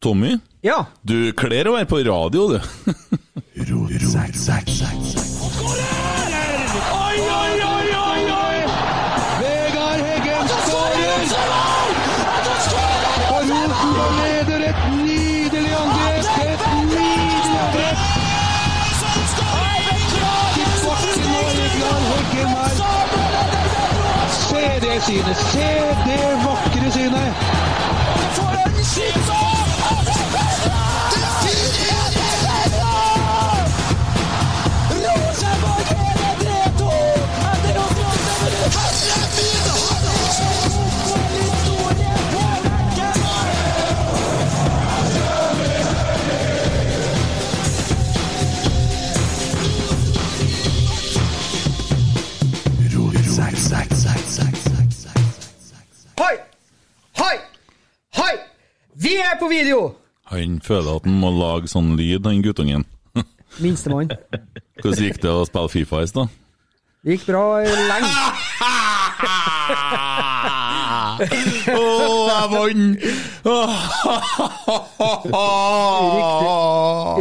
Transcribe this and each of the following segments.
Tommy, Ja. du kler å være på radio, du. Oi, oi, oi, oi, oi! Vegard Heggen skårer! Og Rosenborg leder et nydelig angrep! Et nydelig angrep! Til bakken og Vegard Heggen her. Se det synet! Se det vakre synet! Hoi! Hoi! Hoi! Vi er på video! Han føler at han må lage sånn lyd, den guttungen. Minstemann. Hvordan gikk det å spille Fifa i stad? Det gikk bra lenge. Jeg vant!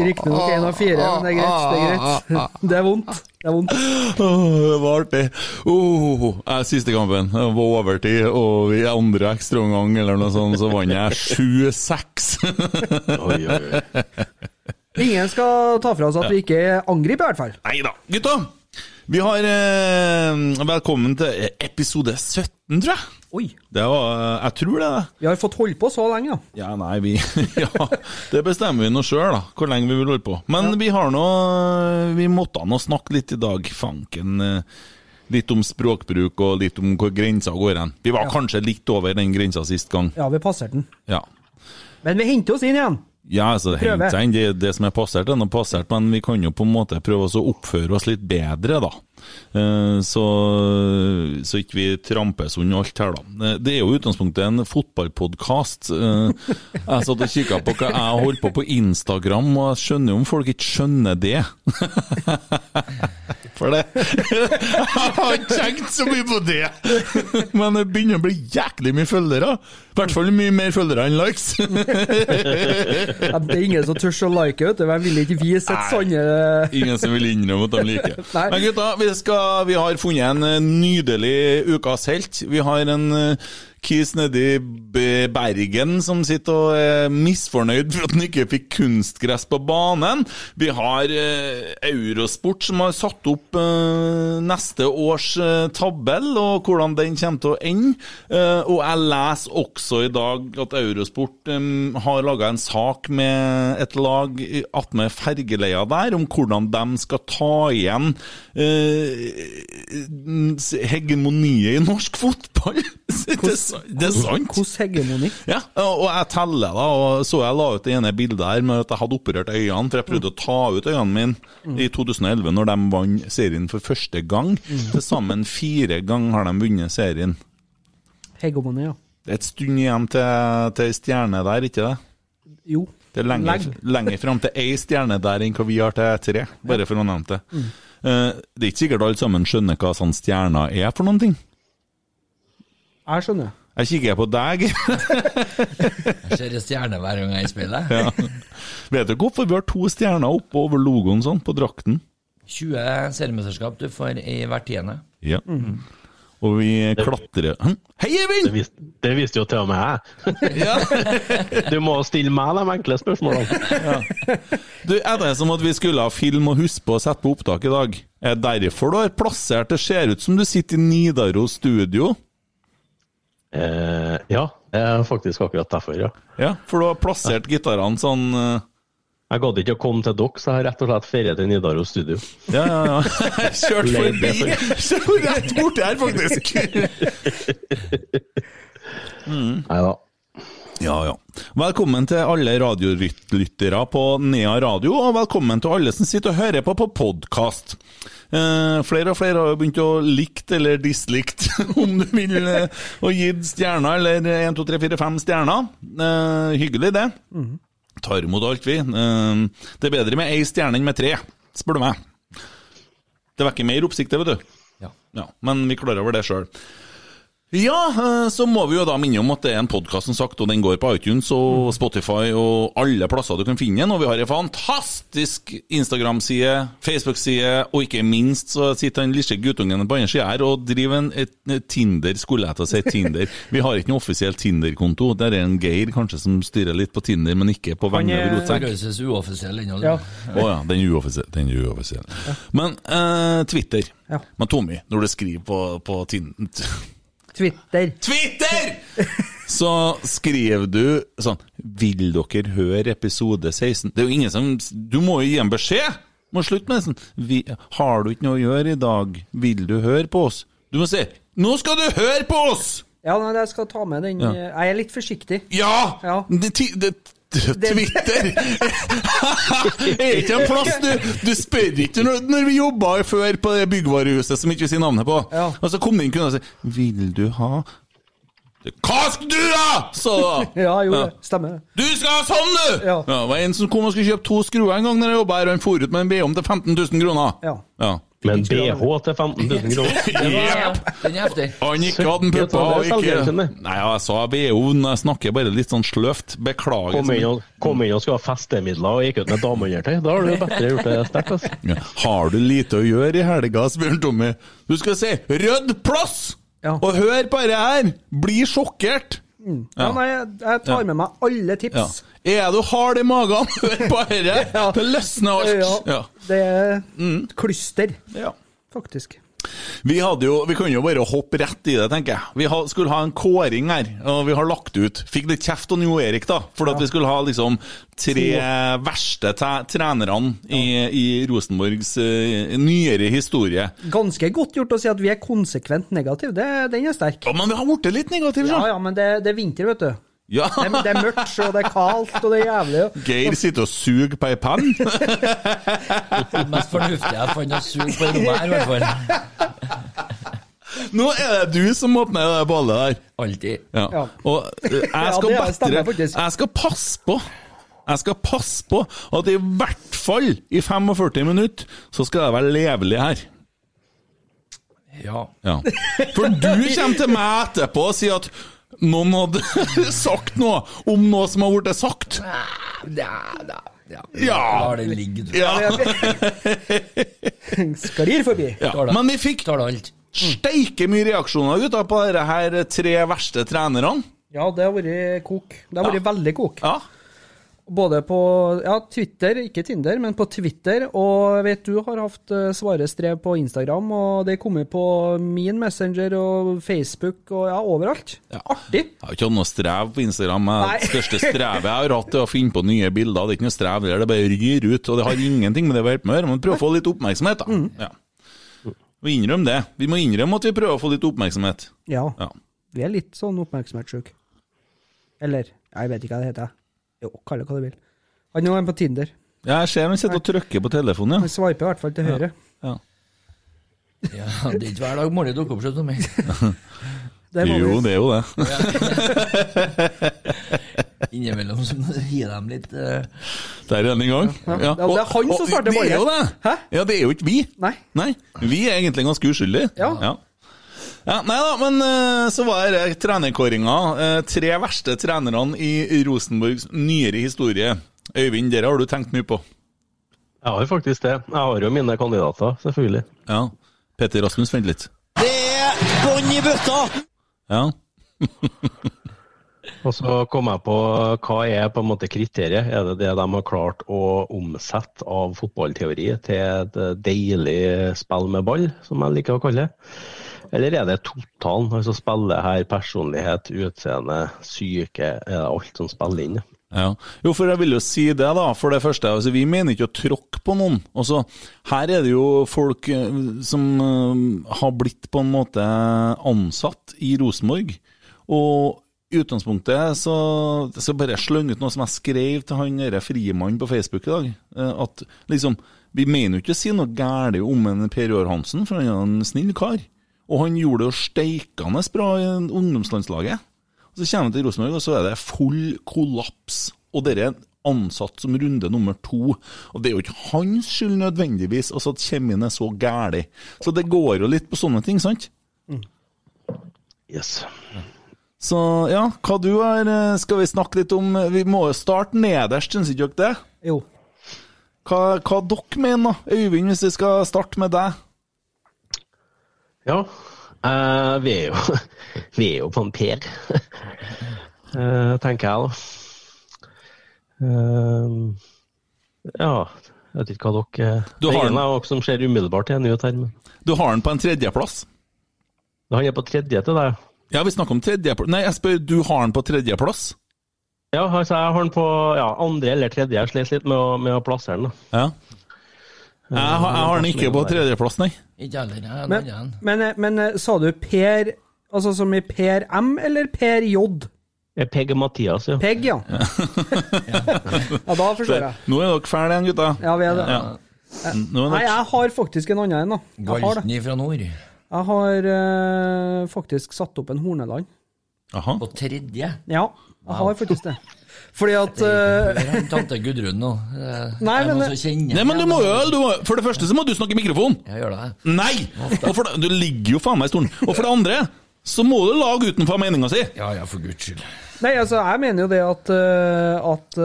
Riktignok én av fire, men det er greit. Det er greit. Det er vondt. Det er vondt. Det var artig. Oh, jeg, siste kampen det var overtid, og i andre ekstraomgang eller noe sånt, så vant jeg 7-6. Ingen skal ta fra oss at vi ikke angriper, i hvert fall. Nei da. Gutta, vi har eh, Velkommen til episode 17, tror jeg. Oi. Det var, Jeg tror det. Vi har fått holde på så lenge, ja. Ja, nei, vi Ja, det bestemmer vi nå sjøl, da. Hvor lenge vi vil holde på. Men vi har nå Vi måtte nå snakke litt i dag, fanken. eh, Litt om språkbruk og litt om hvor grensa går hen. Vi var kanskje litt over den grensa sist gang. Ja, vi passerte den. Ja. Men vi henter oss inn igjen. Ja, altså, Prøve. seg inn. det, det som er passert, er passert, men vi kan jo på en måte prøve å oppføre oss litt bedre, da. Eh, Så, så ikke vi trampes unna alt her, da. Eh, Det er jo i utgangspunktet en fotballpodkast. Jeg satt og kikka på hva jeg holdt på på Instagram, og jeg skjønner jo om folk ikke skjønner det. For det Jeg har ikke tenkt så mye på det! Men det begynner å bli jæklig mye følgere. I hvert fall mye mer følgere enn likes. Ja, det er ingen som tør å like, vet du. Hvem vil ikke vise et sånne Ingen som vil innrømme at de liker. Nei. Men gutta, vi, skal, vi har funnet en nydelig ukas helt. Vi har en eh, kis nede Bergen som sitter og er misfornøyd for at han ikke fikk kunstgress på banen. Vi har eh, Eurosport som har satt opp eh, neste års eh, tabell, og hvordan den kommer til å ende. Og jeg leser også i dag at Eurosport har laga en sak med et lag attmed fergeleia der, om hvordan de skal ta igjen hegemoniet i norsk fotball. det, det sant. Hos hegemoni. Ja, og jeg teller da, og så jeg la ut det ene bildet her med at jeg hadde operert øynene, for jeg prøvde å ta ut øynene mine i 2011, når de vant serien for første gang. Til sammen fire ganger har de vunnet serien. Hegemoni, ja. Det er et stund igjen til, til stjerne der, ikke det? Jo. Det er lenger, lenger fram til ei stjerne der enn hva vi har til tre, bare for å nevne det. Eh, det er ikke sikkert alle sammen skjønner hva sånn stjerner er for noen ting. Jeg skjønner. Jeg kikker på deg. Jeg ser stjerner stjerne hver gang jeg spiller. ja. Vet du hvorfor vi har to stjerner oppe over logoen sånn, på drakten? 20 seriemesterskap du får i hvert tiende. Ja. Og vi klatrer Hm? Hei, Det Eivind! visste, det visste jo til og med jeg. Du må stille meg de enkle spørsmålene. Du, Er det som at vi skulle ha film og huske på å sette på opptak i dag? Er det derfor du har plassert Det ser ut som du sitter i Nidaros studio. Eh, ja, faktisk akkurat derfor, ja. Ja, For du har plassert gitarene sånn uh... Jeg gadd ikke å komme til dere, så jeg har rett og slett ferie til Nidaros studio. Ja, ja, ja. Kjørt forbi! Kjørt rett borti her, faktisk! Nei da. Ja, ja. Velkommen til alle radiolyttere på Nea Radio, og velkommen til alle som sitter og hører på på podkast. Eh, flere og flere har jo begynt å likt eller dislikt, om du vil, eh, og gitt stjerner, eller 1, 2, 3, 4, 5 stjerner. Eh, hyggelig, det. Tar imot alt, vi. Eh, det er bedre med ei stjerne enn med tre, spør du meg. Det vekker mer oppsikt, det, vet du. Ja. Ja, men vi klarer over det sjøl. Ja, eh, så må vi jo da minne om at det er en podkast, som sagt, og den går på iTunes og Spotify og alle plasser du kan finne den. Og vi har en fantastisk Instagram-side, Facebook-side, og ikke minst så sitter den lille guttungen på andre sida her og driver en et, et Tinder, skulle jeg til å si Tinder. Vi har ikke noen offisiell Tinder-konto. Der er en Geir kanskje som styrer litt på Tinder, men ikke på vegne av Rotsekk. Han er uoffisiell ennå. Ja. Å ja, den er uoffisiell. Den er uoffisiell. Men eh, Twitter. Ja. Men Tommy, når du skriver på, på Tinder Twitter. Twitter! Så skriver du sånn Vil dere høre episode 16? Det er jo ingen som Du må jo gi en beskjed! Må slutte med det sånn vi, Har du ikke noe å gjøre i dag? Vil du høre på oss? Du må si Nå skal du høre på oss! Ja, nei, jeg skal ta med den. Ja. Jeg er litt forsiktig. Ja! Ja. Det, det, Twitter! er ikke en plass du Du spør ikke når, når vi jobba før på det byggvarehuset som ikke vi sier navnet på. Ja. Og så kom det inn kunder og sa 'Vil du ha Hva skal du, da?! sa du da. Ja, jo, Ja. stemmer. Du skal ha sånn, du! Ja. det var en som kom og skulle kjøpe to skruer en gang når jeg jobba her, og han for ut med en BH til 15 000 kroner. Ja. Ja. Men BH til 15 000 kroner. Den er heftig. Han ikke hadde en puppa og ikke Nei, jeg sa BH, jeg snakker bare litt sånn sløvt. Beklager. Kom inn, og, kom inn og skulle ha festemidler og gikk ut med dameundertøy. Da har du bedre gjort det sterkt. Altså. Ja. Har du lite å gjøre i helga, spør Tommy. Du skal si 'rydd plass'! Ja. Og hør på dette her! Bli sjokkert! Ja, nei, jeg, tar med meg alle tips. Er du hard i magen, hør på dette! Det løsner alt. Ja. Det er klyster, Ja. faktisk. Vi, jo, vi kunne jo bare hoppe rett i det, tenker jeg. Vi ha, skulle ha en kåring her, og vi har lagt ut Fikk litt kjeft av Jo Erik, da, for at vi skulle ha liksom tre verste te- trenerne i, i Rosenborgs uh, nyere historie. Ganske godt gjort å si at vi er konsekvent negative. Den er sterk. Ja, men vi har blitt litt negative, Ja, ja, men det, det er vinter, vet du. Ja. Det, er- det er mørkt, og det er kaldt, og det er jævlig. Geir sitter og suger på ei penn. Det mest fornuftige jeg fant å suge på rommet her, i hvert fall. Nå er det du som åpner det ballet der. Alltid. Ja. Ja. Og eh, jeg skal bedre. Jeg skal passe på Jeg skal passe på at i hvert fall i 45 minutter så skal jeg være levelig her. Ja. Ja. For du kommer til meg etterpå og sier at noen hadde sagt noe om noe som har blitt sagt. Ja, ja, ja. Ja. La det ligge, du. Ja. Sklir forbi. Ja. Men vi fikk Tar steike mye reaksjoner gutta, på disse her tre verste trenerne. Ja, det har vært kok. Det har vært veldig kok. Ja. Både på ja, Twitter, ikke Tinder, men på Twitter. Og jeg vet du har hatt uh, svarestrev på Instagram, og det kommer på min Messenger og Facebook og ja, overalt. Artig. Jeg har ikke hatt noe strev på Instagram. Det største strevet jeg har hatt, er å finne på nye bilder. Det er ikke noe strev der, det bare ryr ut. Og det har ingenting med det å hjelpe med å gjøre, men prøve å få litt oppmerksomhet, da. Mm. Ja. Vi innrømmer det. Vi må innrømme at vi prøver å få litt oppmerksomhet. Ja. Ja. Vi er litt sånn oppmerksomhetssjuke. Eller, jeg vet ikke hva det heter. Jo, kall det hva du vil. Han er på Tinder. Jeg ser han sitter og trykker på telefonen, Han sveiper i hvert fall til høyre. ja. ja. Ja, det er ikke hver dag Molly dukker opp, skjønner du meg. Jo, det er jo det. Innimellom så må du gi dem litt uh... Der er den i gang. Ja, det er han som starter Det er jo det! Hæ? Ja, det er jo ikke vi. Nei. Nei, Vi er egentlig ganske uskyldige. Ja. Ja. Nei da, men eh, så var det trenerkåringa. Eh, Tre verste trenerne i Rosenborgs nyere historie. Øyvind, dere har du tenkt mye på. Jeg har faktisk det. Jeg har jo mine kandidater, selvfølgelig. Ja. Petter Rasmus, vent litt. Det er bånn i bøtta! Ja. Og så kom jeg på hva er på en måte kriteriet. Er det det de har klart å omsette av fotballteori til et deilig spill med ball, som jeg liker å kalle det? Eller er det totalen? Altså spille her, personlighet, utseende, syke, er det alt som spiller inn? Ja. Jo, for jeg vil jo si det, da. For det første, altså, vi mener ikke å tråkke på noen. Altså, her er det jo folk eh, som eh, har blitt på en måte ansatt i Rosenborg. Og i utgangspunktet så, så bare slenge ut noe som jeg skrev til han derre Frimannen på Facebook i dag. eh, At liksom Vi mener jo ikke å si noe galt om en Per Joar Hansen, for han er en snill kar. Og han gjorde det jo steikende bra i ungdomslandslaget. Og Så kommer han til Rosenborg, og så er det full kollaps. Og dere er ansatt som runde nummer to. Og det er jo ikke hans skyld nødvendigvis altså at kjemien er så gæli. Så det går jo litt på sånne ting, sant? Yes. Så ja, hva du har eh, Skal vi snakke litt om Vi må jo starte nederst, syns ikke dere det? Jo. Hva, hva dere mener? Øyvind, hvis vi skal starte med deg? Ja, uh, vi, er jo, vi er jo på en Per, uh, tenker jeg da. Uh, ja, jeg vet ikke hva dere Du Det har er den. av dere som ser umiddelbart i ut her, men Du har den på en tredjeplass. han er på tredje til deg. Ja, vi snakker om tredjeplass Nei, jeg spør, du har den på tredjeplass? Ja, altså jeg har den på ja, andre eller tredje. Jeg slet litt med å, med å plassere den. da. Ja. Jeg, har- jeg har den ikke på tredjeplass, nei. Ikke heller. Jeg en Men, men, men eh, sa du Per Altså som i Per M eller Per J? Eh, Peg og Mathias, ja. Peg, ja. ja, da forstår jeg. Nå er dere fæle igjen, gutta. Ja, vi er det. Ja. Er Nei, dere... jeg har faktisk en annen en, da. Galten fra nord. Jeg har uh, faktisk satt opp en Horneland. Aha. På tredje. Ja, jeg har faktisk det. Fordi at han tante Gudrun nå. Eh, Nei, men- Nei, men du må jo du må, For det første så må du snakke i mikrofon. Jeg gjør det. Nei! Og for det, du ligger jo faen meg i stolen. Og for det andre så må du lage utenfor meninga si. Ja ja, for guds skyld. Nei, altså, jeg mener jo det at, eh, at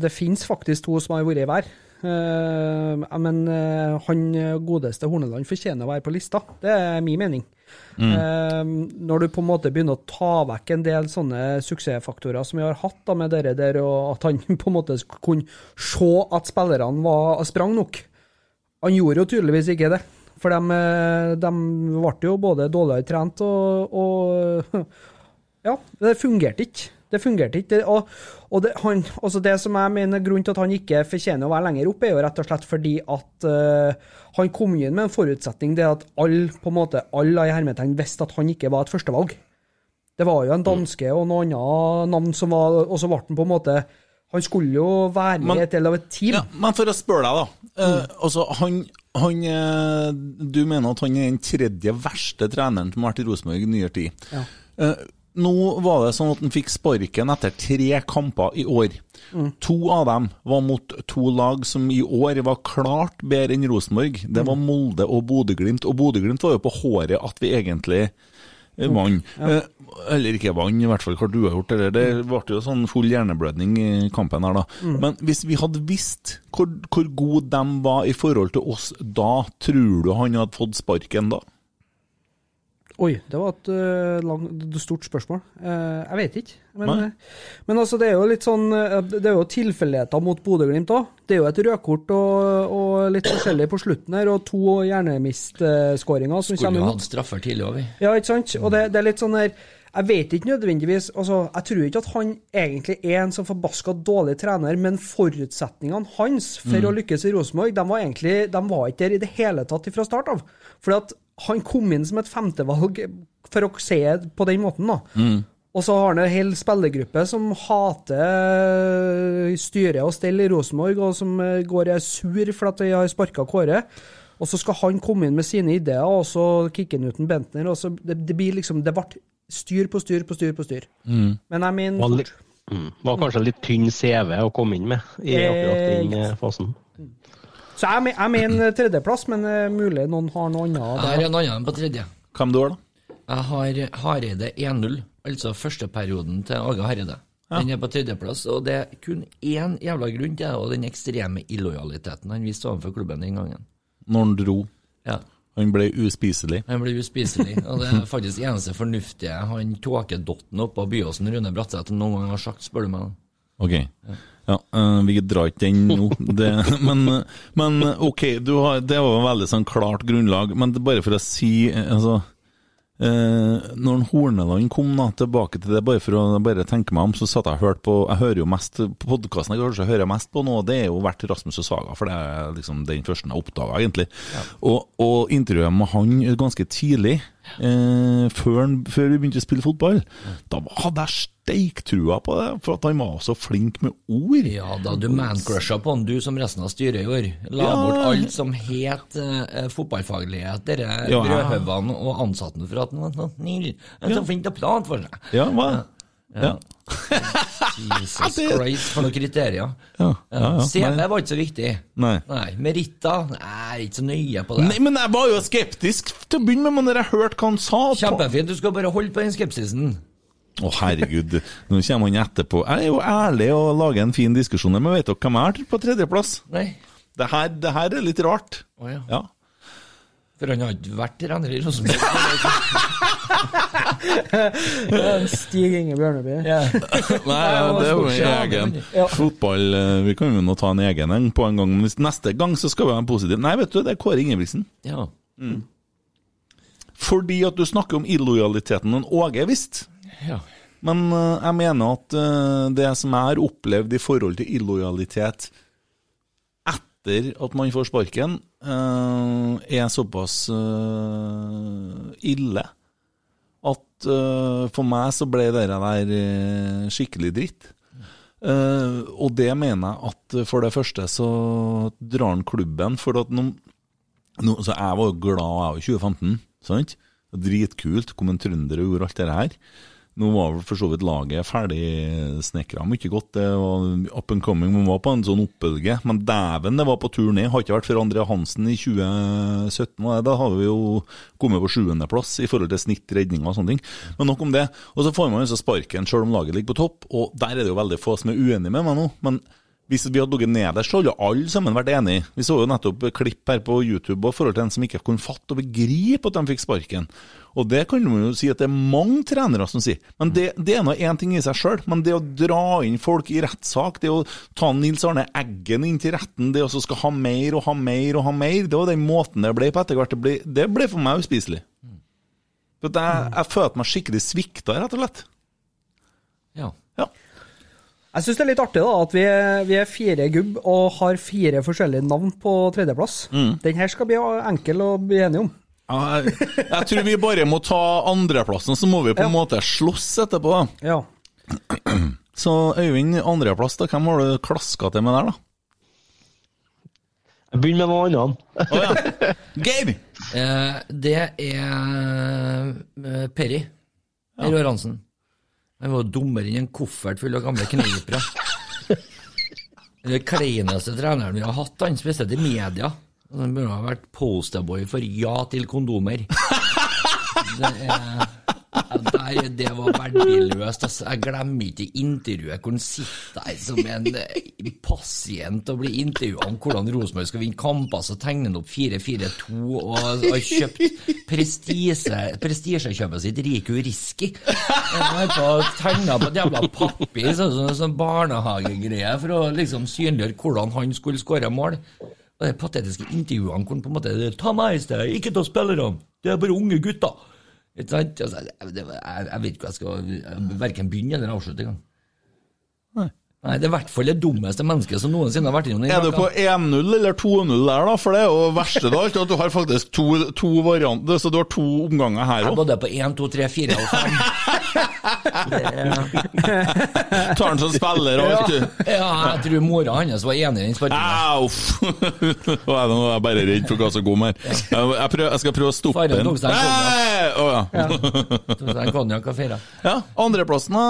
det finnes faktisk to som har vært i. Eh, men han godeste Horneland fortjener å være på lista. Det er min mening. Eh, når du på en måte begynner å ta vekk en del sånne suksessfaktorer som vi har hatt da med dere der, og at han på en måte kunne se at spillerne var, sprang nok. Han gjorde jo tydeligvis ikke det. For de, eh, de ble jo både dårligere trent og, og Ja, det fungerte ikke. Det fungerte ikke. Og, og det, han, altså det som jeg mener grunnen til at han ikke fortjener å være lenger oppe, er jo rett og slett fordi at uh, han kom inn med en forutsetning, det at alle på en måte, alle i hermetegn visste at han ikke var et førstevalg. Det var jo en danske og noe annet navn som var Og så ble han på en måte Han skulle jo være Men- i et del av et team. Ja, men for å spørre deg, da. Eh, altså, han, han eh, Du mener at han er den tredje verste treneren som har vært i Rosenborg i nyere tid. Ja. Eh, nå var det sånn at han fikk sparken etter tre kamper i år. To av dem var mot to lag som i år var klart bedre enn Rosenborg. Det var Molde og Bodø-Glimt. Og Bodø-Glimt var jo på håret at vi egentlig eh, vant. Ja. eller ikke vant, i hvert fall hva du har gjort. Eller. Det ble jo sånn full hjerneblødning i kampen her, da. Men hvis vi hadde visst hvor, hvor god de var i forhold til oss da, tror du han hadde fått sparken da? Oi, det var et uh, lang, stort spørsmål. Uh, jeg vet ikke. Men, eh, men altså, det er jo litt sånn Det er jo tilfeldigheter mot Bodø-Glimt òg. Det er jo et rødkort og, og litt forskjellig på slutten her, og to hjernemistskåringer som Skulle kommer ut. imot. hatt straffer tidlig òg, vi. Ja, ikke sant? Og det, det er litt sånn her Jeg vet ikke nødvendigvis altså, Jeg tror ikke at han egentlig er en så forbaska dårlig trener, men forutsetningene hans for å lykkes i Rosenborg, de var egentlig de var ikke der i det hele tatt fra start av. Fordi at han kom inn som et femtevalg for å se på den måten, da. Og så har han en hel spillergruppe som hater styret og stell i Rosenborg, og som eh, går er sur for at de har sparka Kåre. Og så skal han komme inn med sine ideer, og så kicker han ut en Bentner. og så Det, det blir liksom Det ble styr på styr på styr på styr. Mm. Men jeg mener Var, litt, mm, var kanskje litt tynn CV å komme inn med i akkurat den eh, fasen. Så jeg, jeg mener tredjeplass, men uh, mulig noen har noe annet. Jeg der. har en annen på tredje. Hvem du har, da? Jeg har Hareide 1-0, altså førsteperioden til Åge Hareide. Den er på tredjeplass, og det er kun én jævla grunn til det, og den ekstreme illojaliteten han viste overfor klubben den gangen. Når han dro. Ja. Han ble uspiselig. Han ble uspiselig, og det er faktisk eneste fornuftige han tåkedotten oppå Byåsen Rune Bratseth noen gang har sagt, spør du meg. Ok. Ja, eh, vi drar ikke den nå. Det, men, men ok, du har, det var et veldig sånn klart grunnlag. Men bare for å si eh, altså, eh, Når Horneland kom da, tilbake til det, bare for å bare tenke meg om, så satt jeg og hørte på Jeg hører jo mest på podkasten jeg kanskje hører mest på nå, det er jo vært Rasmus og Saga, for det er liksom den første jeg oppdaga, egentlig. Og, og intervjuet med han ganske tidlig, eh, før, før vi begynte å spille fotball, da hadde jeg steiktrua på det, for at han var så flink med ord. Ja, da du mancrusha på han, du som resten av styret gjorde. La Ja. bort alt som het eh, fotballfaglighet, dere Ja. brødhaugene og ansatte for at han var så snill. Han er så flink til å prate for seg. Ja, hva? Ja. Jesus Christ, for noen kriterier. Ja, ja, ja. CV var ikke så viktig. Nei. Nei, Meritter jeg er ikke så nøye på det. Nei, men jeg var jo skeptisk til å begynne med, men når jeg hørte hva han sa Kjempefint, du skal bare holde på den skepsisen. Å, herregud. Nå kommer han etterpå. Jeg er jo ærlig og lager en fin diskusjon, men vet dere hvem jeg har på tredjeplass? Nei. Det her, det her er litt rart. Å ja. Ja. For han har ikke vært trener i Rosenborg. Stig Inge Bjørneby. Yeah. Nei, ja, det er jo en egen ja. fotball eh, Vi kan jo nå ta en egen en på en gang, men hvis neste gang så skal vi ha en positiv Nei, vet du, det er Kåre Ingebrigtsen. ja. Fordi at du snakker om illojaliteten den Åge visst. ja. Men uh, jeg mener at uh, det som jeg har opplevd i forhold til illojalitet etter at man får sparken, uh, er såpass eh, ille eh, for meg så ble det der eh, skikkelig dritt. Uh, og det mener jeg at for det første så drar han klubben for at nå, nå, Så jeg var jo glad jeg var i 2015, sant? Dritkult. Kom en trønder og gjorde alt det her. Nå var vel for så vidt laget ferdigsnekra mye godt. Det var up and coming. Man var på en sånn oppbølge. Men dæven, det var på tur ned. Har ikke vært for André Hansen i 2017. og Da hadde vi jo kommet på sjuendeplass i forhold til snitt redninger og sånne ting. Men nok om det. Og så får man jo så sparken selv om laget ligger på topp. Og der er det jo veldig få som er uenige med meg nå. men hvis vi hadde ligget nederst, så hadde alle sammen vært enige. Vi så jo nettopp klipp her på YouTube og forhold til en som ikke kunne fatte og begripe at de fikk sparken. Og det kan man jo si at det er mange trenere som sier. Men det, det er nå én ting i seg sjøl. Men det å dra inn folk i rettssak, det å ta Nils Arne Eggen inn til retten, det å så skal ha mer og ha mer og ha mer, det var den måten det ble på etter hvert. Det ble, det ble for meg uspiselig. For at jeg, jeg følte meg skikkelig svikta, rett og slett. ja. Ja. Jeg syns det er litt artig da, at vi er, vi er fire gubb og har fire forskjellige navn på tredjeplass. Den her skal bli enkel å bli enige om. Ja, Jeg, jeg tror vi bare må ta andreplassen, så må vi på en Ja. måte slåss etterpå. da. Ja. Så Øyvind, andreplass, da, hvem har du klaska til med der, da? Jeg begynner med noe annet. Å ja. Geir! Eh, det er eh, Perry. Ja. Roar Hansen. Han var dummere enn en koffert full av gamle knipere. Den kleineste treneren vi har hatt, han spesielt i media. Han burde ha vært posterboy for ja til kondomer. Det, er, der, det var verdiløst. Altså. Jeg glemmer ikke intervjuet hvor han sitter der som en eh, pasient og blir intervjua om hvordan Rosenborg skal vinne kamper, så tegner han opp 4-4-2 og har kjøpt prestisje, prestisjekjøpet sitt Riku Riski. Tegna på et jævla papir, sånn sånn, sånn barnehagegreie, for å liksom synliggjøre hvordan han skulle skåre mål. Og de patetiske intervjuene hvor han på en måte Ta meg i sted, ikke ta spillerne, det er bare unge gutter. Ikke sant? Altså, jeg, det- jeg, jeg vet ikke hva jeg skal verken begynne eller avslutte engang. Nei. Nei, det er i hvert fall det dummeste mennesket som noensinne har vært innom den Er du på 1-0 eller 2-0 der, da? For det er jo verste av alt, at du har faktisk to, to varianter, så du har to omganger her Jeg er òg. både på 1, 2, 3, 4 og 5. Tar han som spiller og vet du. Ja, jeg tror mora hans var enig i den sparkinga. Nå er jeg bare redd for hva som kommer her. Jeg, prøver, jeg skal prøve å stoppe den. tok seg en konjakk. Nei! Å, ja. Tok seg en konjakk og feira. ja. Andreplassen, da?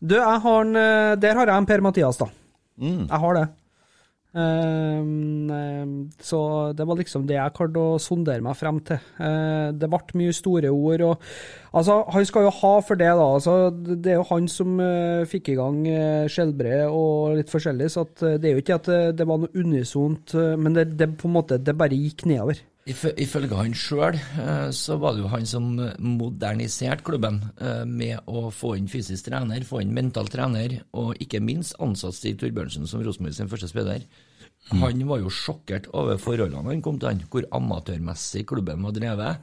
Du, jeg har en, eh, der har jeg en Per-Mathias, da. Mm. Jeg har det. Ehm, ehm, så det var liksom det jeg klarte å sondere meg frem til. Eh, det ble mye store ord. Og, altså, han skal jo ha for det, da. Altså, det er jo han som eh, fikk i gang uh, og litt forskjellig, så eh, det er jo ikke at det, var noe unisont, eh, men det, det på en måte det bare gikk nedover. Ifø- Ifølge han sjøl så var det jo han som moderniserte klubben eh, med å få inn fysisk trener, få inn mental trener, og ikke minst ansatt Stig Torbjørnsen som Rosenborg sin første spiller. Han var jo sjokkert over forholdene han kom til han, hvor amatørmessig klubben var drevet,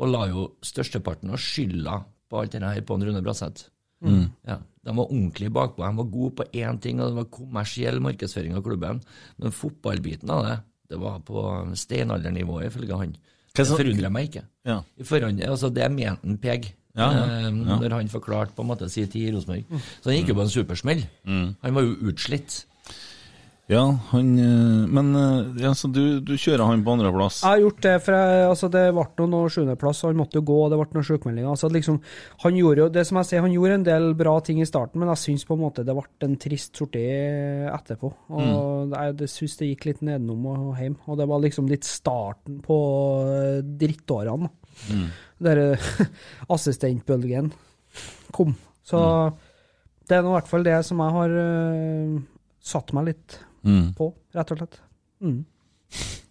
og la jo størsteparten av skylda på alt dette her på en Rune Bratseth. Ja, de var ordentlig bakpå. De var gode på én ting, og det var kommersiell markedsføring av klubben. Men fotballbiten av det, det var på steinaldernivået, ifølge han. Det forundrer meg ikke. Ja. I forhånd, altså Det mente han Peg Ja, ja, eh, ja. når han forklarte på en måte sin tid i Rosenborg. Så han gikk jo på en supersmell. Han var jo utslitt. Ja, han eh, Men eh, ja, så du, du kjører han på andreplass? Jeg har gjort det, for jeg, altså det ble noe sjuendeplass, og han måtte jo gå, og det ble noen sjukmeldinger. Altså liksom, han gjorde jo, det som jeg sier, han gjorde en del bra ting i starten, men jeg syns på en måte det ble en trist sorti etterpå. Og jeg det syns det gikk litt nedenom og hjem. Og det var liksom litt starten på eh, drittårene. Mm. Der assistentbølgen kom. Så det er nå i hvert fall det som jeg har uh, satt meg litt Mm. på, rett og slett. Mm.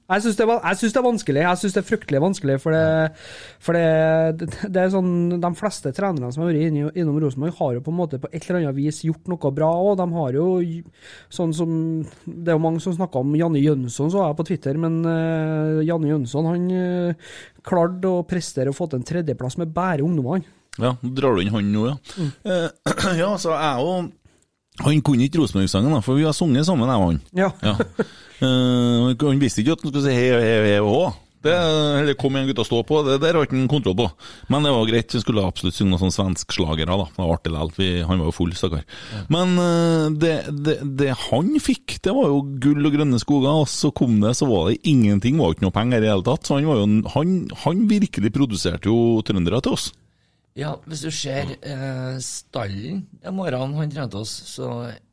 Jeg syns det, det er vanskelig. Jeg syns det er fryktelig vanskelig, for det, for det, det er sånn De fleste trenerne som har vært innom Rosenborg, har jo på en måte på et eller annet vis gjort noe bra òg. De har jo sånn som Det er jo mange som snakker om Janne Jønsson, så jeg på Twitter, men uh, Janne Jønsson han uh, klarte å prestere og få til en tredjeplass med bare ungdommene. Ja, drar du inn han nå, ja. Eh, ja, så jeg og Han kunne ikke Rosenborg-sangen, for vi har sunget sammen, jeg og han. Ja. Ja. Uh, han visste ikke at han skulle si hei, hei, hei, òg. Det, eller kom igjen, gutta, stå på. Det der har ikke han kontroll på. Men det var greit, vi skulle absolutt synge noen sånne svenskslagere, da. Det var artig likevel. Han var jo full, stakkar. Men uh, det, det, det han fikk, det var jo gull og grønne skoger, og så kom det, så var det ingenting, var jo ikke noe penger i det hele tatt. Så han var jo Han, han virkelig produserte jo trøndere til oss. Ja, hvis du ser eh, stallen den morgenen han trente oss, så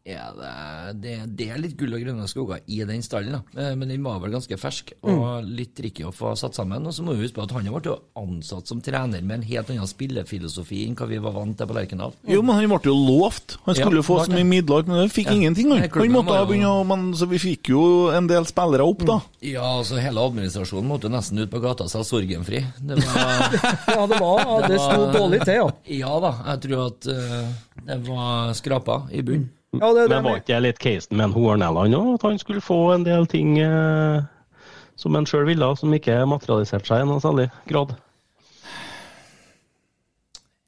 er det, det, det er litt gull og grønne skoger i den stallen. da. Eh, men den var vel ganske fersk og litt tricky å få satt sammen. Og så må vi huske på at han har ble ansatt som trener med en helt annen spillefilosofi enn hva vi var vant til på Lerkendal. Jo, men han ble jo lovt. Han skulle Ja, få så mye midler, men han fikk Ja. ingenting. Han, han måtte ha jo- begynne å men, Så vi fikk jo en del spillere opp, da. Ja, altså hele administrasjonen måtte nesten ut på gata og sa sorgenfri. Det var Ja, det var Det, Det sto dårlig til, ja. Ja da, jeg tror at uh, det var skrapa i bunnen. Ja det, det, Men var ikke det litt casen med en Horneland òg, at han skulle få en del ting eh, som han sjøl ville, som ikke materialiserte seg i noen særlig grad?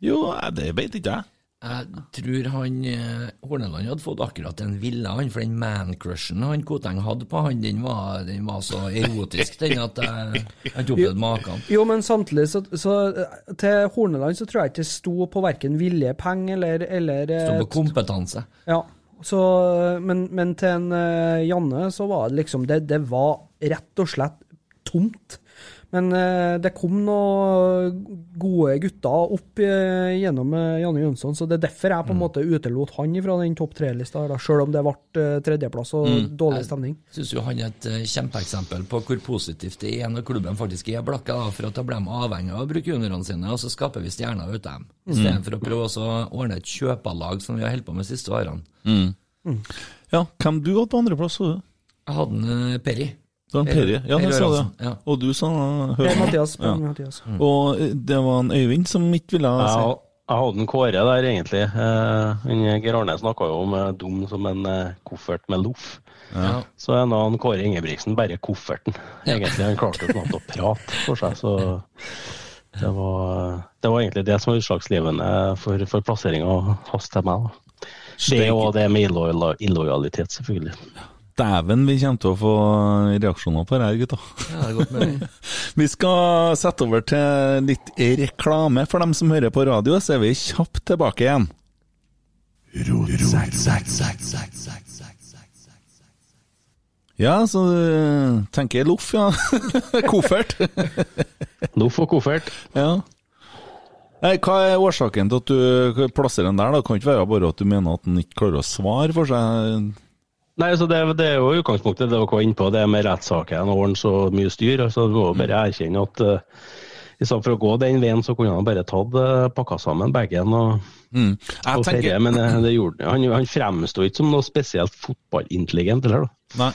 Jo, det vet ikke jeg. Jeg tror han eh, Horneland hadde fått akkurat den ville han, for den man-crushen han Koteng hadde på han, den var, den var så erotisk, den, at jeg jeg har ikke maken. Jo, men samtidig så, så eh, Til Horneland så tror jeg ikke det sto på verken vilje, penger eller, eller Sto på kompetanse. Ja. Så, men, men til en uh, Janne så var det liksom det, det var rett og slett tomt. Men eh, det kom noen gode gutter opp eh, gjennom eh, Janne Jønsson, så det er derfor jeg på en måte utelot han fra den topp tre-lista, selv om det ble eh, tredjeplass og dårlig stemning. Jeg Syns han er et eh, kjempeeksempel på hvor positivt det er når klubben faktisk er blakka, da, for at da blir de avhengig av å bruke juniorene sine, og så skaper vi stjerner ut av dem. Istedenfor å prøve å ordne et kjøpelag, som vi har holdt på med de siste årene. Ja, hvem du hadde på andreplass? så? Jeg hadde en Perry. Det var en Perry. Ja, det Per sa du. Ørjansen, ja. Og du sa Per Høyre. Mathias. Per Ja. Mathias. Og eh, det var en Øyvind som ikke ville ha ja. jeg hadde en Kåre der, egentlig. Eh, Geir Arne snakka jo om eh, dum som en eh, koffert med loff. Ja. Så er nå han Kåre Ingebrigtsen bare kofferten. Egentlig, Han klarte jo knapt å prate for seg, så det var, det var egentlig det som var utslagsgivende for, for plasseringa hans til meg. da. Det og det med illojal- illojalitet, selvfølgelig. Dæven, vi kommer til å få reaksjoner på det her, gutta. Ja, det er godt med det. Vi skal sette over til litt reklame for dem som hører på radio, så er vi kjapt tilbake igjen. Ja, så øh, tenker jeg loff, ja. Koffert. Loff og koffert. Ja. Nei, hva er årsaken til at du plasserer den der? da? Kan ikke være bare at du mener at den ikke klarer å svare for seg? Nei, så det, det er jo utgangspunktet det dere var inne på, det med rettssaken og så mye styr. altså må jo bare erkjenne at uh, i stedet for å gå den veien, så kunne han bare tatt uh, pakka sammen bagen og, Mm. Og tenker- ferie. Men uh, det gjorde han. Han fremsto ikke som noe spesielt fotballintelligent Eller, da. Nei.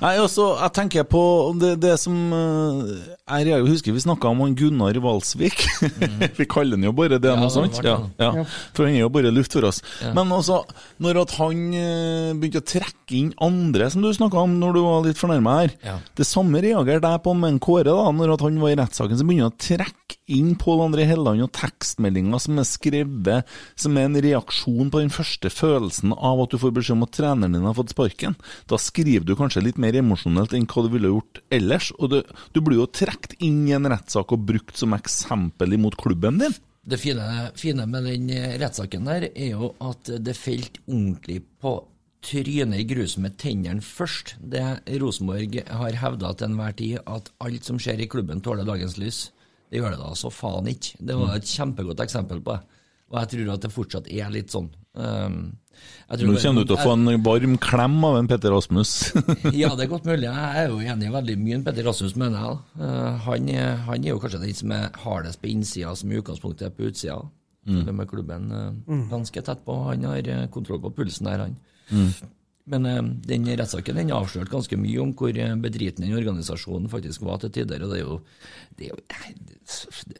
Nei, også, jeg tenker på det, det som eh, er, Jeg husker vi snakka om han Gunnar Valsvik. vi kaller han jo bare det Ja, noe sånt. Ja, ja. For han er jo bare luft for oss. Ja. Men også, når at han eh, begynte å trekke inn andre, som du snakka om når du var litt fornærma her Ja. Det samme reagerte jeg på med en Kåre, da, når at han var i rettssaken. Så begynner han å trekke inn Pål André Helland og tekstmeldinger som er skrevet som er en reaksjon på den første følelsen av at du får beskjed om at treneren din har fått sparken. Da skriver du kanskje litt mer emosjonelt enn hva du ville gjort ellers. Og du, du blir jo trukket inn i en rettssak og brukt som eksempel imot klubben din. Det fine, fine med den eh, rettssaken der er jo at det felt ordentlig på trynet i grusen med tennene først. Det Rosenborg har hevda til enhver tid, at alt som skjer i klubben tåler dagens lys. Det gjør det da så faen ikke. Det var et kjempegodt eksempel på det. Og jeg tror at det fortsatt er litt sånn. Um, jeg tror Nå kommer du til å få en varm klem av en Petter Rasmus. ja, det er godt mulig. Jeg er jo enig i veldig mye enn Petter Rasmus, mener jeg. Eh, han, han er jo kanskje den som er hardest på innsida, som i utgangspunktet er på utsida. Mm. med klubben eh, ganske tett på. Han har eh, kontroll på pulsen der, han. Men eh, den rettssaken den avslørte ganske mye om hvor eh, bedriten den organisasjonen faktisk var til tider. og Det er jo, det er jo,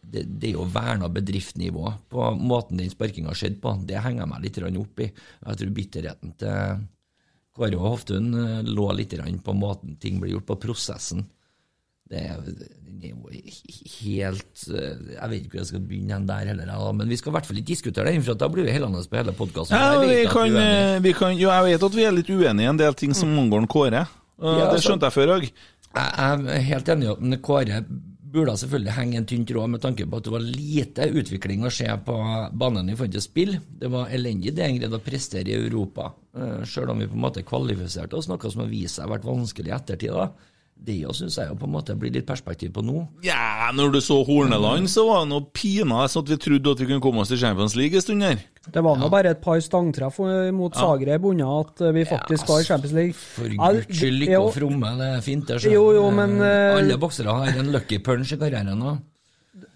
det, det er jo verna bedriftsnivå på måten den sparkinga skjedde på. Det henger jeg meg litt opp i. Jeg tror bitterheten til Kåre og Hoftun eh, lå litt på måten ting blir gjort på prosessen. Det er, det er jo helt eh, Jeg vet ikke hvor jeg skal begynne hen der heller, men vi skal i hvert fall ikke diskutere det, for da blir vi hellende på hele podkasten. Ja, vi kan, eh, vi kan, jo, jeg vet at vi er litt uenige i en del ting som angår Kåre. Uh, Ja, det altså- skjønte jeg før òg. Jeg er helt enig i men Kåre burde selvfølgelig henge en tynn tråd med tanke på at det var lite utvikling å se på banen i forhold til spill. Det var elendig det en greide å prestere i Europa, sjøl om vi på en måte kvalifiserte oss, noe som har vist seg vært vanskelig i ettertid. da. Det syns jeg jo på en måte blir litt perspektiv på nå. Ja, når du så Horneland, så var det noe pinadø så at vi trodde at vi kunne komme oss til Champions League en stund her. Det var nå bare et par stangtreff mot mot Zagreb unna at eh, vi faktisk var i Champions League. For Ja, guds skyld, lykke jo, og fromme, det er fint. det. Jo, jo, men, eh, Alle boksere har en lucky punch i karrieren nå.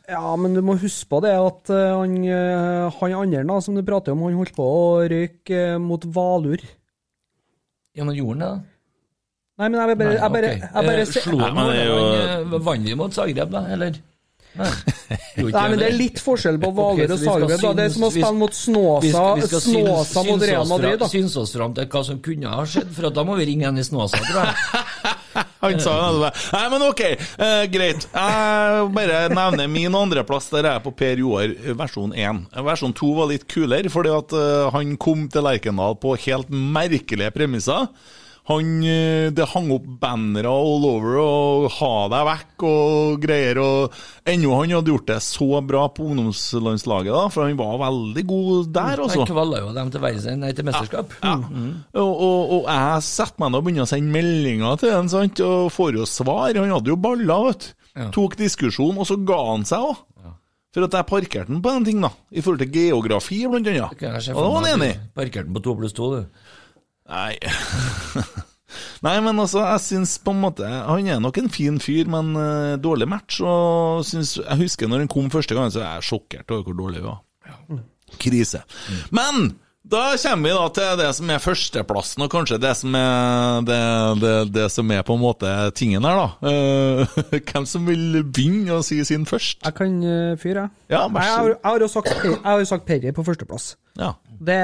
Ja, men du må huske på det at eh, han, eh, han andre da, som du prater om, han holdt på å røyke eh, mot Valur. Ja, men gjorde han det? Nei, men jeg bare, jeg bare, Nei, bare, jeg bare Eh, Slo Horneland, eh, Vant vi mot Zagreb, da, eller? Nei, Nei, men det er litt forskjell på Hvaler og Zagreb. da. Det er som å spille mot Snåsa, Snåsa mot Real Madrid. da. Syns oss fram til hva som kunne ha skjedd, for da må vi ringe en i Snåsa, tror jeg. Han sa det. Nei, men ok, eh, greit. Jeg bare nevner min andreplass. Der er jeg på Per Joar versjon 1. Versjon 2 var litt kulere, fordi at eh, han kom til Lerkendal på helt merkelige premisser. Han, eh, det hang opp bannere all over og ha deg vekk og greier. og Ennå han hadde gjort det så bra på ungdomslandslaget, da, for han var veldig god der, altså. Han kvalla jo dem til, verden, nei, til mesterskap. Ja. Og, og, og jeg setter meg ned og begynner å sende meldinger til han, sant? og får jo svar. Han hadde jo baller, vet du. Ja. Tok diskusjon, og så ga han seg òg. For at jeg parkerte den på en ting, da. I forhold til geografi, blant annet. Og da var han enig. Parkerte den på to pluss to, du. Nei Nei, men altså, jeg syns på en måte Han er nok en fin fyr, men uh, dårlig match. Og synes, jeg husker når han kom første gang, så er jeg sjokkert over hvor dårlig vi var. Krise. Men da kommer vi da til det som er førsteplassen, og kanskje det som er det, det, det som er på en måte tingen her, da. Uh, hvem som vil begynne å si sin først? Jeg kan uh, fyre, jeg. Ja, jeg, har, jeg har jo sagt, jeg har sagt Perry på førsteplass. Ja. Det,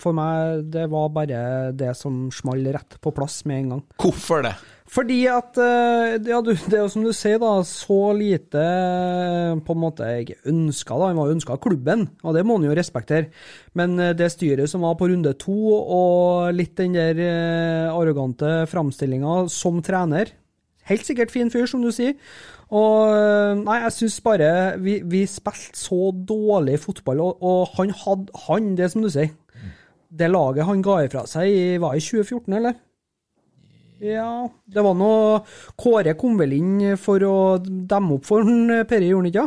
for meg, det var bare det som small rett på plass med en gang. Hvorfor det? Fordi at eh, ja, du, Det er jo som du sier, da, så lite eh, på en måte jeg ønska, da. Han var ønska av klubben, og det må han jo respektere. Men eh, det styret som var på runde to, og litt den der arrogante framstillinga som trener Helt sikkert fin fyr, som du sier. Og eh, nei, jeg syns bare vi, vi spilte så dårlig fotball, og, og han hadde Han, det som du sier. Det laget han ga ifra seg i, var i 2014, eller? Ja, det var noe Kåre kom vel inn for å demme opp for han, Perre gjorde han ikke?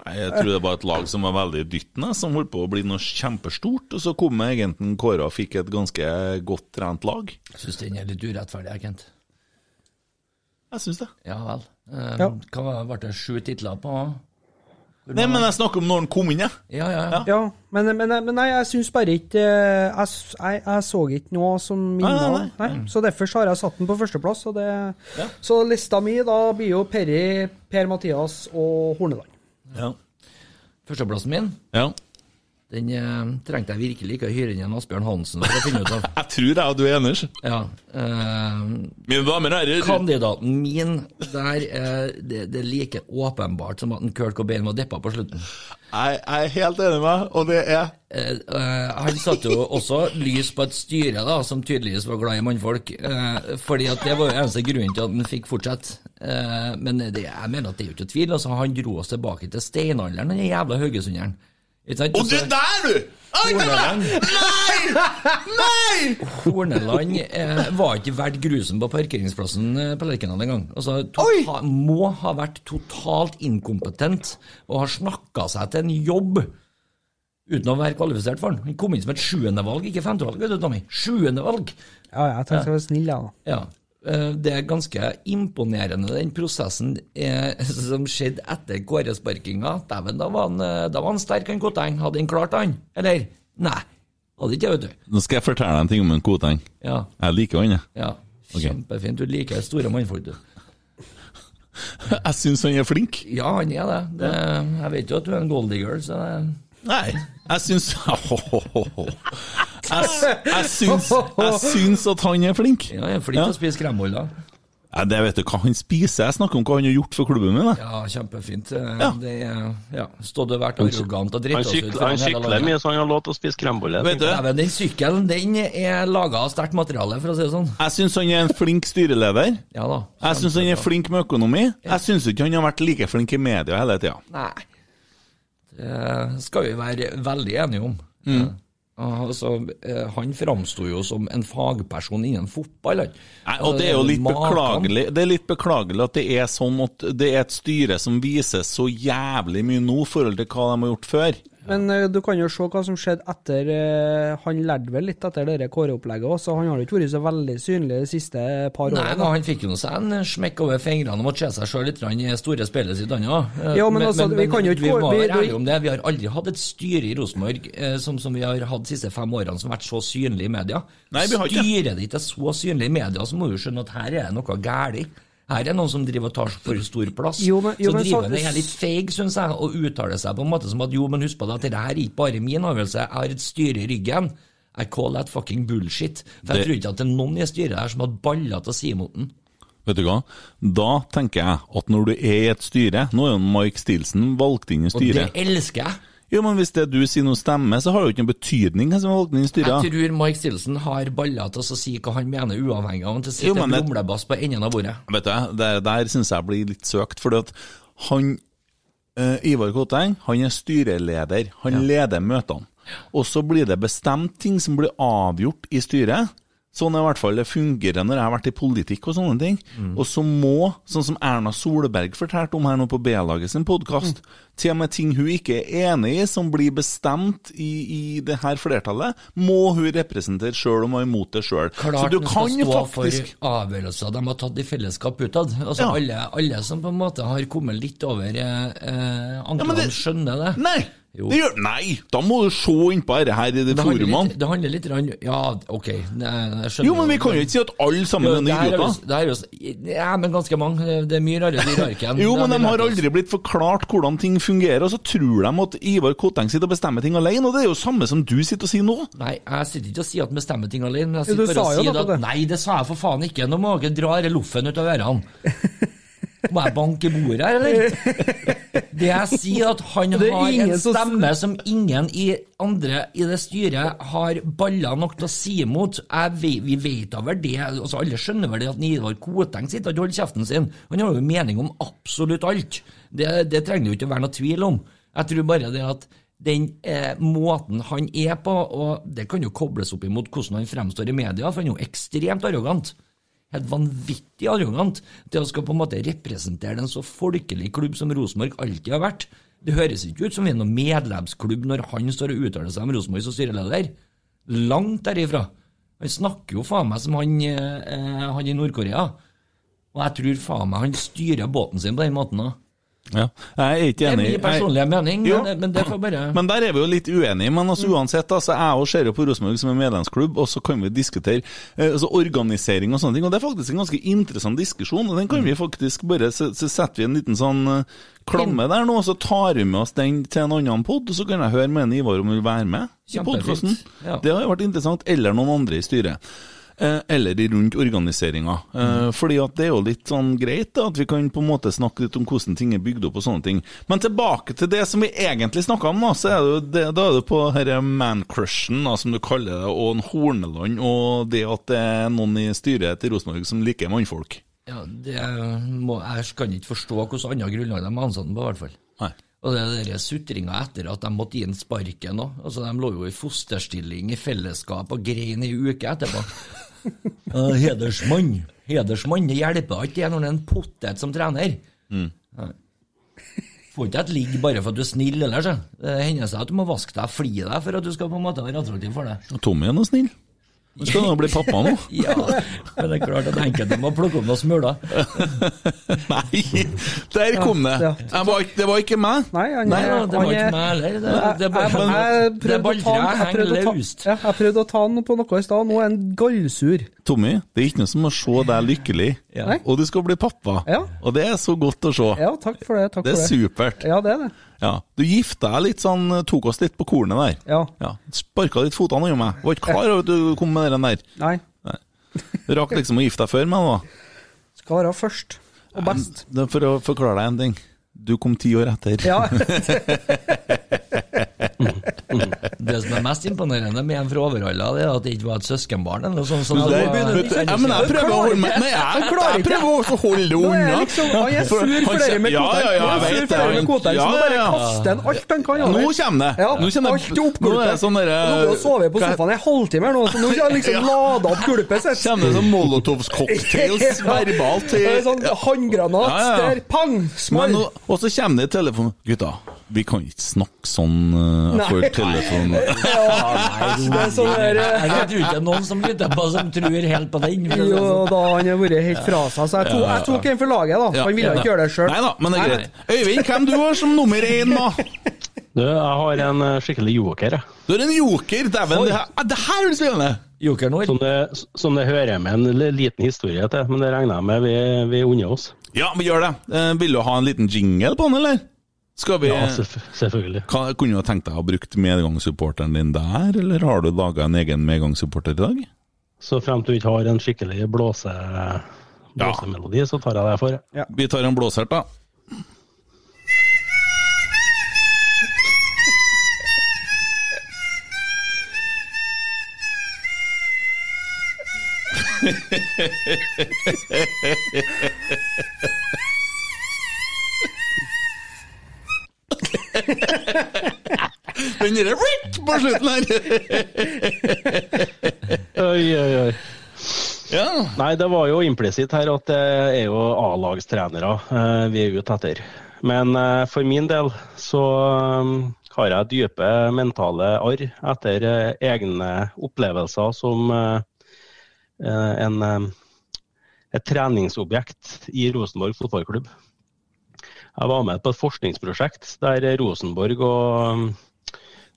Nei, Jeg tror det var et lag som var veldig dyttende, som holdt på å bli noe kjempestort. Og så kom agenten Kåre og fikk et ganske godt trent lag. Jeg syns den er litt urettferdig, egentlig. Kent. Jeg syns det. Ja vel. Eh, Ja. Hva var- ble det sju titler på? Nei, men jeg snakker om når han kom inn, jeg. Ja, ja, ja. Ja, men, men, men nei, jeg syns bare ikke eh, jeg, jeg, jeg så ikke noe som minner Nei, nei, nei, Så derfor så har jeg satt den på førsteplass. Og det, Så lista mi da blir jo Perry, Per-Mathias og Horneland. Ja. Førsteplassen min, ja. Den eh, trengte jeg virkelig ikke å hyre inn en Asbjørn Hansen for å finne ut av. Jeg tror jeg og du er enig. Ja. eh, Mine damer og herrer. kandidaten min der, eh, det, det er like åpenbart som at en Kurt Cobain var deppa på slutten. Jeg, jeg er helt enig med deg, og det er Eh, eh, han satte jo også lys på et styre da, som tydeligvis var glad i mannfolk. eh, fordi at det var jo eneste grunnen til at han fikk fortsette. Eh, men det, jeg mener at det er jo ikke tvil. altså Han dro oss tilbake til steinalderen, den jævla haugesunderen. Og du der, du! Nei! Nei! Horneland eh, var ikke verdt grusen på parkeringsplassen eh, på Lerkendal engang. Altså, tota, må ha vært totalt inkompetent og har snakka seg til en jobb uten å være kvalifisert for den. Han kom inn som et sjuendevalg, ikke femtevalg. Sjuendevalg! Ja, jeg tenkte jeg var snill, da. Ja. Eh, Det er ganske imponerende, den prosessen eh, som skjedde etter Kåre-sparkinga. Dæven, da var han, eh, da var han sterk, han Koteng. Hadde han klart han? Eller? Nei. Hadde ikke, vet du. Nå skal jeg fortelle deg en ting om en Koteng. Ja. Jeg liker han, jeg. Ja, kjempefint. Du liker store mannfolk, du. Jeg syns han er flink. Ja, han er det. det jeg vet jo at du er en golddigger, så det Nei, jeg syns oh, oh, oh. jeg, syns, jeg syns at han er flink. Ja, jeg er flink til å spise kremboller. Ja, det vet du hva han spiser. Jeg snakker om hva han har gjort for klubben min. Da. Ja, kjempefint. Eh, Ja. Det er ja, Stått og vært arrogant og dritt Han oss ut sykler, han sykler mye, så han har lov til å spise kremboller. Vet du, den sykkelen den er laga av sterkt materiale, for å si det sånn. jeg syns han er en flink styreleder. Ja da. Jeg syns han er flink med økonomi. Jeg syns ikke han har vært like flink i media hele tida. Det skal vi være veldig enige om. Mm. Ja. Altså, eh, han framsto jo som en fagperson innen fotball. Nei, og det er jo litt Makan. beklagelig Det er litt beklagelig at det er sånn at det er et styre som viser så jævlig mye nå i forhold til hva de har gjort før. Men uh, du kan jo se hva som skjedde etter uh, Han lærte vel litt etter det Kåre-opplegget òg, så han har jo ikke vært så veldig synlig de siste par Nei, årene. da, han fikk jo seg en smekk over fingrene og måtte se seg sjøl litt i store spillet sitt, han òg. Ja, men altså, vi kan jo ikke vi må være ærlige om det. Vi har aldri hatt et styre i Rosenborg eh, som, som vi har hatt de siste fem årene, som har vært så synlig i media. Nei, vi har ikke. Styret ditt er så synlig i media, så må du skjønne at her er det noe galt. Her er noen som driver og tar for stor plass. Jo, men- jo, så driver så- han er litt feig, syns jeg, og uttaler seg på en måte som at jo, men husk på det at dette her er ikke bare min avgjørelse, jeg har et styre i ryggen. I call that fucking bullshit. For jeg tror ikke at det er noen i styret her som hadde baller til å si imot den. Vet du hva? Da tenker jeg at når du er i et styre Nå er jo Mike Stilson valgt inn i Og det elsker jeg. Jo, men hvis det du sier nå stemmer, så har det jo ikke noen betydning hvem som er valgt inn i styret. Jeg tror Mike Stilson har baller til å si hva han mener, uavhengig av om det sitter en rumlebass på enden av bordet. Vet du, det der syns jeg blir litt søkt, for han eh, Ivar Koteng han er styreleder. Han leder møtene. Og så blir det bestemt ting som blir avgjort i styret. Sånn er i hvert fall det fungerer når jeg har vært i politikk og sånne ting. Og så må, sånn som Erna Solberg fortalte om her nå på B-laget sin podkast, til og med ting hun ikke er enig i, som blir bestemt i, i det her flertallet, må hun representere sjøl og må imot det sjøl. Så du kan jo faktisk for avgjørelser de har tatt i fellesskap utad. Altså Ja. alle, alle som på en måte har kommet litt over eh, anklene, Ja, men anklene, det- skjønner det. Nei! Jo. Det gjør, nei, da må du se innpå dette her i de forumene. det handler litt rann, Ja, OK. Nei, Jeg skjønner Jo, men vi kan jo ikke si at alle sammen Jo, er jo- idioter. det her er jo- Ja, men ganske mange. Det er mye rarere i arken. Jo, men de har aldri blitt forklart hvordan ting fungerer, og så tror de at Ivar Koteng sitter og bestemmer ting alene, og det er jo samme som du sitter og sier nå. Nei, jeg sitter ikke og sier at han bestemmer ting alene. Jeg sitter Jo, bare og sier at det. Nei, det sa jeg for faen ikke. Nå må dere dra denne loffen ut av ørene. Må jeg banke bordet her, eller? Det jeg sier, at han har en stemme som ingen i andre i det styret har baller nok til å si imot. Vet, vi vet da vel det. Altså, alle skjønner vel det at Nidar Koteng sitter og holder kjeften sin. Han har jo mening om absolutt alt. Det, det trenger det jo ikke å være noe tvil om. Jeg tror bare det at den eh, måten han er på, og det kan jo kobles opp imot hvordan han fremstår i media, for han er jo ekstremt arrogant. Helt vanvittig arrogant til å skal på en måte representere en så folkelig klubb som Rosenborg alltid har vært. Det høres ikke ut som vi er noen medlemsklubb når han står og uttaler seg om Rosenborg som styreleder. Langt derifra. Han snakker jo faen meg som han, eh, han i Nord-Korea. Og jeg tror faen meg han styrer båten sin på den måten òg. Ja. Jeg er ikke Det er enig. min personlige mening, Jo. men, men det får bare Men der er vi jo litt uenige. Men altså uansett, altså, jeg og ser jo på Rosenborg som en medlemsklubb, og så kan vi diskutere eh, altså, organisering og sånne ting. Og det er faktisk en ganske interessant diskusjon, og den kan vi faktisk bare Så, så setter vi en liten sånn eh, klamme der nå, og så tar vi med oss den til en annen pod, og så kan jeg høre med en Ivar om hun vil være med i podkasten. Ja. Det har jo vært interessant. Eller noen andre i styret. Eh, eller rundt organiseringa. Eh, fordi at det er jo litt sånn greit da, at vi kan på en måte snakke litt om hvordan ting er bygd opp og sånne ting. Men tilbake til det som vi egentlig snakka om, da, så er det jo det, da er det på denne man-crushen, som du kaller det, og en Horneland, og det at det er noen i styret til Rosenborg som liker mannfolk. Ja, det må, Jeg kan ikke forstå hvilket annet grunnlag de er ansatt på, i hvert fall. Nei. Og det der sutringa etter at de måtte gi en sparken òg. Altså, de lå jo i fosterstilling i fellesskap og grein ei uke etterpå. Ja, hedersmann. Hedersmann. Det hjelper ikke det når det er en potet som trener. Mm. Får ikke et ligg bare for at du er snill ellers. Det hender seg at du må vaske deg fli deg for at du skal på en måte være attraktiv for det. Tommy er nå snill. Han skal nå bli pappa nå. Ja, men det er klart at enkelte må plukke opp noen smuler. Nei, der kom det. Ja. Var, det var ikke meg. Nei, han Nei, er, det var ikke meg heller. Det, det, det det prøvde er å ta han- balltre jeg prøvde henger løst. Ja, jeg prøvde å ta han på noe i stad, nå er han gallsur. Tommy, det er ikke noe som å se deg lykkelig, Ja. Og du skal bli pappa. Ja. Og det er så godt å se. Ja, takk for det. Takk Det er for det. supert. Ja, det er det. Ja. Du gifta deg litt sånn, tok oss litt på kornet der. Ja. Ja. Sparka litt fotene under meg. Var ikke klar over at du kom med den der. Nei. Rakk liksom å gifte deg før meg, da. Skal være først. Og best. Er For å forklare deg en ting. Du kom ti år etter. Ja. Det som er mest imponerende med en fra Overhalla, det er at det ikke var et søskenbarn eller noe sånt. Så Men det der var- begynner du- ja, men jeg prøver å holde meg Nei, jeg, klarer jeg ikke. prøver også å holde det er unna. jeg liksom, han er sur for dere med ja, Koteng. Ja, ja, er jeg vet med det. Koteng, Ja, så bare ja. kaster han alt han kan. Nå over. kommer det. Ja, Nå kommer det. Nå er det sånn derre- Nå har jo sovet på sofaen i en halvtime her nå, så nå har jeg liksom Ja. lada opp gulpet sitt. Kommer det sånn Molotovs cocktails verbalt er sånn håndgranat Ja, ja, ja. der, pang, Men og så kommer det i telefonen Gutta, vi kan ikke snakke sånn uh, Nei. for telefon. Ja, det er sånn der Jeg, eh, jeg tror ikke det er noen som lytter på som tror helt på den. Jo, sånn. da han har vært helt fra seg, så jeg tok, jeg tok en for laget, da. Han ville ikke gjøre det sjøl. Nei da, men det er greit. Øyvind, hvem du har som nummer én, da? Du, jeg har en eh, skikkelig joker, jeg. Du har en joker, dæven. Det her, det her blir spennende! Jokeren vår. Som det, som det hører med en liten historie til, men det regner jeg med vi, vi unner oss. Ja, vi gjør det. Eh, vil du ha en liten jingle på den, eller? Skal vi Ja, selvfølgelig. kan, Kunne du ha tenkt deg å ha brukt medgangssupporteren din der, eller har du laga en egen medgangssupporter i dag? Så frem til du ikke har en skikkelig blåse, blåsemelodi, så tar jeg det for. Ja. Vi tar en blåsert, da. Den derre på slutten her! Oi, oi, oi. Ja. Nei, det var jo implisitt her at det er jo A-lagstrenere eh, vi er ute etter. Men eh, for min del så eh, har jeg dype mentale arr etter eh, egne opplevelser som en, et treningsobjekt i Rosenborg fotballklubb. Jeg var med på et forskningsprosjekt der Rosenborg og,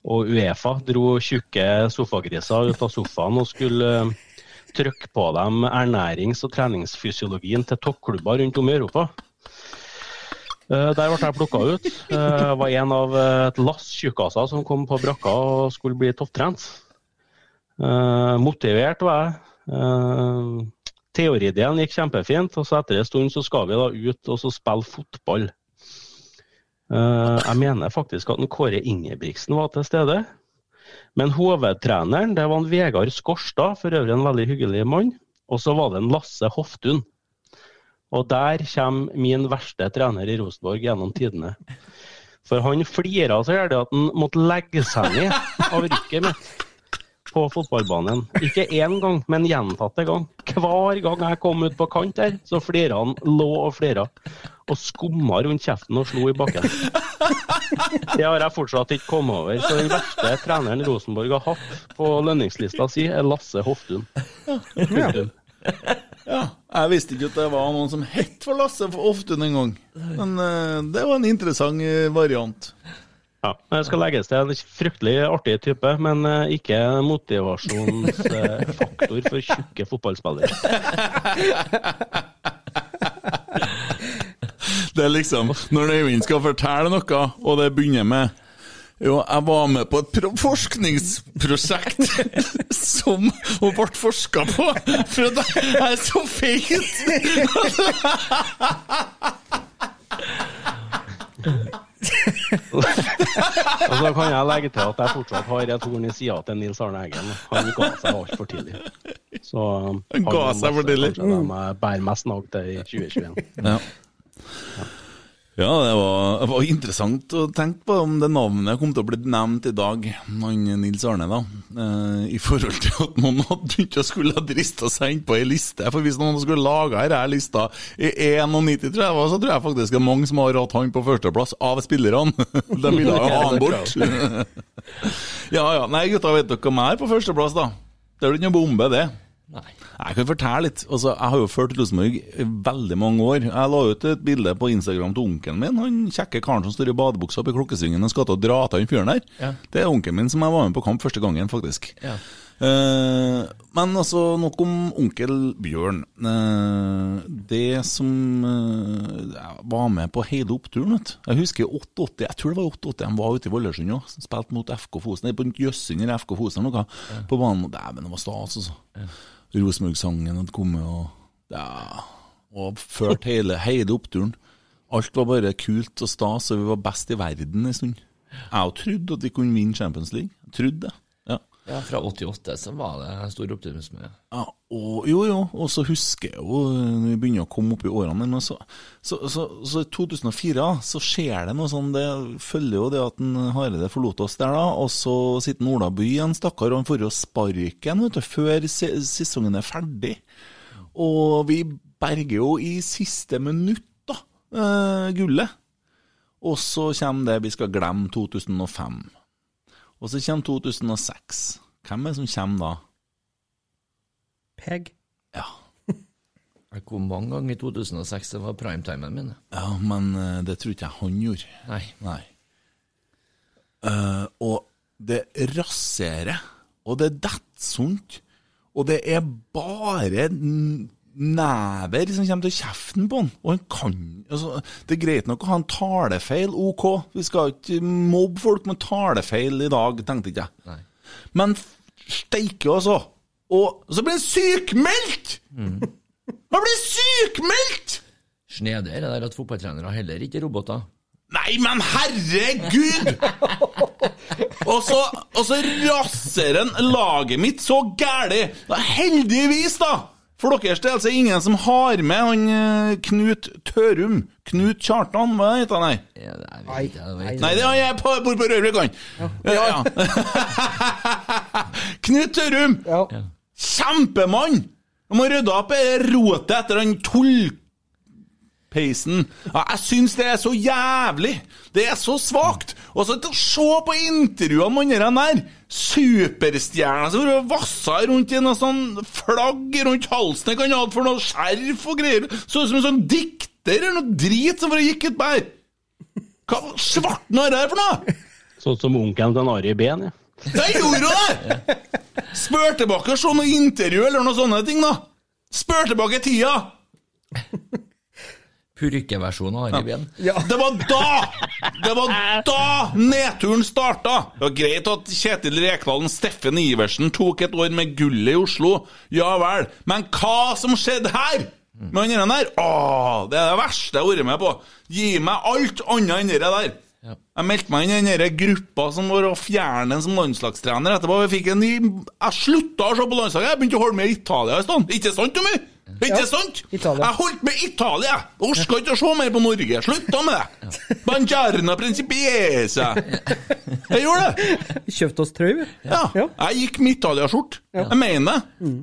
og Uefa dro tjukke sofagriser ut av sofaen og skulle eh, trykke på dem ernærings- og treningsfysiologien til toppklubber rundt om i Europa. Eh, Der ble jeg plukka ut. Eh, Jeg var en av et lass tjukkaser som kom på brakka og skulle bli topptrent. Motivert var jeg. Teoridelen gikk kjempefint, og så etter en stund så skal vi da ut og så spille fotball. Eh, Jeg mener faktisk at den Kåre Ingebrigtsen var til stede. Men hovedtreneren det var en Vegard Skorstad, for øvrig en veldig hyggelig mann. Og så var det en Lasse Hoftun. Og der kommer min verste trener i Rosenborg gjennom tidene. For han flira så gærent at han måtte legge seg ned av rykket mitt på fotballbanen. Ikke én gang, men gjentatte gang. Hver gang jeg kom ut på kant der, så flira han, lå og flira. Og skumma rundt kjeften og slo i bakken. Det har jeg fortsatt ikke kommet over. Så den verste treneren Rosenborg har hatt på lønningslista si, er Lasse Hoftun. Ja. Ja, jeg visste ikke at det var noen som het for Lasse Oftun en gang. Men uh, det var en interessant eh, variant. Ja, det skal legges til en fryktelig artig type, men eh, ikke motivasjonsfaktor for tjukke fotballspillere. Det er liksom Når Øyvind skal fortelle noe, og det begynner med jo, jeg var med på et forskningsprosjekt som hun ble forska på, for at jeg er så feit! Og så kan jeg legge til at jeg fortsatt har et horn i sida til Nils Arne Eggen. Han ga seg altfor tidlig. Så Han ga seg for tidlig. Kanskje de bærer mest nag til i 2021. Ja. Ja, det var, det var interessant å tenke på om det navnet kom til å bli nevnt i dag, han Nils Arne, da. Eh, I forhold til at noen hadde begynt å skulle ha drista seg inn på ei liste. For hvis noen skulle laga denne lista i 91, tror jeg, så tror jeg faktisk det er mange som har hatt han på førsteplass av spillerne. De ville jo ha han bort. ja ja. Nei, gutta, vet dere hva jeg er på førsteplass, da? Det er vel ikke noe bombe, det. Nei. Jeg kan fortelle litt. Altså, jeg har jo ført Rosenborg i veldig mange år. Jeg la ut et bilde på Instagram til onkelen min. Han kjekke karen som står i badebuksa oppe i klokkesvingen og skal til å dra til han fyren der. Ja. Det er onkelen min som jeg var med på kamp første gangen, faktisk. Ja. Uh, men altså, nok om onkel Bjørn. Uh, det som uh, var med på hele oppturen, vet. Jeg husker 88, jeg tror det var 88, han var ute i Valdresund òg. Spilte mot FK Fosen, på Jøssund eller FK Fosen eller noe. På banen. Dæven, det var stas, altså. Rosenborg-sangen hadde kommet, og ja, og ført hele, hele oppturen. Alt var bare kult og stas, og vi var best i verden en stund. Jeg trodde at vi kunne vinne Champions League. Jeg trodde det. Ja. Fra 88 så var det stor optimisme. Ja, og, jo, jo, og så husker jeg jo når vi begynner å komme opp i årene så, så, i 2004 da, så skjer det noe sånn Det følger jo det at en Hareide forlot oss der, da. Og så sitter Ola By igjen, stakkar, og han får jo sparken vet du, før sesongen er ferdig. Og vi berger jo i siste minutt, da, uh, gullet. Og så kommer det vi skal glemme 2005. Og så kommer 2006. Hvem er det som kommer da? Peg. Ja. Jeg kom mange ganger i 2006, det var primetimen min. Ja, men eh, det tror ikke jeg han gjorde. Nei. Nei. Uh, og det raserer, og det detter sånt, og det er bare never som kommer til kjeften på han. Og han kan altså, Det er greit nok å ha en talefeil, ok. Vi skal ikke mobbe folk med talefeil i dag, tenkte ikke jeg. Nei. Men steike, altså. Og så blir han sykmeldt! Han blir sykmeldt! Snedig er det der at fotballtrenere heller ikke roboter. Nei, men herregud! og, så, og så raser han laget mitt så gæli. Heldigvis, da! For deres del så er det ingen som har med han eh, Knut Tørum. Knut Kjartan, hva heter han? Nei, Ja, det er, vet jeg Nei det har jeg på, bor på Rørvik, han. Ja. ja. Knut Tørum! Kjempemann! Han må rydde opp i rotet etter den tullpeisen. Ja, jeg syns det er så jævlig! Det er så svakt! Og så se på intervjuene med han der superstjerna som vassa rundt i noe sånn flagg rundt halsen han hadde for noe skjerf og greier. Så ut som en sånn dikter eller noe drit som bare gikk ut på her. Hva svarten har det her for noe?! Sånn som onkelen til Ari Behn, ja. Jeg gjorde hun det! Spør tilbake og se noe intervju eller noe sånne ting, da! Spør tilbake tida! Purkeversjonen av Harry Behn. Det var da! Det var da nedturen starta! Det var greit at Kjetil Rekdalen Steffen Iversen tok et år med gullet i Oslo, ja vel, men hva som skjedde her? Med han der? Åh, det er det verste jeg har vært med på. Gi meg alt annet enn det der. Jeg meldte meg inn i den gruppa som var å fjerne en som landslagstrener etterpå. Jeg, fikk en, ny- jeg slutta å se på landslaget. Jeg begynte å holde med i Italia i stedet. Ikke sant, Tommy? Ikke Ja, sant? Italia. Jeg holdt med Italia! Orka ikke å se mer på Norge. Slutta med det! Banjarna principiese. Jeg gjorde det. Kjøpte oss trøye. Ja. Jeg gikk med Italia-skjort. Jeg mener det. Jeg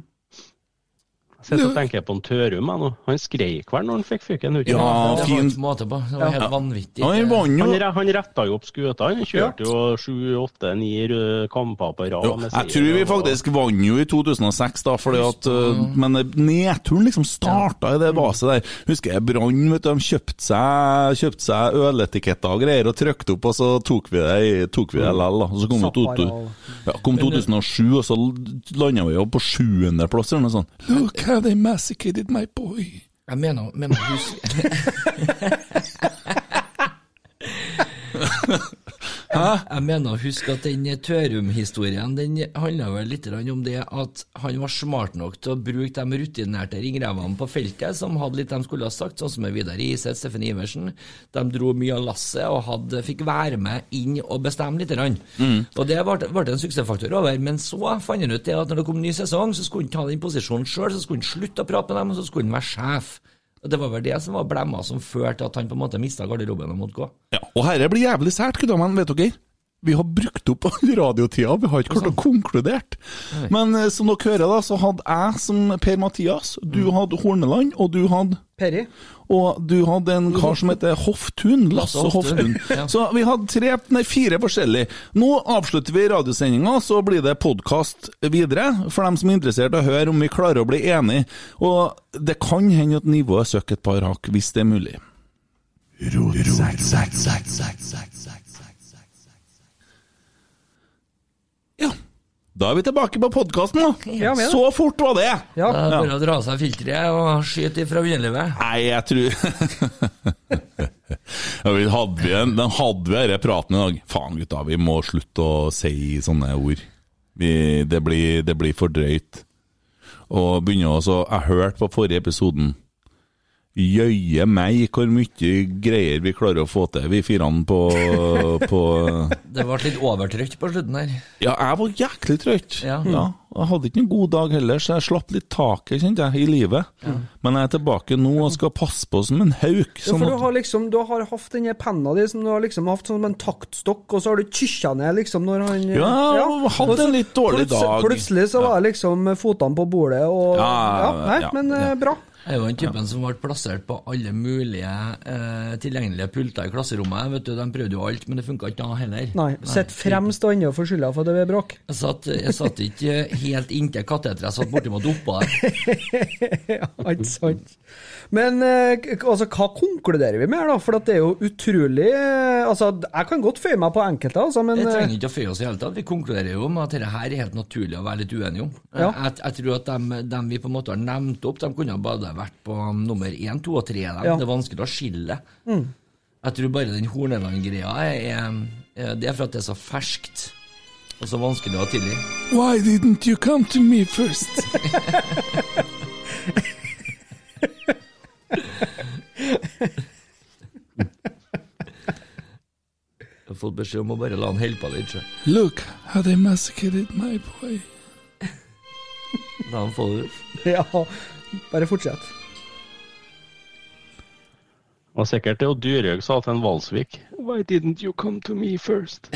sitter og tenker på en Tørum, jeg nå. Han skreik vel når han fikk fyken ut? Ja, det var fin- ikke måte på. Det var helt Ja. vanvittig. Han vant jo Han, han retta jo opp skuta. Han kjørte jo sju, åtte, ni røde kamper på rad. Jeg tror vi og- faktisk vant jo i 2006, da, fordi at mm. Men nedturen liksom starta i det vaset der. Husker jeg Brann, vet du, de kjøpte seg, kjøpt seg øletiketter og greier og trykte opp, og så tok vi det, tok vi det lell, da. Og så kom, jo to, ja, kom 2007, og så landa vi jo på sjuendeplass eller noe sånt. Look how they massacred my boy. Jeg mener, mener husk Jeg mener å huske at den Tørum-historien Den handla vel litt om det at han var smart nok til å bruke de rutinerte ringrevene på feltet, som hadde litt de skulle ha sagt, sånn som Vidar Iseth, Steffen Iversen. De dro mye av lasset og hadde, fikk være med inn og bestemme litt. Mm. Og det ble, ble en suksessfaktor over. Men så fant han ut det at når det kom en ny sesong, så skulle han ta den posisjonen sjøl, så skulle han slutte å prate med dem, og så skulle han være sjef. Det var vel det som var blemma som førte til at han på en måte mista garderoben og måtte gå. Ja, og herre blir jævlig sært, gutta, vet dere? Vi har brukt opp all radiotida, vi har ikke klart å konkludert. Men eh, som dere hører, da, så hadde jeg som Per-Mathias, du hadde Horneland, og du hadde Perry. Og du hadde en kar som heter Hoftun. Lasse Hoftun. Så vi hadde tre, nei, fire forskjellige. Nå avslutter vi radiosendinga, så blir det podkast videre. For dem som er interessert i å høre om vi klarer å bli enige. Og det kan hende at nivået søker et par hakk, hvis det er mulig. Ja. Da er vi tilbake på podkasten, da. Ja. Så fort var det! Ja. Det er bare å dra av seg filteret og skyte ifra underlivet. Nei, jeg tror ja, vi hadde vi en, Den hadde vi denne praten i dag. Faen, gutta, vi må slutte å si sånne ord. Vi, det, blir, det blir for drøyt. Og begynner også Jeg hørte på forrige episoden. Jøye meg hvor mye greier vi klarer å få til, vi firene på, på Det ble litt overtrykt på slutten her. Ja, jeg var jæklig trøtt. Ja. Jeg hadde ikke en god dag heller, så jeg slapp litt taket, kjente jeg, i livet. Men jeg er tilbake nå og skal passe på som en hauk. Ja, Sånn for du har liksom Du har hatt denne penna di som du har liksom hatt som en taktstokk, og så har du tykja ned liksom når han Ja, jeg hadde hatt en litt dårlig dag. Plutselig så var jeg liksom fotene på bordet og Ja, Nei, ja, men eh, ja. bra. Jeg er jo den typen som ble plassert på alle mulige eh, tilgjengelige pulter i klasserommet. Vet du, De prøvde jo alt, men det funka ikke da heller. Nei. Sitt fremst og ennå for skylda for det blir bråk. Jeg satt, jeg satt ikke helt inntil kateteret, jeg satt bortimot oppå der. ja, ikke sant. Men eh, altså, hva konkluderer vi med her, da? For at det er jo utrolig eh, Altså, jeg kan godt føye meg på enkelte, altså, men Jeg eh, trenger ikke å føye oss i hele tatt. Vi konkluderer jo med at dette her er helt naturlig å være litt uenige om. Ja. Jeg, jeg tror at dem, dem vi på en måte har nevnt opp, de kunne bare vært på nummer én, to og tre. Ja. Det er vanskelig å skille. Jeg tror bare den Horneland-greia er, er Det er for at det er så ferskt og så vanskelig å tilgi. Why didn't you come to me first? Jeg har fått beskjed om å bare la han holde på litt. så. Look how they massacred my boy. La han få det ut. ja, bare fortsett. Og sikkert det og Dyrhaug sa til en Valsvik Why didn't you come to me first?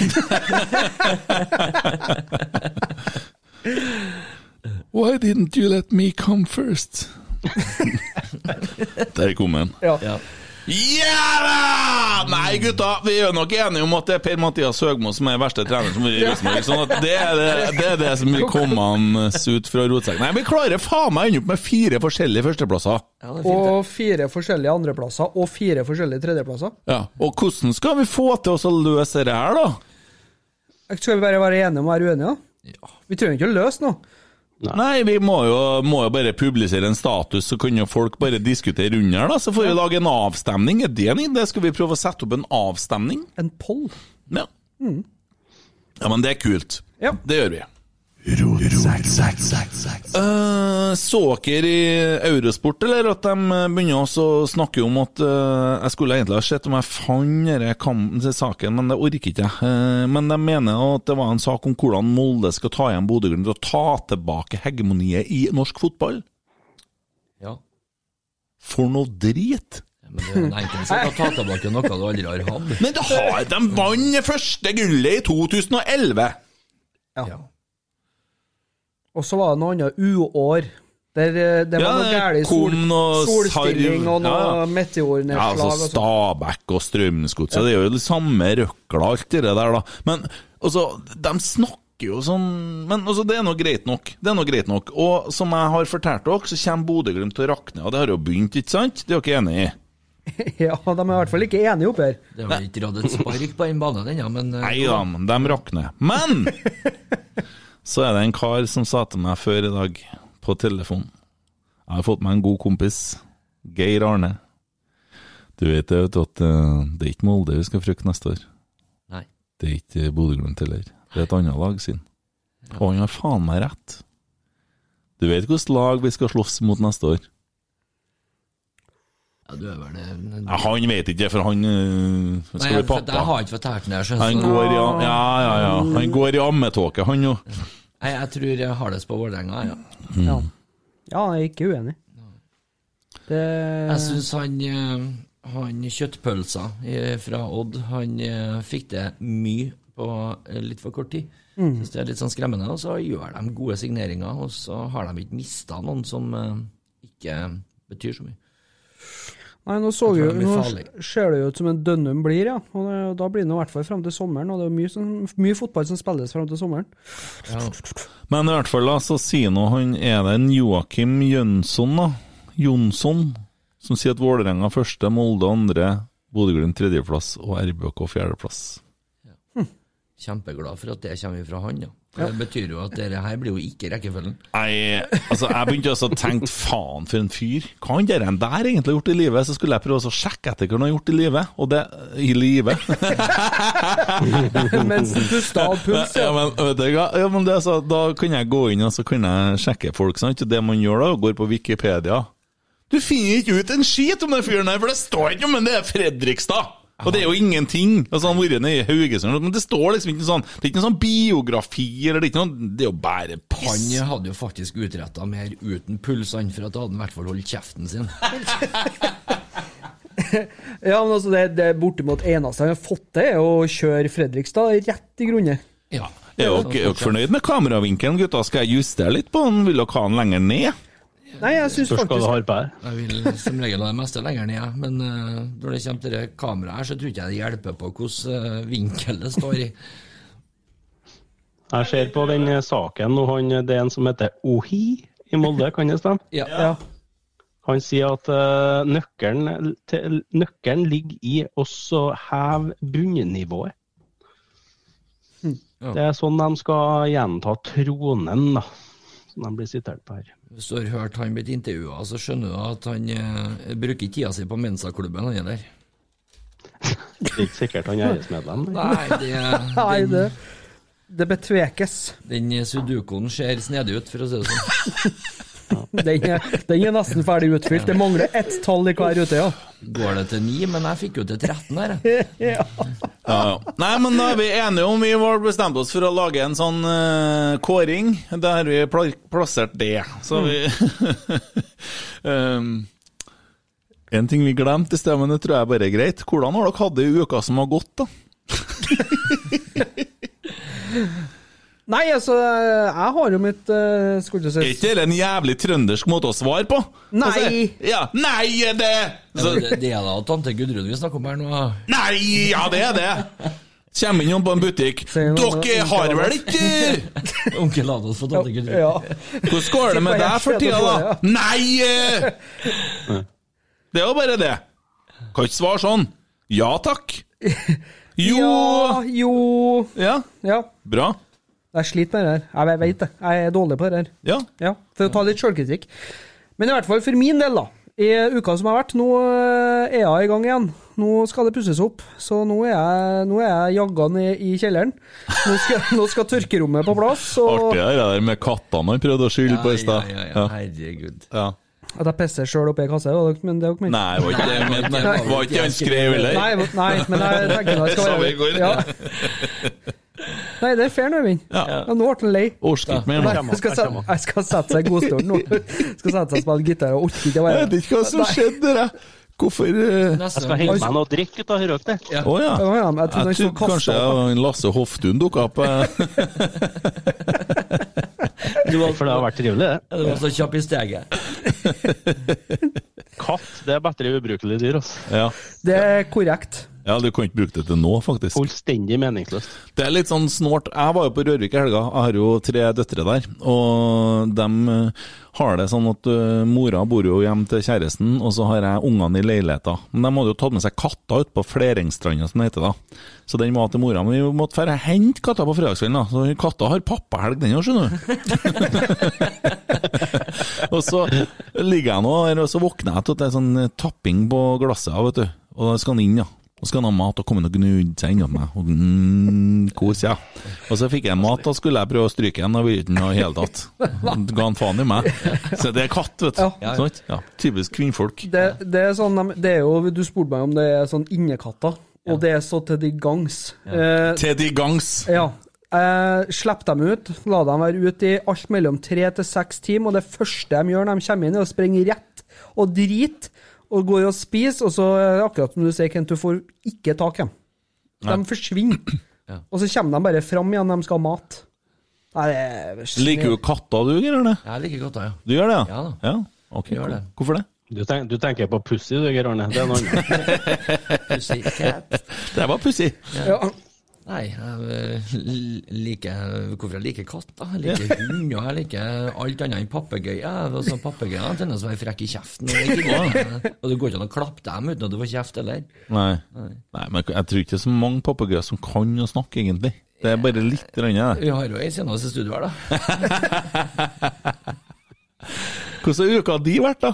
Why didn't you let me come first? Der kom den. Ja. Ja. Ja da! Nei, gutta, vi er nok enige om at det er Per-Mathias Høgmo som er verste trener som har vært i Rosenborg. Sånn at det er det, det er det som vil komme hans ut fra rotsekken. Nei, vi klarer faen meg å ende opp med fire forskjellige førsteplasser. Ja, fint. Og fire forskjellige andreplasser og fire forskjellige tredjeplasser. Ja, Og hvordan skal vi få til oss å løse det her, da? Skal vi bare være enige om å være uenige? da? Ja. Vi trenger ikke å løse noe. Nei, vi må jo, må jo bare publisere en status, så kan jo folk bare diskutere under, da. Så får vi lage en avstemning. Er det en idé? Skal vi prøve å sette opp en avstemning? En poll. Ja. Ja, men det er kult. Ja. Det gjør vi. Eh, så dere i Eurosport, eller at de eh, begynner også å snakke om at uh, Jeg skulle egentlig ha sett om jeg fant denne saken, men det orker ikke jeg. Uh, men de mener at det var en sak om hvordan Molde skal ta igjen Bodø-Glimt og ta tilbake hegemoniet i norsk fotball. Ja. For noe drit! Men det er en enkel sak å ta tilbake noe du aldri har hatt. Men det har, de vant første gullet i 2011! Ja. Og så var det noe annet uår. Der eh, det var Ja, noe det gærent i sol, noe solstilling og noe ja, ja. meteornedslag. Ja, altså. Stabæk og Strømsgodset, det er jo det samme røkla, alt det der, da. Men altså, de snakker jo sånn Men altså, det er nå greit nok. Det er nå greit nok. Og som jeg har fortalt dere, så kommer Bodø-Glimt til å rakne, og det har jo begynt, ikke sant? Det er dere enig i? Ja, de er i hvert fall ikke enige oppe her. Det har ikke dratt et spark på den banen ennå, men eh, Nei da, men de rakner. Men så er det en kar som sa til meg før i dag, på telefon Jeg har fått meg en god kompis, Geir Arne. Du vet det, vet du, at eh, det er ikke Molde vi skal frykte neste år. Nei. Det er ikke Bodø-Glimt heller. Det er et annet lag sin. Og han har faen meg rett. Du vet hvilket lag vi skal slåss mot neste år? Ja, du er vel det men- Ja, han vet ikke, for han øh, skal Nei, bli pappa. jeg har ikke fortalt den her, Han går i, ja, ja, ja. Han går i ammetåke, han jo. Nei, jeg tror jeg har det på Vålerenga, ja. Ja. ja, jeg er ikke uenig. Det Jeg syns han, eh, han kjøttpølsa fra Odd, han eh, fikk det mye på eh, litt for kort tid. Mm. Syns det er litt sånn skremmende. Og så gjør de gode signeringer, og så har de ikke mista noen som ikke betyr så mye. Nei, nå, så Jeg jo, nå ser det jo ut som en Dønnum blir, ja. Og det, da blir det i hvert fall frem til sommeren. Og det er mye, som, mye fotball som spilles frem til sommeren. Ja. Men i hvert fall da, så sier nå han Er det en Joakim Jønsson, da? Jonsson, som sier at Vålerenga første, Molde andre, Bodø-Glimt tredjeplass og RBK fjerdeplass. Kjempeglad for at det kommer fra han, ja. For Det betyr jo at dette her blir jo ikke rekkefølgen. Nei, altså jeg begynte også å tenke faen for en fyr. Hva han der der egentlig har gjort i livet? Så skulle jeg prøve å sjekke etter hva han har gjort i livet. Og det i livet. Mens du av puls, Ja, men, vet du ja, men det, så, da kan jeg gå inn og så kan jeg sjekke folk. Sant? Det man gjør da, går på Wikipedia. Du finner ikke ut en skit om den fyren her, for det står ikke om men det er Fredrikstad! Og det er jo ingenting. Altså Han har vært nede i Haugesund, men det står liksom ikke sånn Det er ikke noen sånn biografi, eller det er ikke noe Det er jo bare piss. Han hadde jo faktisk utretta mer uten puls, han, for at da hadde han i hvert fall holdt kjeften sin. ja men altså, det, det bortimot eneste han har fått til, er å kjøre Fredrikstad rett i grunne. Ja. Er dere fornøyd med kameravinkelen, gutta? Skal jeg justere litt på den? Vil dere ha den lenger ned? Nei, jeg syns faktisk ha på her. Jeg vil som regel ha det meste lenger ned, men uh, når det kommer til det kameraet her, så tror ikke jeg det hjelper på hvordan uh, vinkel det står i. Jeg ser på den eh, saken, nå, han, det er en som heter Ohi i Molde, kan det stemme? Ja. Ja. Han sier at uh, nøkkelen, til, nøkkelen ligger i også heve bunnivået. Ja. Det er sånn de skal gjenta tronen, da. Som de blir sitert på her. Hvis du har hørt han blitt intervjua, så skjønner du at han eh, bruker tida si på Mensa-klubben, han er der. Det er ikke sikkert han er æresmedlem. Nei, det, Nei, det, det betvekes. den sudokoen ser snedig ut, for å si det sånn. Den er, den er nesten ferdig utfylt. Det mangler ett tall i hver rute, ja. Går det til ni, men jeg fikk jo til 13 her. ja. Ja, ja. Nei, men da er vi enige om Vi har bestemt oss for å lage en sånn uh, kåring. Der har vi pl plassert det. Så vi um, En ting vi glemte i sted, men det tror jeg bare er greit. Hvordan har dere hatt det i uka som har gått, da? Nei, altså, jeg har jo mitt uh, Skulle Er ikke det en jævlig trøndersk måte å svare på? Nei. Altså, ja, nei er det! Ja, det, det er da tante Gudrun vi snakker om her nå. nei, ja, det er det! Kommer inn på en butikk. Dere har vel ikke Onkel Adolf og tante Gudrun. Ja. Hvordan går det med deg for tida, da? Nei! eh! Det er jo bare det. Kan ikke svare sånn. Ja takk. Jo Ja, jo Ja, Ja. bra. Jeg sliter med det her. Jeg vet det. Jeg er dårlig på det her. Ja. Ja, For å ta litt sjølkritikk. Men i hvert fall for min del, da. I uka som har vært, nå eh, er jeg i gang igjen. Nå skal det pusses opp. Så nå er jeg, nå er jeg jagga ned i kjelleren. Nå skal, nå skal tørkerommet på plass. Og Artig det der med kattene han prøvde å skylde på i stad. ja, ja, Ja. herregud. Ja. at jeg pisser sjøl oppi ei kasse, var det- men det er jo ikke min. Nei, var ikke det men var ikke det han skrev heller? Nei, nei, men jeg tenker det skal være. Ja. Nei, det er fair nå, Øyvind. Ja. Ja, nå ble han lei. Orker ikke mer nå. jeg skal, se- jeg skal sette seg i godstolen nå. Skal sette seg og spille gitar og orker ikke å Jeg vet ikke hva som skjedde der. Hvorfor eh, Jeg skal henge meg noe drikk ut av hører Å ja. Å ja. Ja, ja, jeg trodde Jeg trodde kanskje opp. en Lasse Hoftun dukka opp. eh. Du var, For det har vært trivelig, det. Du var så kjapp i steget. Katt det er bedre ubrukelig dyr. altså. Ja. Det er korrekt. Ja, du kan ikke bruke det til nå, faktisk. Fullstendig meningsløst. Det er litt sånn snålt. Jeg var jo på Rørvik i helga, jeg har jo tre døtre der. Og de eh, har det sånn at eh, mora bor jo hjemme til kjæresten, og så har jeg ungene i leiligheta. Men de hadde jo tatt med seg katter ut på Fleringstranda, som det heter da. Så den var til mora. Men vi måtte dra og hente katta på fredagskvelden, da. Så katta har pappahelg den òg, skjønner du. og så ligger jeg nå her, og så våkner jeg til at det er sånn tapping på glasset, vet du. Og da skal han inn, ja. Og skal han ha mat og komme inn og gnudde seg innom meg. Og mm, kos, ja. Og så fikk jeg mat, da skulle jeg prøve å stryke den, og ville ikke noe i hele tatt. Ga han faen i meg. Så det er katt, vet du. Ja. Sånn? Ja. Typisk kvinnfolk. Det, det er sånn, det er jo, Du spurte meg om det er sånn innekatter, og det er så til de gangs. Eh, Til de gangs. ja. Eh, Slipp dem ut, la dem være ute i alt mellom tre til seks timer, og det første de gjør når de kommer inn, er å springe rett og drite, og går og spiser, og så er det akkurat som du sier, Kent, du får ikke tak i dem. De forsvinner. Ja. Og så kommer de bare fram igjen de skal ha mat. Nei, det er Liker du katter, du, Geir Arne? Jeg liker katter, ja. Du gjør det, Ja da. Ja, ok. Gjør det. Hvorfor det? Du, tenk, du tenker på Pussy, du, Geir Arne. Det er noe annet. Det var pussig. Ja. Nei, jeg eh, liker Hvorfor jeg liker katter? Jeg liker hunder, jeg liker alt annet enn papegøyer. Sånn tendens til å være frekk i kjeften. Og, det gidder og det går ikke an å klappe dem uten at du får kjeft heller. Nei. Nei, men jeg tror ikke det er så mange papegøyer som kan å snakke, egentlig. Det er bare litt grann, det. Vi har jo ei seneste studio her, da. Hvordan har uka di vært, da?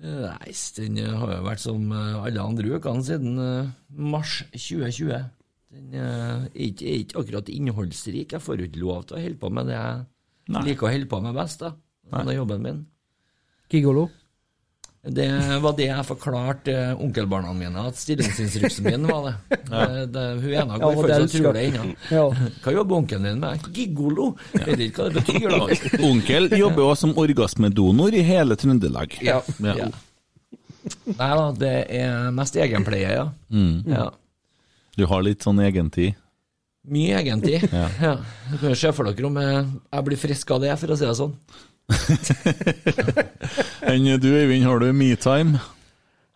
Nei, den har jo vært som alle andre ukene siden eh, mars 2020. Den eh, er ikke, er ikke akkurat innholdsrik. Jeg får jo ikke lov til å holde på med det jeg Nei. liker å holde på med best. da. Det er jobben min. Gigolo. Det var det jeg forklarte eh, onkelbarna mine, at stillingsinstruksen min var det. det, det hun ene Ja, går og for det tror det ennå. Ja. Hva jobber onkelen din med? Gigolo? Jeg vet ikke hva det betyr. da. Onkel jobber også som orgasmedonor i hele Trøndelag. Ja. Ja. ja. Nei da, det er mest egenpleie, ja. Mm. ja. Du har litt sånn egentid. Mye egentid. Ja. Ja. Du kan jo se for dere om jeg, jeg blir frisk av det, for å si det sånn. Enn du, Øyvind, har du metime?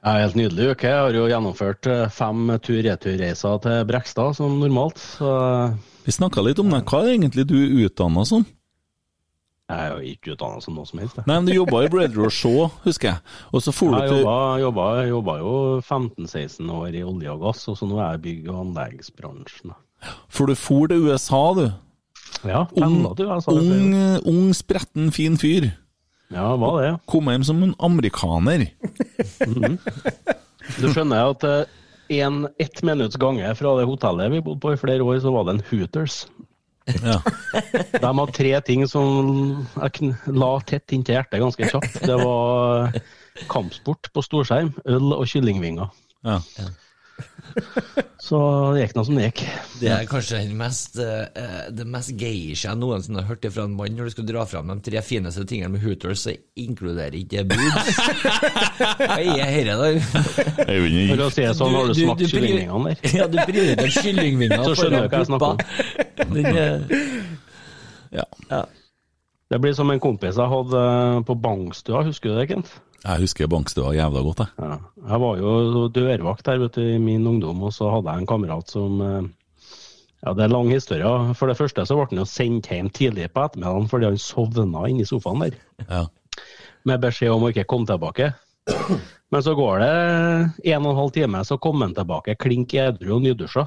Ja, helt nydelig uke. Jeg har jo gjennomført eh, fem tur-retur-reiser til Brekstad som normalt. Så Vi snakka litt om det. Hva er egentlig du utdanna som? Jeg er jo ikke utdanna som noe som helst. jeg. Nei, men Du jobba i Brother og Shaw, husker jeg. Og så for du Jeg til jobba, jobba, jo 15-16 år i olje og gass, og så nå er jeg i bygg- og anleggsbransjen. For du for til USA, du. Ja, Ung, pendla du, altså. ung, ung, spretten, fin fyr. Ja, hva det? ja. Kom hjem som en amerikaner. Du skjønner at eh, en, ett minutts gange fra det hotellet vi bodde på i flere år, så var det en Hooters. Ja. De hadde tre ting som jeg la tett inntil hjertet ganske kjapt. Det var kampsport på storskjerm, øl og kyllingvinger. Ja. Så det gikk nå som det gikk. Det er kanskje den mest, eh, det mest geisha jeg noensinne har hørt fra en mann. Når du skal dra fram de tre fineste tingene med Hooters, så inkluderer ikke det bud. Hva er dette, da? For å si det sånn, har du Du- smakt kyllingvingene der? Ja, du prioriterer kyllingvinger Så skjønner du hva jeg snakker om. Den, ja. Det blir som en kompis jeg hadde eh, på Bangstua, husker du det, Kent? Jeg husker bankstua jævla godt, jeg. Ja. Jeg var jo dørvakt der vet du, i min ungdom, og så hadde jeg en kamerat som eh, Ja, det er lang historie. For det første så ble han jo sendt hjem tidlig på ettermiddagen fordi han sovna inni sofaen der. Ja. Med beskjed om å ikke komme tilbake. Men så går det en og en halv time, så kom han tilbake klink edru og nydusja.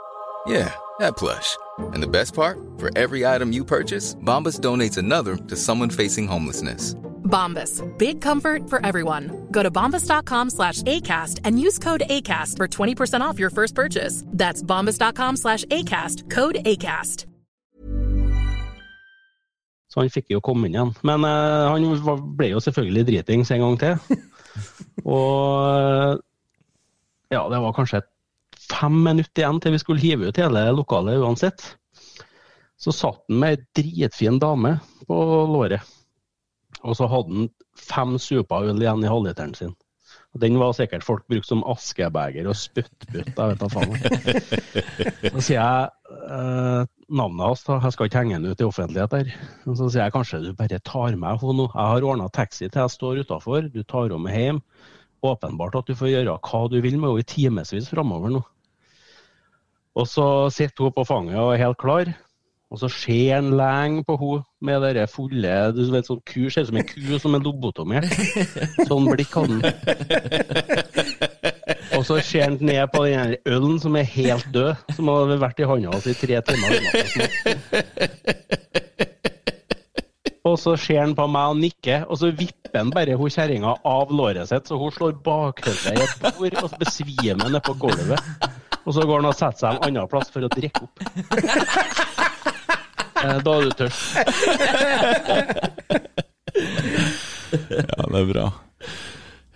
Yeah, that plush. And the best part? For every item you purchase, Bombas donates another to someone facing homelessness. Bombas. Big comfort for everyone. Go to bombas.com slash ACAST and use code ACAST for 20% off your first purchase. That's bombas.com slash ACAST. Code ACAST. Så han fikk jo komme inn igjen. Men eh, han var- ble jo selvfølgelig dritings en gang til. Og ja, det var kanskje fem minutter igjen til vi skulle hive ut hele lokalet uansett. Så satt han med ei dritfin dame på låret. Og så hadde han fem super øl igjen i halvliteren sin. Og Den var sikkert folk brukt som askebeger og spyttbutt. Jeg vet da faen. Så sier jeg eh, navnet hans, da. Jeg skal ikke henge han ut i offentlighet der. Og så sier jeg kanskje du bare tar med henne nå. Jeg har ordna taxi til jeg står utafor. Du tar henne med hjem. Åpenbart at du får gjøre hva du vil med henne i timevis framover nå. Og så sitter hun på fanget og er helt klar. Og så ser han lenge på henne med det fulle du vet, sånn ku, Ser ut som en ku som er lobotomert. Sånn blikk hadde han. Og så ser han ned på den ølen som er helt død, som har vært i hånda hans i tre timer. Og så ser han på meg og nikker, og så vipper han bare hun kjerringa av låret sitt, så hun slår bakhodet i et bord og besvimer nedpå gulvet. Og så går han og setter seg en annen plass for å drikke opp. Eh, Da er du tørst. Ja, det er bra.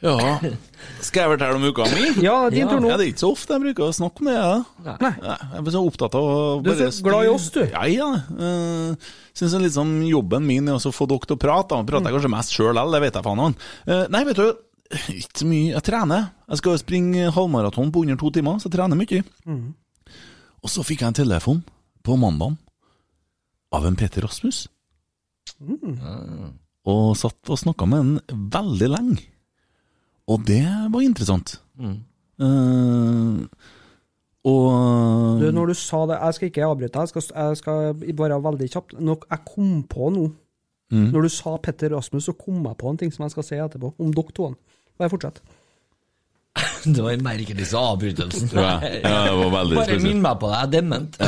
Ja Skal jeg fortelle om uka mi? Ja, din tur nå. Ja, det er ikke så ofte jeg bruker å snakke om det. Ja. Nei. Jeg er så opptatt av å Du er så glad i oss, du. Ja, ja. Uh, Syns liksom jobben min er å få dere til å prate. Da prater jeg kanskje mest sjøl likevel, det vet jeg faen. Eh, nei, vet du, ikke så mye. Jeg trener. Jeg skal springe halvmaraton på under to timer, så jeg trener mye. Mm. Og så fikk jeg en telefon på mandag av en Peter Rasmus. Mm. Og satt og snakka med han veldig lenge. Og det var interessant. Mm. Uh, og Du, når du sa det, jeg skal ikke avbryte, jeg skal, jeg skal bare veldig kjapt. Jeg kom på noe. Mm. Når du sa Petter Rasmus, så kom jeg på en ting som jeg skal si etterpå, om dere to. Bare fortsett. Det var en merkelig avbrytelse. avbrytelsen. Ja, ja, det var veldig Bare minn meg på det, jeg er dement.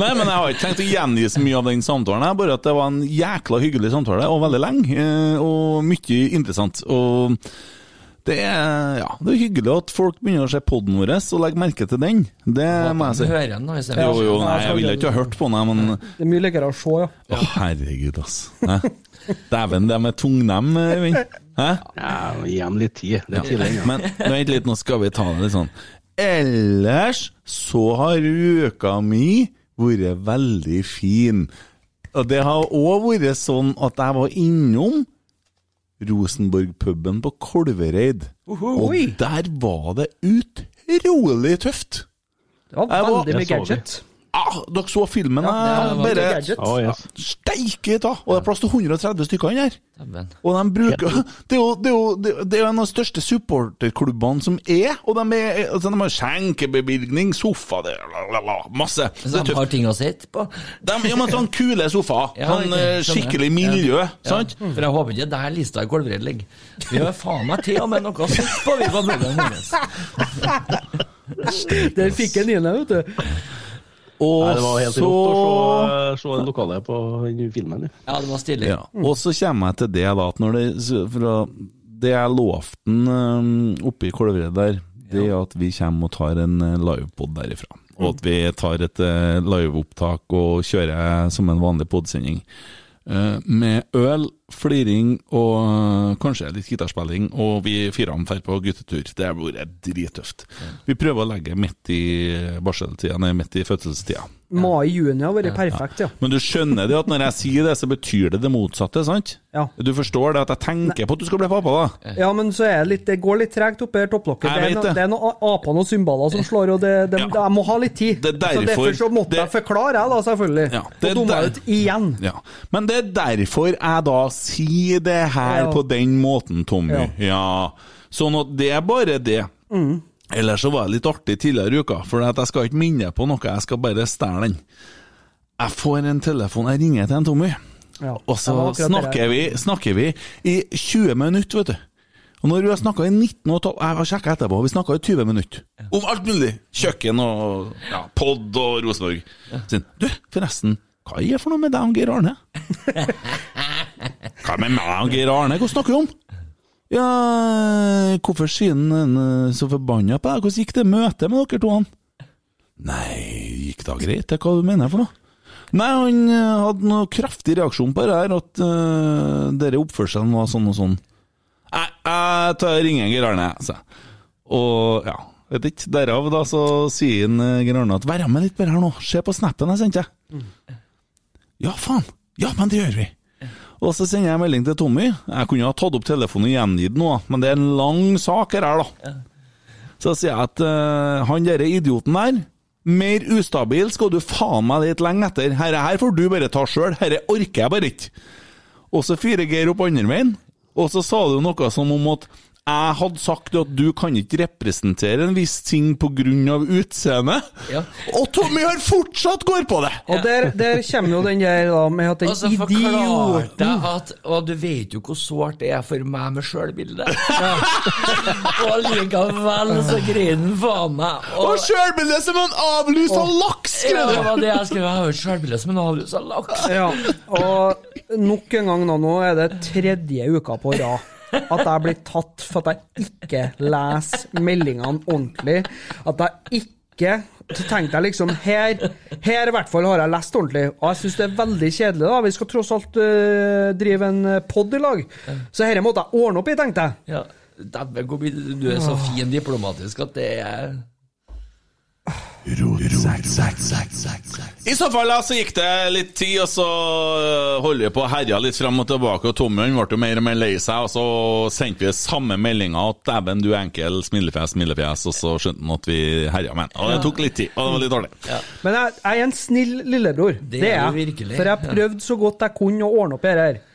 Nei, men jeg har ikke tenkt å gjengi så mye av den samtalen. her, bare at det var en jækla hyggelig samtale, og veldig lenge. eh, Og mye interessant. Og det er, ja, det er hyggelig at folk begynner å se poden vår og legge merke til den. Det må jeg si. Hører den da, hvis jeg- Jo, jo, nei, jeg ville ikke ha hørt på den, men Det er mye likere å se, ja. Å, herregud, ass. Dæven, de med tungnem, Øyvind. Hæ? Ja, gi dem litt tid. Det er tidlig ja. Men vent litt, nå skal vi ta det litt sånn. Ellers så har uka mi vært veldig fin. Og det har òg vært sånn at jeg var innom Rosenborg-puben på Kolvereid. Og der var det utrolig tøft. Det var veldig mye Det gadget. Ah, Dere så filmen? Ja, eh, det bare. Oh, yes. Steike ta! Og det er plass til 130 stykker inni her. Og de bruker Det er jo, det er jo, det er- jo en av de største supporterklubbene som er, og de, er, altså, de har skjenkebevilgning, sofa, det, la, la, la, masse. Så de har ting å sitte på. De, ja, men sånn kule sofaer. Ja, sånn ok, eh, skikkelig miljø, Ja. sant? Ja, For jeg håper ikke der lista i Kolvred ligger. Vi har faen meg til og med noe å sitte på, vi på bloggen vår. Der fikk jeg inn vet du. Og Nei, det var helt så rått å se, se det lokale på den filmen. ja. Ja, det var stilig. ja. Og så kommer jeg til det, da, at når det fra, Det jeg lovte um, oppe i Kolvereid der, det er at vi kommer og tar en eh, livepod derifra. Og at vi tar et eh, liveopptak og kjører som en vanlig podsending. Eh, med øl, fliring og eh, kanskje litt gitarspilling, og vi firene drar på guttetur. Det har vært drittøft. Vi prøver å legge midt i barseltida, nei, midt i fødselstida. Mai-juni har vært perfekt, ja. Men du skjønner det at når jeg sier det, så betyr det det motsatte, sant? Ja. Du forstår det at jeg tenker på at du skal bli pappa, da? Ja, men så er det litt Det går litt tregt oppi her topplokket. Jeg Det er, noen, no, det. er noen aper og symboler som slår, og det, det, Ja. jeg må ha litt tid. Det er så derfor- derfor så måtte jeg forklare, jeg, da, selvfølgelig. Ja, det er og dumma der- ut igjen. Ja. Men det er derfor jeg da sier det her Ja. på den måten, Tommy. Ja. Sånn at det er bare det. Mm. Ellers så var det litt artig tidligere i uka, for at jeg skal ikke minne på noe, jeg skal bare stjele den. Jeg får en telefon, jeg ringer til en Tommy, Ja. og så snakker vi, snakker vi i 20 minutter, vet du. Og når vi har snakka i 19 og et halvt Jeg har sjekka etterpå, vi snakka i 20 minutter. Om alt mulig. Kjøkken og ja, pod og Rosenborg. Så, du, forresten, hva er det for noe med deg og Geir Arne? Hva med meg og Geir Arne? Hva snakker du om? Ja, hvorfor sier han eh, så forbanna på deg? Hvordan gikk det møtet med dere to? han? Nei, gikk da greit? Hva du mener for noe? Nei, han eh, hadde noe kraftig reaksjon på det her, at uh, denne oppførselen var sånn og sånn. Nei, jeg tar ringer Geir Arne, sa jeg. Og ja, vet ikke, derav da så sier han, eh, Geir Arne at 'vær med litt bare her nå, se på snappen jeg sendte'. Ja, faen. Ja, men det gjør vi. Og så sender jeg melding til Tommy. Jeg kunne ha tatt opp telefonen og gjengitt noe, men det er en lang sak her, da. Så sier jeg at uh, han derre idioten der, mer ustabil skal du faen meg litt lenge etter. Herre her får du bare ta sjøl, herre orker jeg bare ikke. Og så fyrer Geir opp andre veien, og så sa du noe som om at jeg hadde sagt at du kan ikke representere en viss ting pga. utseendet. Ja. Og Tommy har fortsatt går på det! Og der, der kommer jo den der da, med at den Og så forklarte idioten at Og du vet jo hvor sårt det er for meg med sjølbilde. og likevel så griner han faen meg. Og sjølbildet som en avlusa laks! Ja, det du! var det jeg skrev. Jeg har jo sjølbildet som en avlusa laks. Ja, og nok en gang nå, nå er det tredje uka på rad at jeg blir tatt for at jeg ikke leser meldingene ordentlig. At jeg ikke Så tenkte jeg liksom Her, her i hvert fall har jeg lest ordentlig, og jeg syns det er veldig kjedelig. da Vi skal tross alt uh, drive en pod i lag, så dette måtte jeg ordne opp i, tenkte jeg. Ja, du er så fin diplomatisk at det er I så fall da, så gikk det litt tid, og så holdt holder vi på å herje litt fram og tilbake. Og Tommy ble jo mer og mer lei seg, og så sendte vi samme meldinga at 'dæven, du er enkel', smilefjes, smilefjes, og så skjønte han at vi herja med han. Og det tok litt tid, og det var litt dårlig. Men jeg, jeg er en snill lillebror. Det Det er er jeg. For jeg prøvde så godt jeg kunne å ordne opp i dette. her.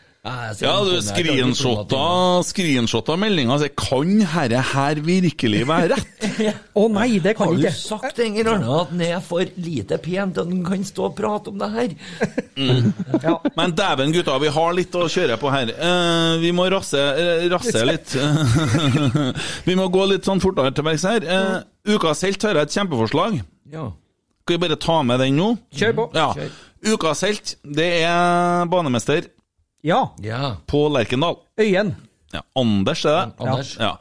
Ja, du screenshotta, screenshotta meldinga og sier 'kan herre her virkelig være rett'? Å nei, det kan Har du ikke. sagt en gang Arne, at den er for lite pen til at den kan stå og prate om det her? Ja. Men dæven, gutta, vi har litt å kjøre på her. Uh, vi må rasse, eh, rasse litt. vi må gå litt sånn fortere til verks her. Uh, ukas helt har jeg et kjempeforslag. Ja. Skal vi bare ta med den nå? Kjør på. Ja. Kjør. Ukas helt, det er banemester Ja. ja. på Lerkendal. Øyen. Ja, Anders, er det? Anders. Ja.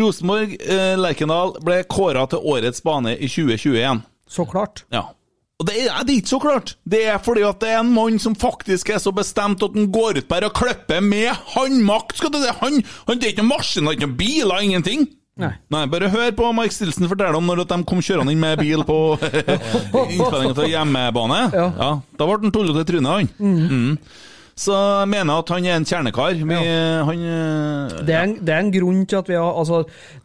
Rosenborg, eh, Lerkendal ble kåra til årets bane i 2021. Så klart. Ja. Og det er, det er ikke så klart. Det er fordi at det er en mann som faktisk er så bestemt at han går ut bare og klipper med håndmakt. Skal si. Han, han det er ikke noen maskiner, ikke noen biler, ingenting. Nei. Nei, bare hør på Mike Stilson fortelle om når de kom kjørende inn med bil på innspillinga til hjemmebane. Ja. Da ble han tullete i trynet, han. Mm. Så jeg mener at han er en kjernekar. Vi, Han ja. Det er, en, det er en grunn til at vi har Altså,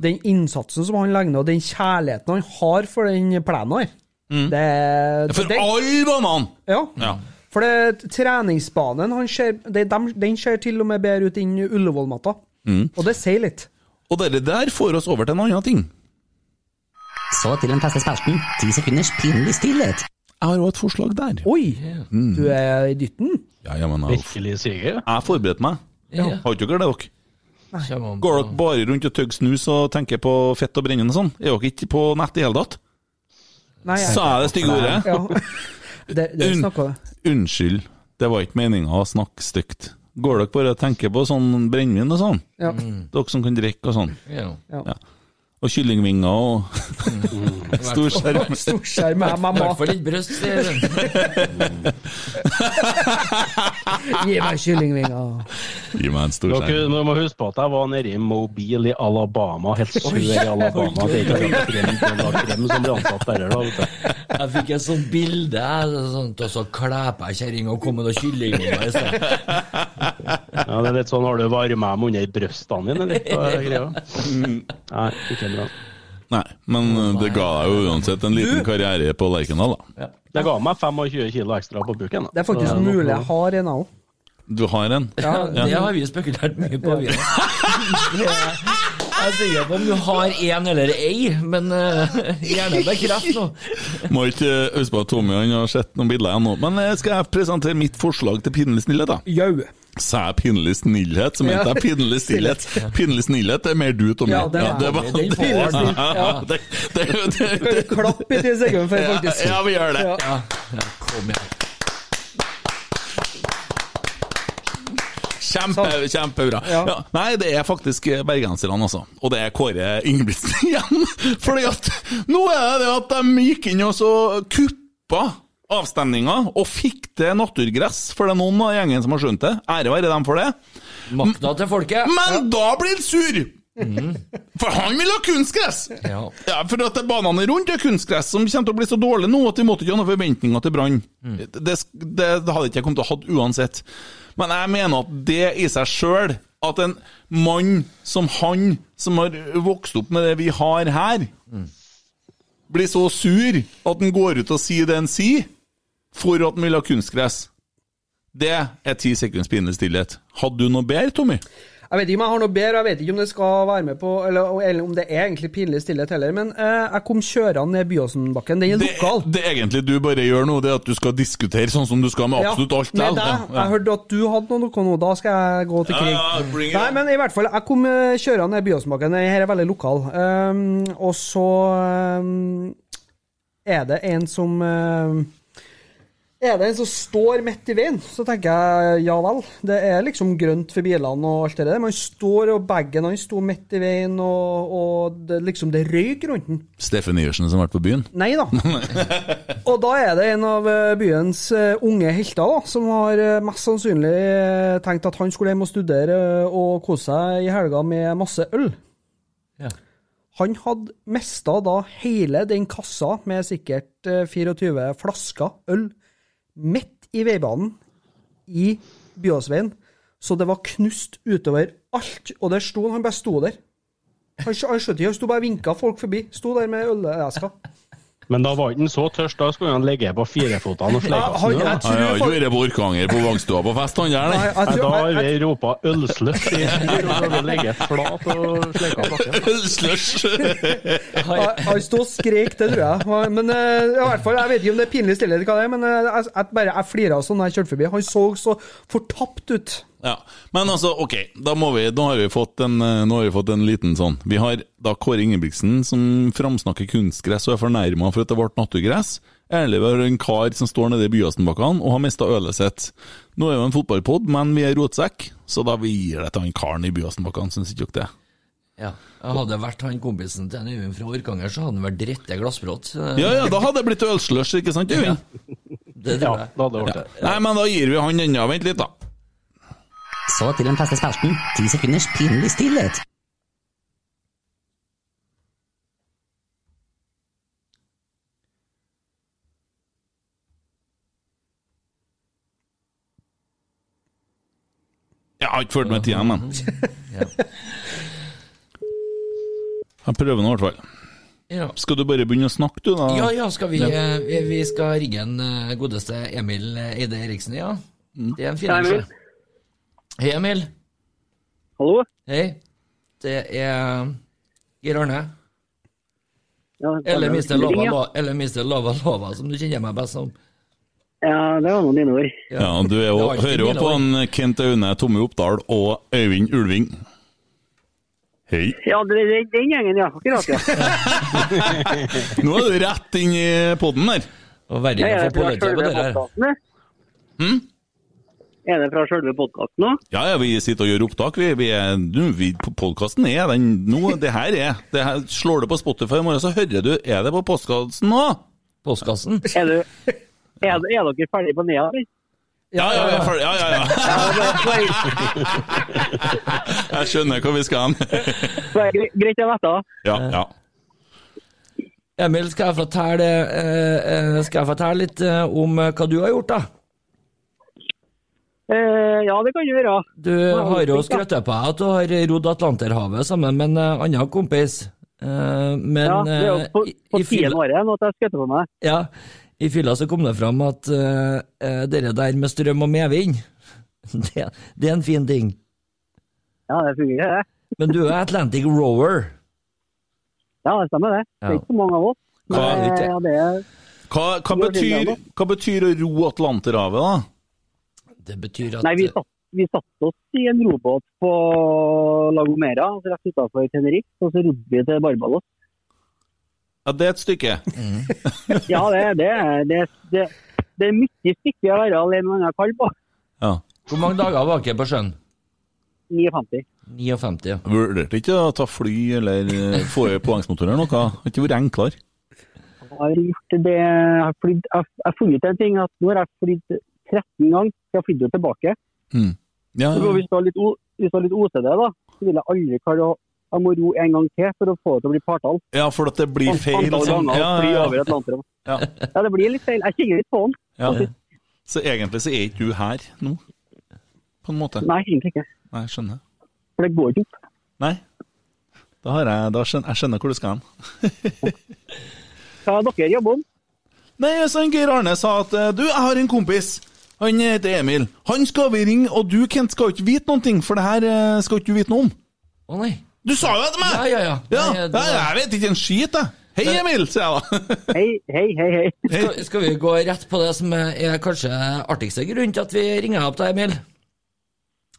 den innsatsen som han legger ned, og den kjærligheten han har for den plenen her, Mm. Det, For det, alle banene! Ja. Ja. For det, treningsbanen han ser, det, dem- den ser til og med bedre ut enn Ullevål-matta. Mm. Og det sier litt. Og det der får oss over til en annen ting. Så til den feste spelten. Ti sekunders pinlig stillhet. Jeg har òg et forslag der. Oi! Mm. Du er i dytten? Ja, ja, men Virkelig syke? jeg forberedte meg. Ja. Har ikke dere det, dere? Går dere bare rundt og tygger snus og tenker på fett og brennende og sånn? Er dere ikke på nett i hele tatt? Nei, jeg- Sa jeg det stygge ordet? Ja. Det, det Un- Unnskyld, det var ikke meninga å snakke stygt. Går dere bare og tenker på sånn brennevin og sånn? Ja. Dere som kan drikke og sånn? Ja. Ja. Og kyllingvinger og storskjerm. Storskjerm med I mamma. hvert fall ikke bryst, sier hun. Gi meg kyllingvinger. Gi meg en storskjerm. Dere må- må huske på at jeg var nede i Mobile i Alabama, helt sør i Alabama. Det er ikke krem, krem som blir ansatt der. Da. Jeg fikk et sånt bilde, sånn, og så klæpa jeg kjerringa og kommer med noen kyllingvinger i sted. Ja, det er litt sånn, Har du varma dem under brystene dine? Litt, hva er? Nei, ikke bra. Nei, men uh, det ga deg jo uansett en liten karriere på Lerkendal, da. Det ga meg 25 kilo ekstra på buken. da. Det er faktisk Så- mulig jeg har en, jeg òg. Du har en? Ja, det har vi spekulert mye på. Ja. Jeg er sikker på om du har én eller ei, men uh, gjerne bekreft nå. Må ikke huske på at Tommy han har sett noen bilder ennå. Men uh, skal jeg presentere mitt forslag til pinlig snillhet, da? Jau. Sa jeg pinlig snillhet, så mente jeg pinlig stillhet. Pinlig snillhet er mer du, Tommy. Ja, det er det Tommy. Den får han. ja, det, det, det, Kan vi klappe i ti sekunder før, faktisk? Ja, vi gjør det. Ja. Ja, ja, kom igjen. Kjempe, kjempebra. Ja. Ja, nei, det er faktisk bergenserne, altså. Og det er Kåre Ingebrigtsen igjen. Fordi at nå er det det at de gikk inn og så kuppa avstemninga og fikk til naturgress. For det er noen av gjengen som har skjønt det. Ære være dem for det. Makta til folket. Men da blir han sur! For han vil ha kunstgress! Ja. Ja, for at banene rundt er kunstgress som kommer til å bli så dårlig nå at vi måtte ikke ha noen forventninger til Brann. Det, det, det hadde ikke jeg kommet til å ha hatt uansett. Men jeg mener at det i seg sjøl, at en mann som han, som har vokst opp med det vi har her, blir så sur at han går ut og sier det han sier, for at han vil ha kunstgress. Det er ti sekunds pinlig stillhet. Hadde du noe bedre, Tommy? Jeg vet ikke om jeg har noe bedre, jeg vet ikke om det skal være med på Eller, eller om det er egentlig pinlig stillhet heller, men eh, jeg kom kjørende ned Byåsenbakken. Den er Det, lokal. det egentlig du bare gjør nå, det er at du skal diskutere sånn som du skal med absolutt alt. med deg. Ja, ja. Jeg hørte at du hadde noe nå, da skal jeg gå til krig. Ja, ja, Nei, on. men i hvert fall, jeg kom eh, kjørende ned Byåsenbakken. Her er veldig lokal. Um, og så um, er det en som um, er det en som står midt i veien, så tenker jeg ja vel. Det er liksom grønt for bilene og alt det der. Man står, og bagen hans sto midt i veien, og, og det, liksom det røyk rundt den. Steffen Iversen som har vært på byen? Nei da. og da er det en av eh, byens eh, unge helter da, som har eh, mest sannsynlig tenkt at han skulle hjem og studere og kose seg i helga med masse øl. Ja. Han hadde mista da hele den kassa med sikkert eh, 24 flasker øl midt i veibanen i Byåsveien, så det var knust utover alt. Og der sto han, han bare sto der. Han, han skjønte ikke, han sto bare og vinka folk forbi. Sto der med ølesker. Men da var han så tørst, da skulle han ligge på firefotene og han- snø. Han har ikke vært på Orkanger på Vangstua på fest, han der, Nei, Da har vi ropa 'ølslush' i styr, og så ligget flat og sleika bakken. Slush! jeg, jeg sto og skrek, det tror jeg. Men eh, i hvert fall, jeg vet ikke om det er pinlig er, men eh, jeg, jeg jeg flira sånn da jeg kjørte forbi. Han så så fortapt ut. Ja, men altså, ok, da må vi, nå har vi fått en, eh, nå har vi fått en liten sånn. Vi har da Kåre Ingebrigtsen som framsnakker kunstgress og er fornærma for at det ble naturgress. Eller vi har en kar som står nede i Byåsenbakkene og har mista ølet sitt. Nå er jo en fotballpod, men vi er rotsekk, så da vi gir det til han karen i Byåsenbakkene, syns ikke dere det? Ja. Hadde det vært han kompisen til Øyvind fra Orkanger, så hadde han vært drette glassbrott. Ja ja, da hadde det blitt ølslush, ikke sant, Øyvind? Det Ja, tror jeg. da hadde det vært det. Nei, men da gir vi han ennå. Vent litt, da. Så til den faste spalten. Ti sekunders pinlig stillhet. Jeg har ikke fulgt med tida, men jeg prøver nå i hvert fall. Ja. Skal du bare begynne å snakke, du, da? Ja, ja, skal vi, ja. vi, vi skal ringe en eh, godeste Emil Eide Eriksen, ja. Det er en fin. Hei, Emil. Hallo? Hei. Det er Geir Arne. Ja, Eller er Mr. Lova, Ring, ja. Mr. Lova Lova, som du kjenner meg best som. Ja, det var noen dine ord. Ja, du er jo, hører jo på han en Kent Aune, Tomme Oppdal og Øyvind Ulving. Hei. Ja, det, det, den gjengen, ja. Akkurat, ja. Nå er du rett inn i poden der. Og verre er å få det politiet på det her. Hm? Er det fra selve podkasten nå? Ja, ja, vi sitter og gjør opptak. Vi, vi er, du, vi, podkasten er den nå. Det her er det her, Slår du på Spotify i morgen, så hører du Er det på postkassen nå? Postkassen? Er, du, er, er dere ferdige på Nea, eller? Ja, ja, ja. ja, ja, ja. Jeg skjønner hvor vi skal hen. Så Greit å vite. Ja, ja. Emil, skal jeg fortelle, eh, eh, skal jeg fortelle litt eh, om hva du har gjort, da? Eh, ja, det kan du gjøre. Du har jo skrøttet på at du har rodd Atlanterhavet sammen med en eh, annen kompis. Eh, men ja, det er jo eh, på, i- på i fylla- tiende året at jeg skjøtter på meg. Ja, i fylla så kom det fram at uh, dere der med strøm og medvind, det, det er en fin ting. Ja, det fungerer, det. Men du er Atlantic Rower. Ja, det stemmer det. Det er ikke så mange av oss. Men, Hva- eh, ja, det er Hva, hva, betyr, hva betyr å ro Atlanterhavet, da? Det betyr at Nei, vi satt, vi satt oss i en robåt på La Gomera, altså rett utenfor Tenerife, og så rodde vi til Barbalos. Ja, Det er et stykke. Ja, det, det, det, det, det er mye stykke å være alene med en annen kall på. Ja. Hvor mange dager var dere på sjøen? 59. 59, ja. Vurderte ikke å ta fly eller eh, få i påhengsmotor eller noe? Har ikke vært enklere? Jeg har gjort det Jeg har flydd- jeg jeg har funnet en ting, at nå har jeg flydd 13 ganger, så jeg flytter jo tilbake. Mm. Ja, Så Hvis du har litt, litt OCD, da, så vil jeg aldri klare å jeg må ro en gang til for å få det til å bli partall. ja, for at det blir feil. Sånn. Ja, ja, ja. Ja. Ja, det blir litt feil. Jeg kjenner litt på den. Ja. Så egentlig så er ikke du her nå, på en måte? Nei, egentlig ikke. Nei, jeg skjønner. For det går ikke opp. Nei. Da har jeg, da skjønner, jeg skjønner hvor du skal hen. Hva har dere jobber om? Nei, så Geir Arne sa at eh, du, jeg har en kompis. Han heter Emil. Han skal vi ringe, og du, Kent, skal ikke vite noen ting, for det her eh, skal ikke du vite noe om. Å nei. Du sa jo det til meg! Ja, ja, ja. Ja, Nei, ja, det- jeg vet ikke en skit, jeg. Hei, Emil, sier jeg da. Hei, hei, hei. hei. Skal, skal vi gå rett på det som er kanskje artigste grunnen til at vi ringer deg opp da, Emil?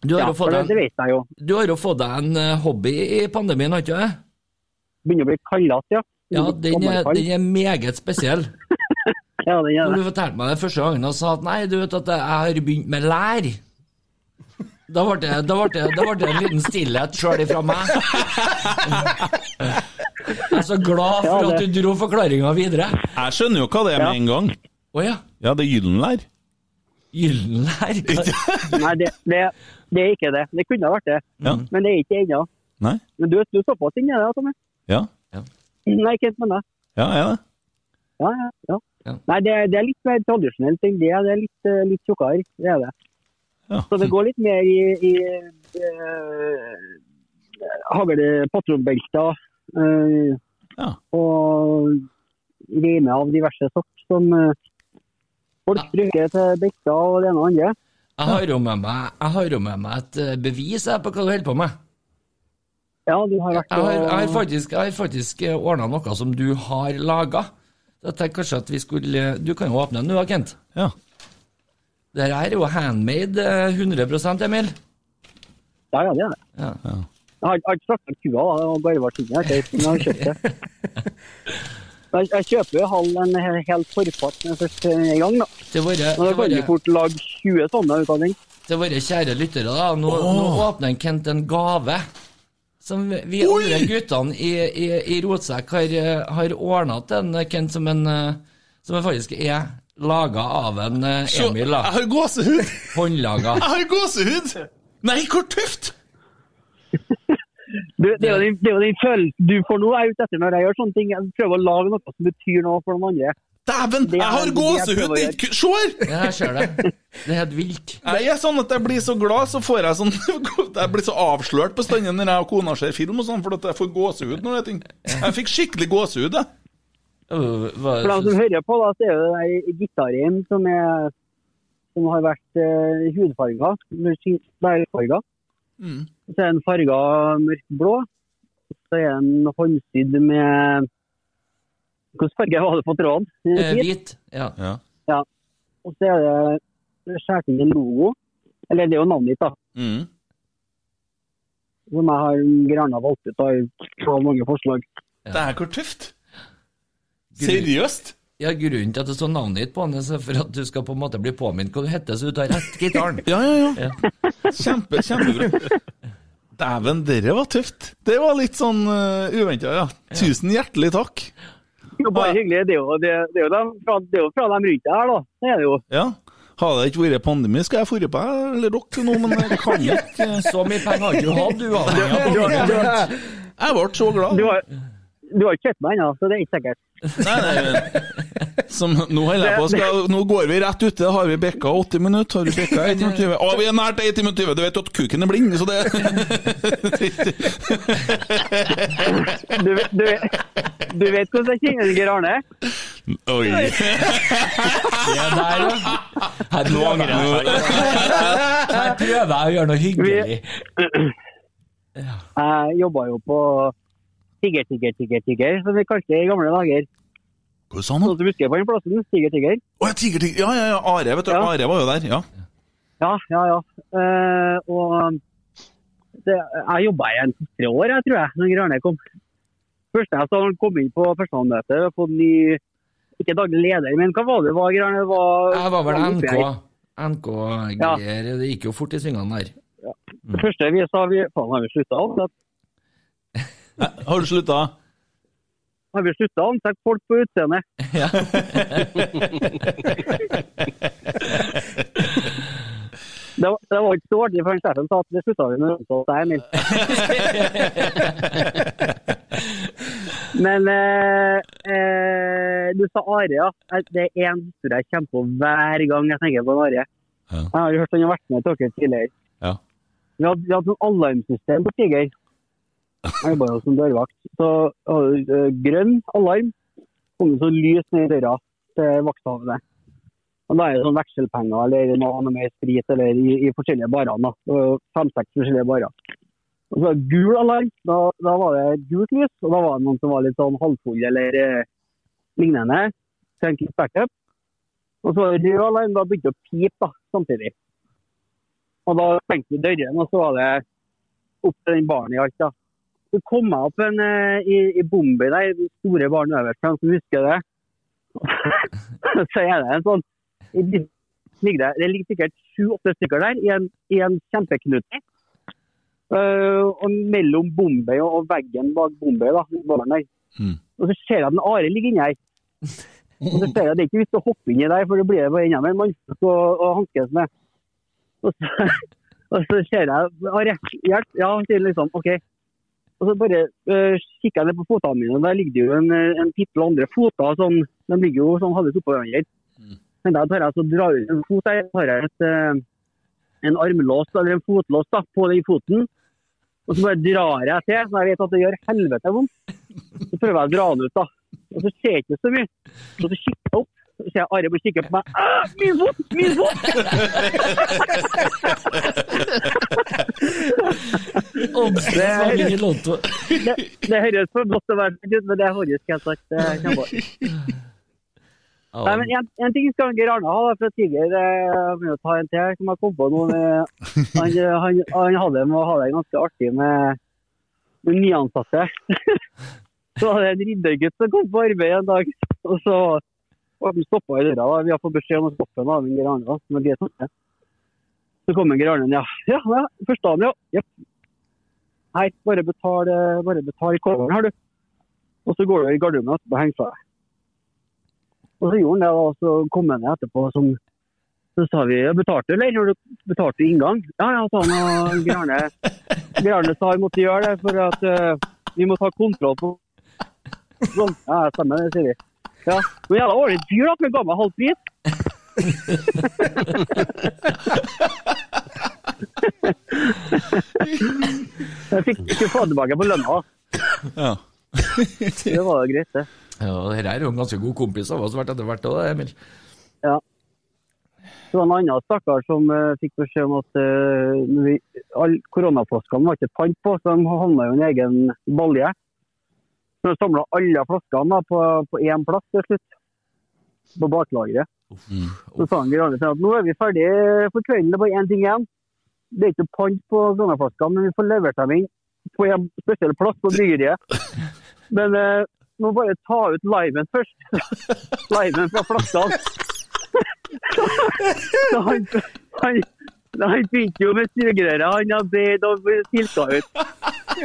Du har, Ja, jo fått for det, deg det vet jeg jo. du har jo fått deg en eh, hobby i pandemien, har ikke det? Begynner å bli kaldest, ja. Ja, den er, den er meget spesiell. Ja, den er Når du fortalte meg det første gangen og sa at nei, du vet at jeg har begynt med lær. Da ble det, da ble det, da ble det en liten stillhet sjøl ifra meg. Jeg er så glad for at du dro forklaringa videre. Jeg skjønner jo hva det er med en gang. Oh, ja. Ja, det er gyllenlær. Gyllenlær? Nei, det, det, det er ikke det. Det kunne ha vært det. Ja. Men det er ikke ennå. Nei? Men du, du såpass inni det, Tommy. Ja, Nei, ikke helt med deg. ja er det? Ja, ja, ja. Ja. Nei, det, det er litt mer tradisjonelt enn det. Det er litt, eh, litt tjukkere. Det er det. Ja. Så det går litt mer i, i uh, haglpatronbelter uh, Ja. og rime av diverse sort som uh, folk bruker til belter og det ene og andre. Jeg har jo med meg, jo med meg et eh, bevis på hva du holder på med. Ja, du har vært Jeg har, jeg har faktisk, jeg har faktisk ordna noe som du har laga. Jeg tenkte kanskje at vi skulle Du kan jo åpne den nå, Kent. Ja. Det her er jo handmade eh, 100% Emil. Ja, ja, det er det. Ja. Ja. jeg har ikke slakta kua, det var garva skinnet. Jeg har ikke- jeg har kjøpt det. Jeg, jeg kjøper jo halv en he- hel forpart når jeg først er i gang, da. Til våre, Men da kan vi fort lage 20 sånne ut av den. til våre kjære lyttere, da. Nå, nå åpner Kent en gave. Som vi Oi! andre guttene i, i, i Rotsekk har, eh, har ordna til en eh, Kent som en eh, Som faktisk er laga av en Så, Emil, jeg har gåsehud! Håndlaga. Jeg har gåsehud! Nei, hvor tøft! Du, det er jo den følelsen du får nå, jeg er ute etter når jeg gjør sånne ting. Jeg prøver å lage noe som betyr noe for noen andre. Dæven, er- jeg har gåsehud! det er ikke- Se her! Ja, jeg ser det. Det er helt vilt. Jeg er sånn at jeg blir så glad, så får jeg sånn Jeg blir så avslørt på bestandig når jeg og kona ser film og sånn, for at jeg får gåsehud når det er ting. Jeg fikk skikkelig gåsehud, jeg. For dem som hører på, da, så er det der gitarrim som, er, som har vært uh, hudfarga. Bærfarga. Mm. Så er den farga mørkblå. Så er den håndsydd med Hvilken farge var det på tråden? Eh, hvit. Ja. Ja. Og så er det skåret inn en logo. Eller det er jo navnet ditt, da. Mm. Som jeg har gjerne valgt ut av så mange forslag. Det er hvor tøft. Seriøst? Ja, Grunnen til at det står navnet ditt på den, er for at du skal på en måte bli påminnet hva du heter, så du tar rett gitaren. Ja, ja, ja. Kjempe, kjempebra. Dæven, dere var tøft. Det var litt sånn uh, uventa, ja. Tusen hjertelig takk. Jo, bare hyggelig. Det er jo, det, det er jo, dem, fra, det er jo fra dem rundt her, da. Det er det jo. Ja. Hadde det ikke vært pandemi, skal jeg dratt på deg, eller dere nå, men jeg kan ikke Så mye penger har ikke du hatt, du Jeg ble så glad. Du har, du har ikke sett meg ennå, så det er ikke sikkert. Nei, nei, som, nå, holder jeg på, skal, nå går vi rett ute. Har vi bekka 80 minutter? Har vi bikka 1 time 20? Å, vi er nært 1 time 20! Du vet at kuken er blind, så det Du, vet- du, du vet hvordan jeg kjenner Geir Arne? Oi. Ja, der, ja. Her prøver jeg Her prøver jeg å gjøre noe hyggelig. Jeg jobba jo på Tigger, Tigger, Tigger, Tigger, som vi kalte det i gamle dager. Hva sa han? Sånn som du husker på den plassen? Tigger, Tigger. Å, ja, tiger, tiger. Ja, ja, ja. Are, vet du. Ja. Are var jo der. Ja. Ja, ja, ja. Uh, og det, jeg jobba i en to-tre år, jeg tror jeg, når Grønne kom. Først jeg så han kom inn på førstehandmøte og fått ny Ikke daglig leder, men hva var det var, Geir Var, Jeg var vel NK. NK-greier. Det gikk jo fort i svingene der. Det første vi sa, vi, faen, har vi slutta alt. Har du slutta? Har vi slutta å ansette folk på utseendet? Ja. Det var, det var ikke så artig før sjefen sa at det slutta vi med ansette deg, Emil. Men eh, eh, du sa Are, ja. Eh, Det er en historie jeg kommer på hver gang jeg tenker på Are. Jeg har jo hørt han har vært med dere tidligere. Ja. Vi hadde, vi hadde sånn alarmsystem på Tiger. Jeg jobba jo som dørvakt. Så eh, grønn alarm. Kom sånn lys ned i døra til vakthavende. Og da er det sånn vekselpenger eller noe, mer sprit eller i, i forskjellige barer. Fem-seks forskjellige barer. Og så gul alarm. Da, da var det gult lys, og da var det noen som var litt sånn halvfulle eller eh, lignende. Tenkte backup. Og så rød alarm. Da begynte det å pipe da, samtidig. Og da stengte vi dørene, og så var det opp til den baren i alt. da. Så kom jeg opp en, eh, i, i Bombay der, store baren øverst, for som husker det. så er det en sånn ligger det, det ligger sikkert sju-åtte stykker der i en, i en kjempeknute. Uh, og mellom Bombay og, og veggen bak Bombay, da, der. Og så ser jeg at en Are ligger inni her. Og så ser jeg at det er ikke vits å hoppe inni der, for det blir det bare enda mer mannfolk å, å hanskes med. Og så, og så ser jeg Are, hjelp. Ja, han sier liksom OK. Og så bare uh, kikker jeg ned på fotene mine, og der ligger det jo en, eh, en pittel andre føtter. Sånn, de ligger jo sånn halvveis oppå hverandre. Men da tar jeg så drar ut en fot der, tar jeg et, uh, en armlås eller en fotlås da, på den foten. Og så bare drar jeg til, så jeg vet at det gjør helvete vondt. Så prøver jeg å dra den ut, da. Og så ser jeg ikke så mye. Og så kikker jeg opp, så ser jeg Are bare kikker på meg. «Ah, Min fot! Min fot! Oddsen det, det høres for godt og være ut, men det høres faktisk helt sagt kjempebra. Nei, men en, en ting skal Geir Arne ha fra Tiger. eh, Jeg må ta en til som jeg kom på nå. med- Han, han, han hadde med å ha det ganske artig med, med nyansatte. Så var det en riddergutt som kom på arbeid en dag, og så ble han stoppa i døra. da. Vi har fått beskjed om å stoppe ham av en Geir Arne. da, som er sånn det. Så kom en Arne ja. Ja, ja, første dagen, ja. Jepp. Hei, bare betal, eh, bare betal coveren, her, du. Og så går du i garderoben etterpå og henger fra deg. Og så gjorde han det, og så kom han ned etterpå som så sa vi ja, betalte eller? Har du betalt inngang? Ja, ja, sa han. Og Grane sa vi måtte gjøre det for at uh, vi må ta kontroll på Sånn. Ja, stemmer det, sier vi. Ja, Men jævla årlig dyr da, vi ga meg halv pris. jeg fikk ikke få tilbake på lønna. Ja. Det var jo greit, det. Ja, Dette er jo en ganske god kompis av oss etter hvert òg, Emil. Ja. Det var en annen stakkar som uh, fikk beskjed om at uh, vi, all, koronaflaskene var ikke pant på, så de havna i en egen balje. Så de samla alle flaskene da, på, på én plass til slutt, på baklageret. Så sa han Grane at nå er vi ferdige for kvelden, det er bare én ting igjen. Det er ikke pant på gangaflaskene, men vi får levert dem inn på en spesiell plass på bryggeriet. Men eh, må bare ta ut limen først. limen fra flaskene. Så han, han, han begynte jo med sugerøret. Han og silka ut.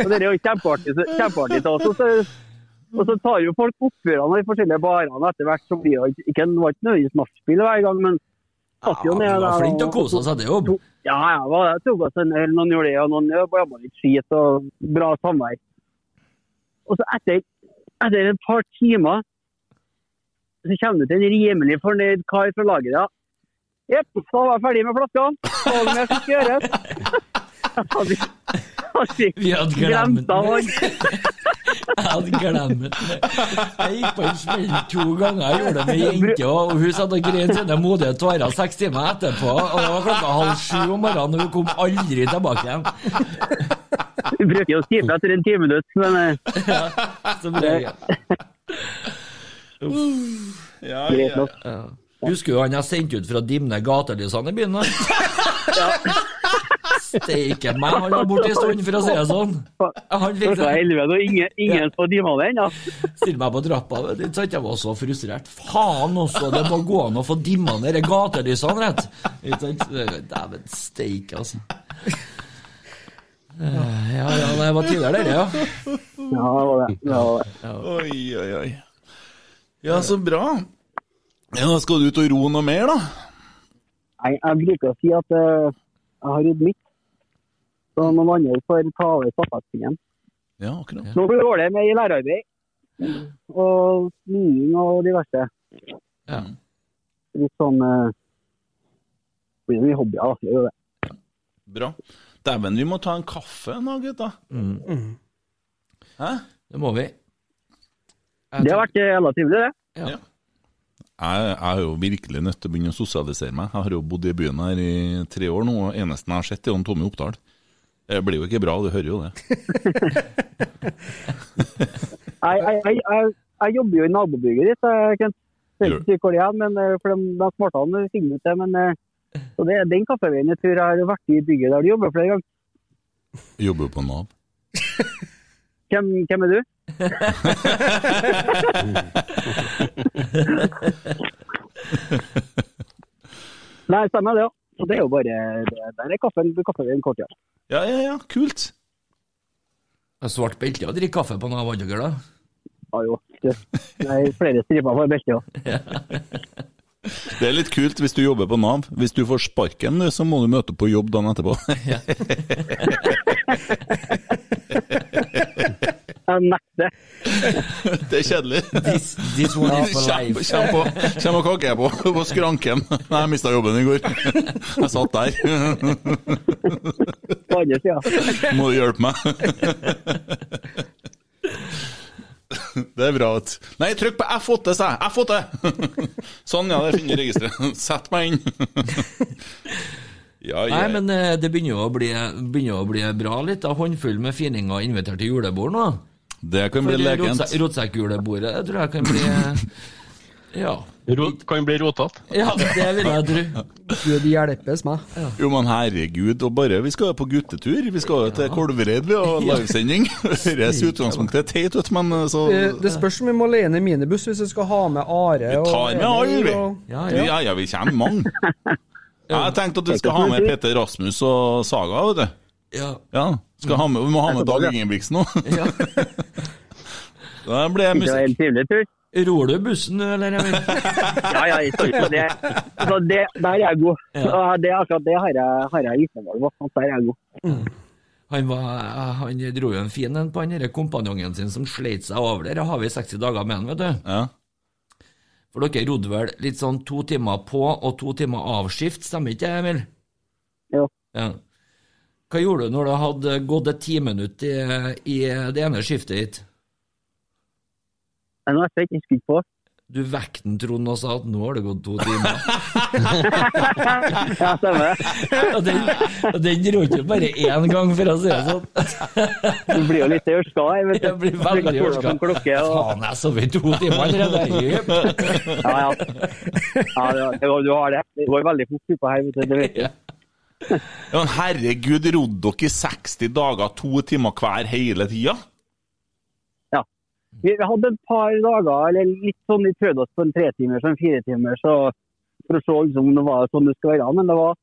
Og Det er jo kjempeartig kjempeartig. Og så, og så tar jo folk oppgjørene i forskjellige barene etter hvert. så blir det ikke, det var ikke nødvendigvis nachspiel hver gang, men satt jo Ja, ned du var der flink til å kose seg til jobb. ja, jeg var det? tok oss en øl, noen gjorde det, og noen blanda litt skit og bra samvær. Og så etter, etter et par timer så kommer det til en rimelig fornøyd kar fra laget. Ja. Jepp, så var jeg ferdig med flaskene. Så det jeg fikk gjøre. Hadde, hadde Vi hadde glemt den. Jeg hadde glemt det. Jeg gikk på en smell to ganger. Jeg gjorde det med jente, og hun satt og grein sine modige tårer seks timer etterpå. Og det var klokka halv sju om morgenen, og hun kom aldri tilbake hjem. Du bruker jo å skrive etter en timinutt, men ja, Så ble jeg Ja, greit ja. Husker du han jeg sendte ut fra Dimne gatelysene i byen? da? Steike meg, han var borte en stund, for å si det sånn. Han fikk Klokka elleve, og ingen, ingen på dimene ennå. Still meg på trappa. vet du. Jeg var så frustrert. Faen også, det må gå an å få dimma ned de gatelysene rett. Dæven steike, altså. Eh, Ja, ja, det var tidligere, dere, ja. Ja, det var det. det, var det. Oi, oi, oi. Ja, så bra. Ja, da Skal du ut og ro noe mer, da? Nei, jeg bruker å si at eh, jeg har rodd mitt. Så noen andre får ta over stafettpinnen. Ja, akkurat. Nå går det med i lærerarbeid. Og smiing og diverse. Ja. Litt sånn uh, Blir det mye hobbyer, da. Gjør det. Bra. Dæven, vi må ta en kaffe nå, gutta. Hæ? Det må vi. Det har vært relativt, jævla trivelig, det. Ja. Jeg, jeg er jo virkelig nødt til å begynne å sosialisere meg. Jeg har jo bodd i byen her i tre år nå, og eneste jeg har sett, er Tommy Oppdal. Det blir jo ikke bra, du hører jo det. Jeg, jeg, jeg, jeg, jobber jo i nabobygget ditt. Jeg kan ikke si hvor det er, men eh, for de, de smartene finner ut det. Men eh, så det den kaffeveien jeg tror jeg har vært i bygget der du jobber flere ganger. Jobber jo på Nav. Hvem, hvem er du? Nei, stemmer det, ja. Så det er jo bare Der er kaffen, kaffeveien kort, ja. Ja, ja, ja, kult. Svart belte å drikke kaffe på Nav, av dere da? Ja jo. Det er flere striper på beltet òg. Det er litt kult hvis du jobber på Nav. Hvis du får sparken, så må du møte på jobb dagen etterpå. Jeg nekter. Det er kjedelig. This, this one is for life. kjem, på, kjem og kakker på, på skranken. Nei, jeg mista jobben i går. Jeg satt der. På andre sida. Må du hjelpe meg? Det er bra. Nei, trykk på F8, sa jeg. F8! Sånn, ja, det finner registeret. Sett meg inn. Ja, Nei, men eh, det begynner jo å bli, begynner å bli bra litt. av Håndfull med fininger invitert til julebord nå. Det kan bli lekent. Rotsekkulebordet rotse- tror jeg kan bli eh, Ja. Rot, kan bli rotete. ja, det vil jeg tro. Gud hjelpes meg. Jo, men herregud, og bare Vi skal jo på guttetur. Vi skal jo til Kolvereid, vi har livesending. Høres i utgangspunktet teit ut, men eh, så Det, det spørs om vi må leie ned minibuss hvis vi skal ha med Are. Vi tar med alle, vi. og- Ja, Ja, ja. ja, vi kommer mange. Jeg har tenkt at vi skal ha med Peter Rasmus og Saga, vet du. Ja. Ja, skal ha med, Vi må ha med Dag Ingebrigtsen òg. ja. Da blir det Det var musikk. en trivelig tur. Ror du bussen nå, eller? Ja, ja, jeg står ikke på det. Så det. Der er jeg god. Ja, det, akkurat det har jeg, har jeg vitnemål på. Der er jeg god. Han, var, han dro jo en fin en på han derre kompanjongen sin som sleit seg over der. Har vi 60 dager med han, vet du. Ja. For dere rodde vel litt sånn to timer på og to timer avskift, stemmer ikke det, Emil? Jo. Ja. Hva gjorde du når det hadde gått et ti minutt i, i det ene skiftet ditt? Nå har jeg ikke skutt på. Du vekket Trond, og sa at nå har det gått to timer. ja, stemmer. den, og den dro ikke bare én gang, for å si det sånn. Du blir jo litt ørska. Jeg, vet, Jeg blir veldig ørska. og... Faen, jeg sov i to timer allerede. Ja, ja. ja det, var, du har det. Det går veldig fort utpå her, vet du. Det vet du. Ja, men herregud, rodde dere i 60 dager, to timer hver hele tida? Ja. Vi, hadde et par dager, eller litt sånn, vi prøvde oss på en tretimers og en firetimers for å se liksom, om det var sånn det skulle være. Men det var,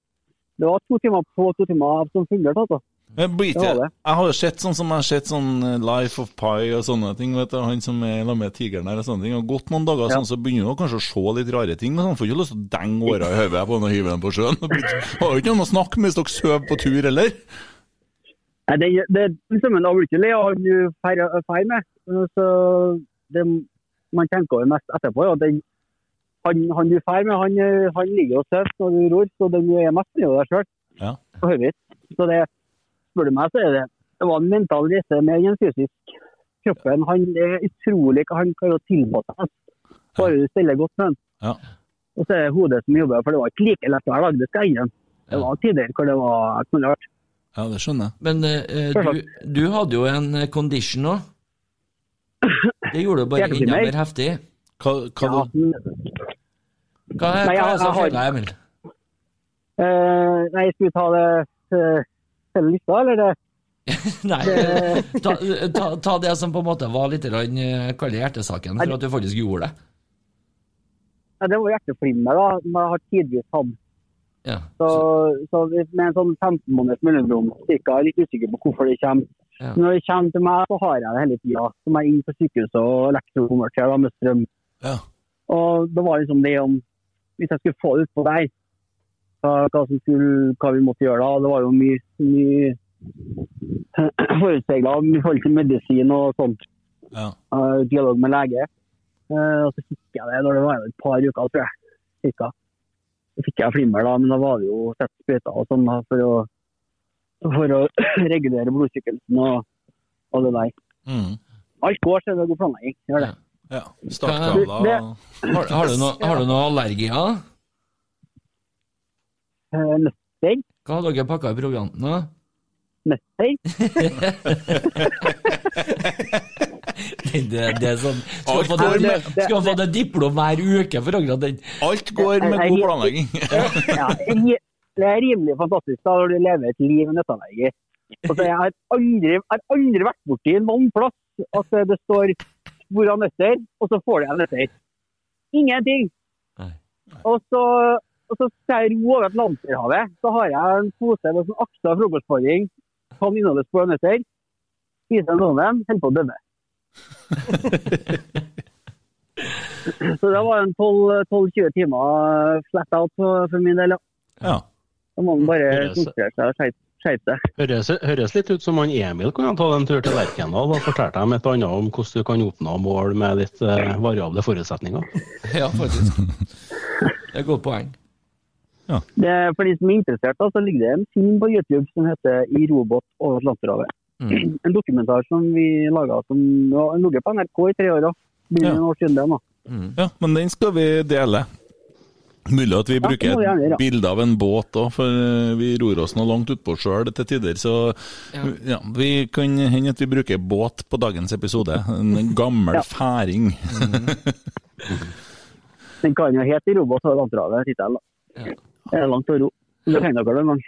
det var to timer på, to timer som fungerte. Altså. Ikke, det. jeg har jo sett sånn som jeg har sett sånn eh, Life of Pi og sånne ting. vet du, Han som er med tigeren der og sånne ting. Og gått noen dager sånn, så begynner du kanskje å se litt rare ting. Men han får ikke lyst til å denge åra i hodet på han og hive den på sjøen. Har jo ikke noen å snakke med hvis dere sover på tur, heller. Nei, det, det, liksom, en blir du ikke le av han du drar med. Så det man tenker over mest etterpå, er at den, han, han du drar med, han, han ligger og sover når du ror, så den du er mest med deg sjøl. Ja. Så det, spør du meg, så er det det var en mental reise mer enn en fysisk. Kroppen han er utrolig hva han klarer å tilpasse seg. Bare du stiller godt med den. Ja. Og så er det hodet som jobber, for det var ikke like lett hver dag. Det skal jeg innrømme. Det var tider hvor det var knallhardt. Ja, det skjønner jeg. Men eh, du, du hadde jo en eh, condition òg. Det gjorde det bare enda mer heftig. Hva, hva Ja, du, men- Hva er Nei, hva er jeg- det som jeg har- feiler, Emil? Eh, nei, jeg skulle ta det eh, hele lista, eller? det? Nei, ta, ta, ta det som på en måte var litt eh, hjertesaken, for at du faktisk gjorde det. Ja, det var hjerteflimmer, da. Men Jeg har tidvis hatt. Ja. Så, så med en sånn 15 måneders mellomrom, cirka, jeg er litt usikker på hvorfor det kommer. Ja. Når det kommer til meg, så har jeg det hele tida. Som er inn på sykehuset og elektrokonverter da, med strøm. Ja. Og det var liksom det om Hvis jeg skulle få det utpå der, hva, hva, som skulle, hva vi måtte gjøre da. Det var jo mye, mye forutregler i forhold til medisin og sånt. ja. Uh, dialog med lege. Uh, og så fikk jeg det når det var et par uker, tror jeg. Cirka. Så fikk jeg flimmer, da, men da var det jo sett sprøyter og sånn da, for å, for å regulere blodsykkelsen og, og det der. Mm. Alt går, så er det god planlegging. Gjør det. ja. Ja. Startkabler Har, har, du noe, har du noe allergier? Eh, Nøtter. Hva har dere pakka i provianten? da? Nøtter. Det, det, er sånn Skal få skal få det diplom hver uke for akkurat den. Alt går med god planlegging. Ja, det er rimelig fantastisk da, når du lever et liv med nøtteallergi. Altså, jeg har aldri, har aldri vært borti noen plass at det står hvor av nøtter, og så får du en nøtter. Ingenting. Nei. Og så, og så skal jeg ro over Atlanterhavet. Så har jeg en pose med sånn aksa frokostparing. Kan inneholde spor av nøtter. Spiser en av dem, holder på å dømme. så det var en 12-20 timer flat out for, min del, ja. Ja. Da må man bare Høres- konsentrere seg og skjerpe-. Høres, høres litt ut som han Emil kunne ta en tur til Lerkendal og fortalte dem et annet om hvordan du kan oppnå mål med litt eh, variable forutsetninger. Ja, faktisk. Det er et godt poeng. Det, for de som er interessert, da, så ligger det en film på YouTube som heter 'I robot over Atlanterhavet'. Mm. En dokumentar som vi laga som ja, har ligget på NRK i tre år. da. Ja. en år siden det nå. ja, men den skal vi dele. Mulig at vi bruker et bilde av en båt òg, for eh, vi ror oss nå langt utpå sjøl til tider. Så Ja. ja, vi kan hende at vi bruker båt på dagens episode. En gammel Ja. færing. Den kan jo hete 'I robåt over Atlanterhavet'. tittel, da. Ja. Det er langt å ro. Det trenger dere en gang.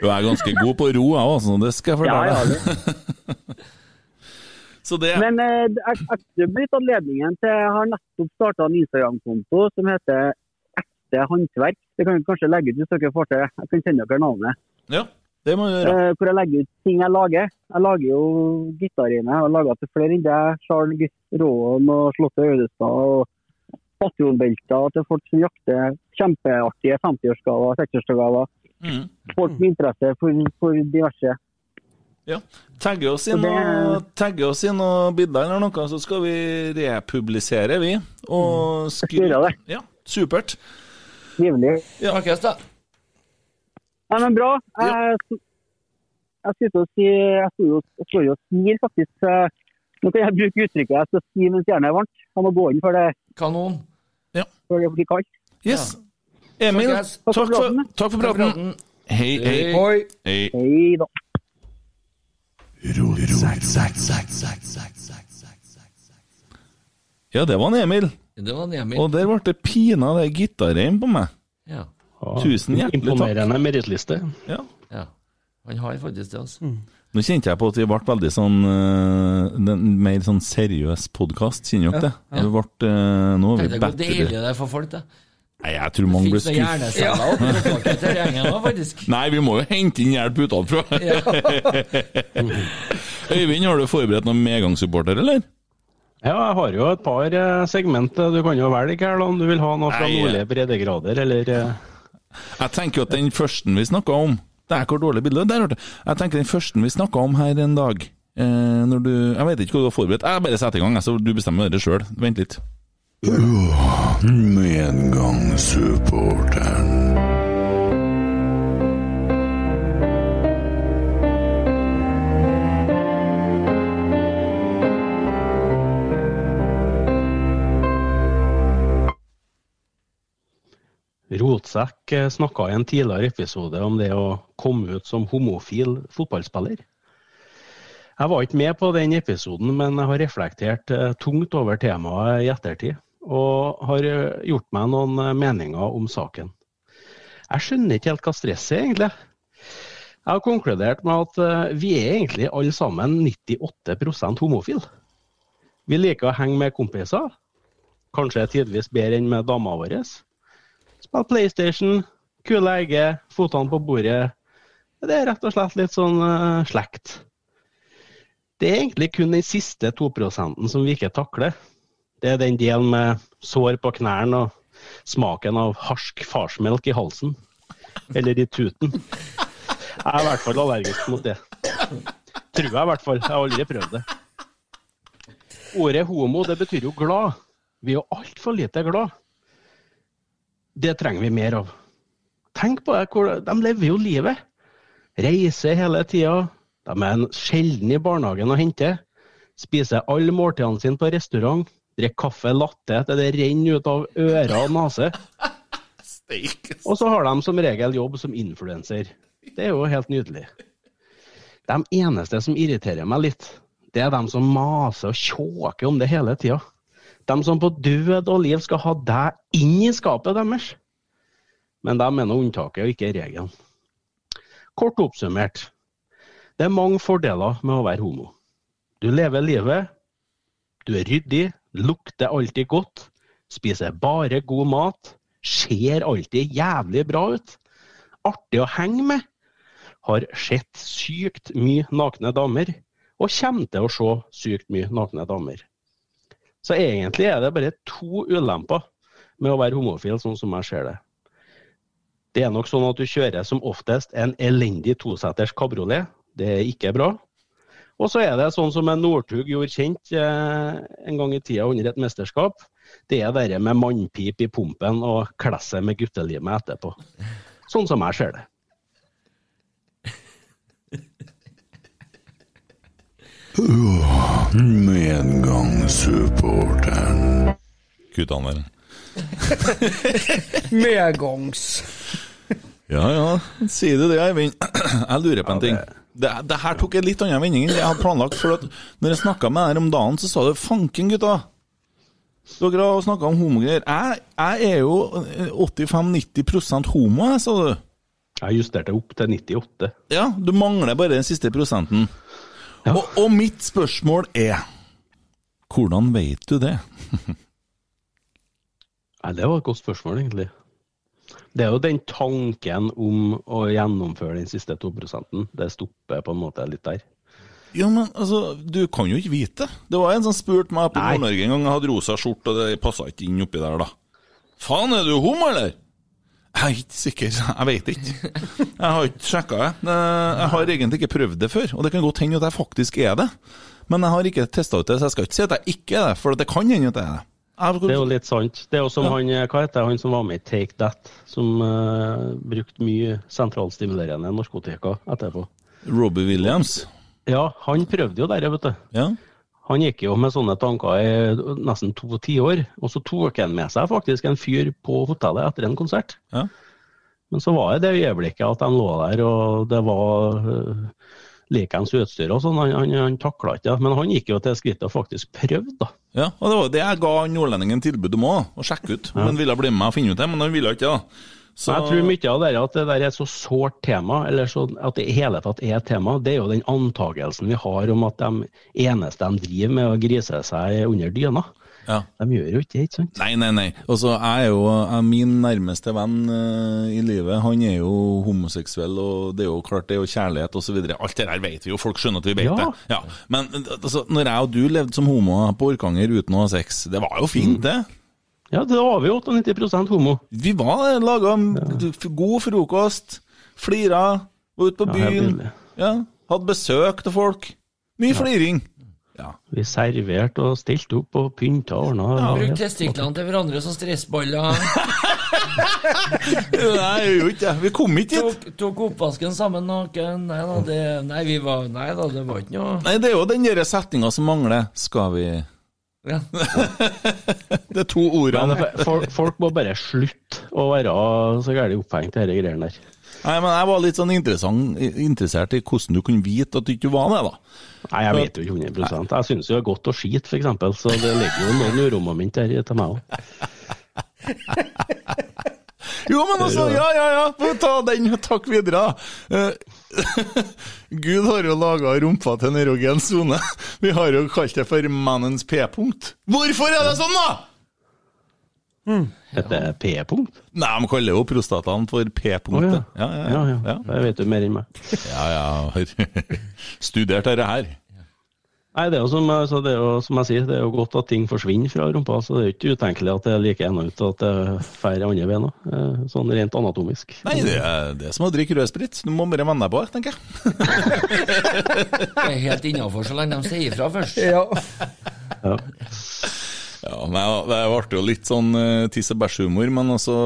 Du er ganske god på å ro, jeg også, det skal jeg Ja, fortelle deg. Så det Men eh, jeg blir tatt ledningen til Jeg har nettopp starta en Instagram-konto som heter Ekte håndverk. Det kan vi kanskje legge ut hvis dere får til. Jeg kan sende dere navnet. Ja, det må du gjøre. Eh, hvor jeg legger ut ting jeg lager. Jeg lager jo gitariner. Jeg har laga til flere enn deg. Charles Råen og Slottet Ødestad. og Patronbelter til folk som jakter kjempeartige 50-årsgaver, 60-årsgaver. Mm. Folk med interesse for, for diverse. Ja. Tagge oss, inn inn og bilder eller noe, så skal vi republisere, vi. Og Mm. Jeg det. Ja, supert. Trivelig. Snakkes, da. Nei, men bra. Jeg, jeg å si Jeg sto jo jeg står jo og smiler faktisk. eh, Nå kan jeg bruke uttrykket jeg skal si mens jernet er varmt. Jeg må gå inn før det, Kanon. før det blir kaldt. Yes. Emil, takk takk for Takk for praten. praten. Hei, hei. Hei. Hei. Hei da. Ja, det var en Emil. Det var en Emil. Og der ble det pinadø gitarreim på meg. Ja. Tusen hjertelig takk. Imponerende merittliste. Ja. ja. Han har faktisk det, altså. Nå kjente jeg på at vi ble veldig sånn øh, den, Mer sånn seriøs podkast, kjenner dere det? Ja. Det ble, øh, nå er Tenk vi deg hvor bedre. deilig det er for folk, det. Nei, jeg tror mange blir skuffet. faktisk? Nei, vi må jo hente inn hjelp utenfra. Øyvind, har du forberedt noen medgangssupporter, eller? Ja, jeg har jo et par eh, segment. Du kan jo velge her om du vil ha noe fra nordlige breddegrader, eller eh, Jeg tenker jo at den første vi snakka om Det er hvor dårlig bilde der, hørte. Jeg tenker den første vi snakka om her en dag eh, når du Jeg vet ikke hva du har forberedt. Jeg bare setter i gang, så du bestemmer det sjøl. Vent litt. Medgangssupporteren. Rotsekk snakka i en tidligere episode om det å komme ut som homofil fotballspiller. Jeg var ikke med på den episoden, men jeg har reflektert eh, tungt over temaet i ettertid. Og har eh, gjort meg noen eh, meninger om saken. Jeg skjønner ikke helt hva stresset er, egentlig. Jeg har konkludert med at eh, vi er egentlig alle sammen 98% homofile. Vi liker å henge med kompiser. Kanskje tidvis bedre enn med dama vår. Spille PlayStation, kule egget, fotene på bordet. Det er rett og slett litt sånn uh, slekt. Det er egentlig kun den siste 2 som vi ikke takler. Det er den delen med sår på knærne og smaken av harsk farsmelk i halsen. Eller i tuten. Jeg er i hvert fall allergisk mot det. Tror jeg i hvert fall. Jeg har aldri prøvd det. Ordet homo det betyr jo glad. Vi er jo altfor lite glad. Det trenger vi mer av. Tenk på det, de lever jo livet. Reiser hele tida. De er sjelden i barnehagen å hente. Spiser alle måltidene sine på restaurant. Drikker kaffe latte til det renner ut av ører og nese. Og så har de som regel jobb som influenser. Det er jo helt nydelig. De eneste som irriterer meg litt, det er de som maser og tjåker om det hele tida. De som på død og liv skal ha deg inn i skapet deres. Men de er nå unntaket og ikke regelen. Kort oppsummert. Det er mange fordeler med å være homo. Du lever livet, du er ryddig, lukter alltid godt, spiser bare god mat, ser alltid jævlig bra ut, artig å henge med, har sett sykt mye nakne damer, og kommer til å se sykt mye nakne damer. Så egentlig er det bare to ulemper med å være homofil, sånn som jeg ser det. Det er nok sånn at du kjører som oftest en elendig toseters kabriolet. Det er ikke bra. Og så er det sånn som en Northug gjorde kjent eh, en gang i tida under et mesterskap. Det er det med mannpip i pumpen og klesset med guttelimet etterpå. Sånn som jeg ser det. Medgangssupporteren. Guttene der. Medgangs. Ja ja, sier du det, Eivind. Jeg lurer på en ting. Det, det her tok en litt annen vending enn jeg hadde planlagt. For at når jeg snakka med deg om dagen, så sa du 'fanken, gutta'. Dere har snakka om homogreier. Jeg, jeg er jo 85-90% homo, jeg, sa du. Jeg justerte opp til 98. Ja, du mangler bare den siste prosenten. Og, og mitt spørsmål er Hvordan vet du det? Nei, Det var et godt spørsmål, egentlig. Det er jo den tanken om å gjennomføre den siste 2 Det stopper på en måte litt der. Ja, men altså, du kan jo ikke vite. Det var en som spurte meg på Nord-Norge en gang, jeg hadde rosa skjorte, og det passa ikke inn oppi der, da. Faen, er du homo, eller? Jeg er ikke sikker, jeg vet ikke. Jeg har ikke sjekka det. Eh, Jeg har egentlig ikke prøvd det før, og det kan godt hende at jeg faktisk er det. Men jeg har ikke testa ut det, så jeg skal ikke si at jeg ikke er det, for det kan hende at jeg er det. Det er jo litt sant. Det er jo som Ja. han, hva heter han som var med i Take That, som uh, brukte mye sentralstimulerende narkotika etterpå. Robbie Williams. Ja, han prøvde jo der, vet du. Ja. Han gikk jo med sånne tanker i nesten to tiår, og så tok han med seg faktisk en fyr på hotellet etter en konsert. Ja. Men så var det det øyeblikket at han lå der, og det var uh, likens utstyr og sånn. Han, han, han takla ikke det. Men han gikk jo til skrittet og faktisk prøvde, da. Ja, og det var det jeg ga nordlendingen tilbud om òg, å sjekke ut. Han ville bli med og finne ut det, men han ville ikke det. Så, Jeg tror mye av det er at det der er et så sårt tema, eller så, at det i hele tatt er et tema, det er jo den antagelsen vi har om at de eneste de driver med å grise seg under dyna. Ja. De gjør jo ikke det, ikke sant? Nei, nei, nei. Og jeg er jo jeg, Min nærmeste venn uh, i livet, han er jo homoseksuell, og det er jo klart det er jo kjærlighet osv. Alt det der vet vi jo, folk skjønner at vi vet Ja. det. Ja. Men altså, når jeg og du levde som homo på Orkanger uten å ha sex, det var jo fint, det. Ja, det var vi jo 98 homo. Vi var laga god frokost, flira, var ute på byen, ja, hadde besøk til folk. Mye fliring. Vi serverte og stilte opp og pynta og ordna. Bruk testiklene til hverandre som stressballer. Nei, vi gjorde ikke det. Vi kom ikke hit. Tok, tok oppvasken sammen naken. Nei da, det, nei, vi var, nei da, det var ikke noe Nei, det er jo den der setninga som mangler. Skal vi Ja. Det er to ordene. Men folk, må bare slutte å være så gærent opphengt i disse greiene der. Nei, men jeg var litt sånn interessert i hvordan du kunne vite at du ikke var det, da. Nei, jeg vet jo ikke 100 Jeg syns jo det er godt å skite, f.eks., så det ligger jo noen uromoment der til meg òg. Jo, men altså, ja, ja, ja, ta den, takk videre. da. Gud har jo laga rumpa til en erogen sone. Vi har jo kalt det for mannens p-punkt. Hvorfor er det sånn, da?! Dette er P-punkt? Nei, de kaller jo prostataen for p-punktet. Oh, ja. ja, ja, Ja, ja. ja. Jeg vet jo mer enn meg. Ja, ja, studert dette her. Nei, det er jo som, jeg- så det er jo, som jeg sier, det er jo godt at ting forsvinner fra rumpa. Så det er jo ikke utenkelig at det er like ennå ut at det drar andre veien òg, sånn rent anatomisk. Nei, det er, det er som å drikke rødsprit. Du må bare venne deg på det, tenker jeg. Det er helt innafor så lenge de sier ifra først. Ja. Ja. Ja, nei, det ble jo litt sånn uh, tiss og bæsj-humor, men altså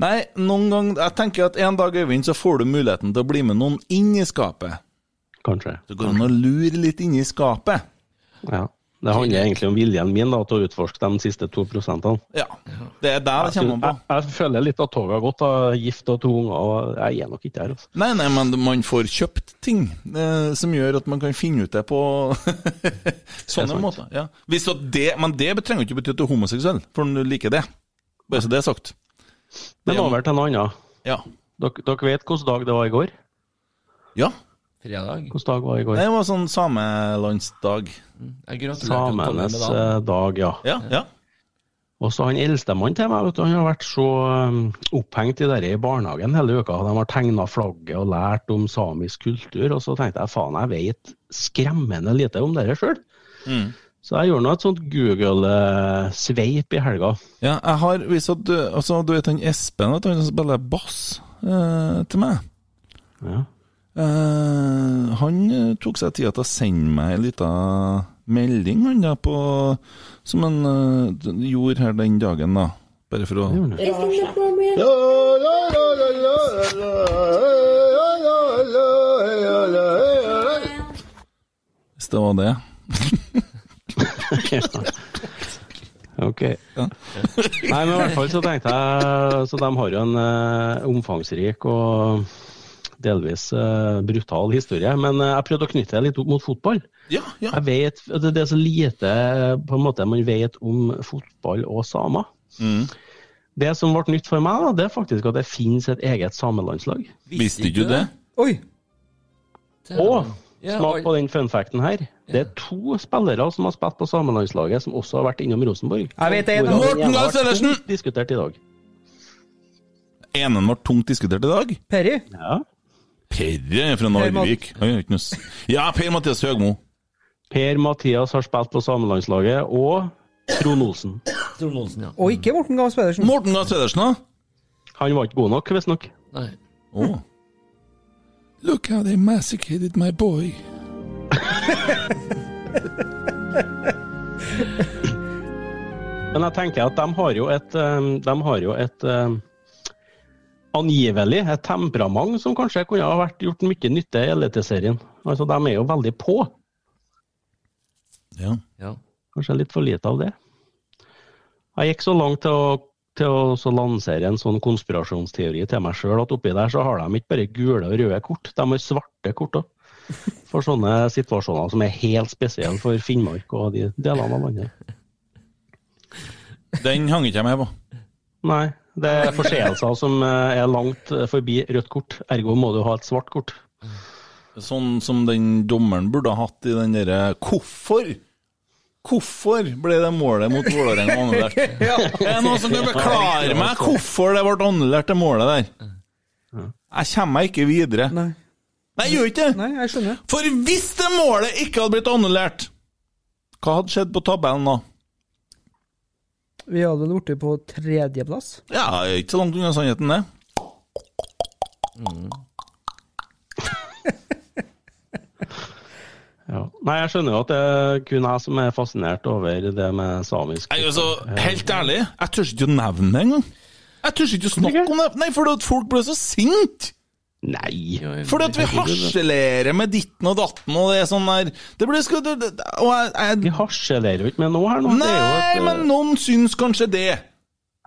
Nei, noen gang Jeg tenker at en dag, Øyvind, så får du muligheten til å bli med noen inn i skapet. Kanskje. Så går det an å lure litt inn i skapet. Ja. Det handler egentlig om viljen min da, til å utforske de siste to prosentene. Ja. Det er der det kommer an på. Jeg, jeg føler litt at toget har gått, gift og to unger. og Jeg er nok ikke der. altså. Nei, nei, men man får kjøpt ting eh, som gjør at man kan finne ut det på sånne det måter. Ja. Hvis at det, men det trenger ikke bety at du er homoseksuell, for du liker det. Bare så det er sagt. Men over til noe annet. Ja. Dere, dere vet hvilken dag det var i går? Ja. Fredag. Hvilken dag var det i går? Det var sånn samelandsdag. Tommy Samenes eh, dag, ja. Ja, ja. Og så han eldstemann til meg, vet du, han har vært så um, opphengt i det i barnehagen hele uka. De har tegna flagget og lært om samisk kultur. Og så tenkte jeg faen, jeg vet skremmende lite om det sjøl. Mm. Så jeg gjorde nå et sånt Google-sveip i helga. Ja, jeg har vist at du, altså, du vet han Espen, vet du, han som spiller bass eh, til meg. Ja. Eh, han eh, tok seg tida til å sende meg ei lita melding, han da, på, som han uh, gjorde her den dagen, da. Bare for å Hvis det var det. Ok. Nei, men i hvert fall så tenkte jeg Så de har jo en uh, omfangsrik og delvis uh, brutal historie. Men uh, jeg prøvde å knytte det litt opp mot fotball. Ja, ja. Jeg vet, det det er så lite eh, på en måte man vet om fotball og samer. Mm. Det som ble nytt for meg, da, det er faktisk at det finnes et eget samelandslag. Visste ikke du det? Oi! Og smak på den funfacten her. Det er to spillere som har spilt på samelandslaget, som også har vært innom Rosenborg. Jeg vet det. Morten Lars tungt Diskutert i dag. Enen ble tungt diskutert i dag. Perry? Ja. Perre er fra Per Mat- Narvik. Ja, Per-Mathias Høgmo. Per-Mathias har spilt på samelandslaget, og Trond Olsen. Trond Olsen, ja. Og ikke Morten Gahls Pedersen. Morten Gahls Pedersen, da? Han var ikke god nok, visstnok. Nei. Oh. Look how they massacred my boy. Men jeg tenker at de har jo et, eh, de har jo et eh, angivelig et temperament som kanskje kunne ha vært gjort mye nytte i Eliteserien. Altså, de er jo veldig på. Ja. Ja. Kanskje litt for lite av det. Jeg gikk så langt til å, til å så lansere en sånn konspirasjonsteori til meg sjøl at oppi der så har de ikke bare gule og røde kort, de har svarte kort òg. For sånne situasjoner som er helt spesielle for Finnmark og de delene av landet. Den hang ikke jeg med på. Nei, det er forseelser som eh, er langt forbi rødt kort. Ergo må du ha et svart kort. Sånn som den dommeren burde ha hatt i den derre Hvorfor? Hvorfor ble det målet mot Vålerenga annullert? Er det noen som kan beklare meg hvorfor det ble annullert, det målet der? Jeg kommer meg ikke videre. Nei. Nei, jeg gjør ikke det. Nei, jeg skjønner. For hvis det målet ikke hadde blitt annullert, hva hadde skjedd på tabellen da? Vi hadde vel blitt på tredjeplass. Ja, ikke så langt unna sannheten, det. Ja. Nei, jeg skjønner jo at det er kun jeg som er fascinert over det med samisk. Nei, altså, Helt ærlig, jeg tør ikke å nevne det engang. Jeg tør ikke å snakke om det. Nei, for at folk blir så sinte. Nei Fordi at vi harselerer med ditten og datten, og det er sånn der Det blir skal, det, det, og jeg, jeg, Vi harselerer jo ikke med noe her nå. Det er jo Nei, et, eh, men noen syns kanskje det.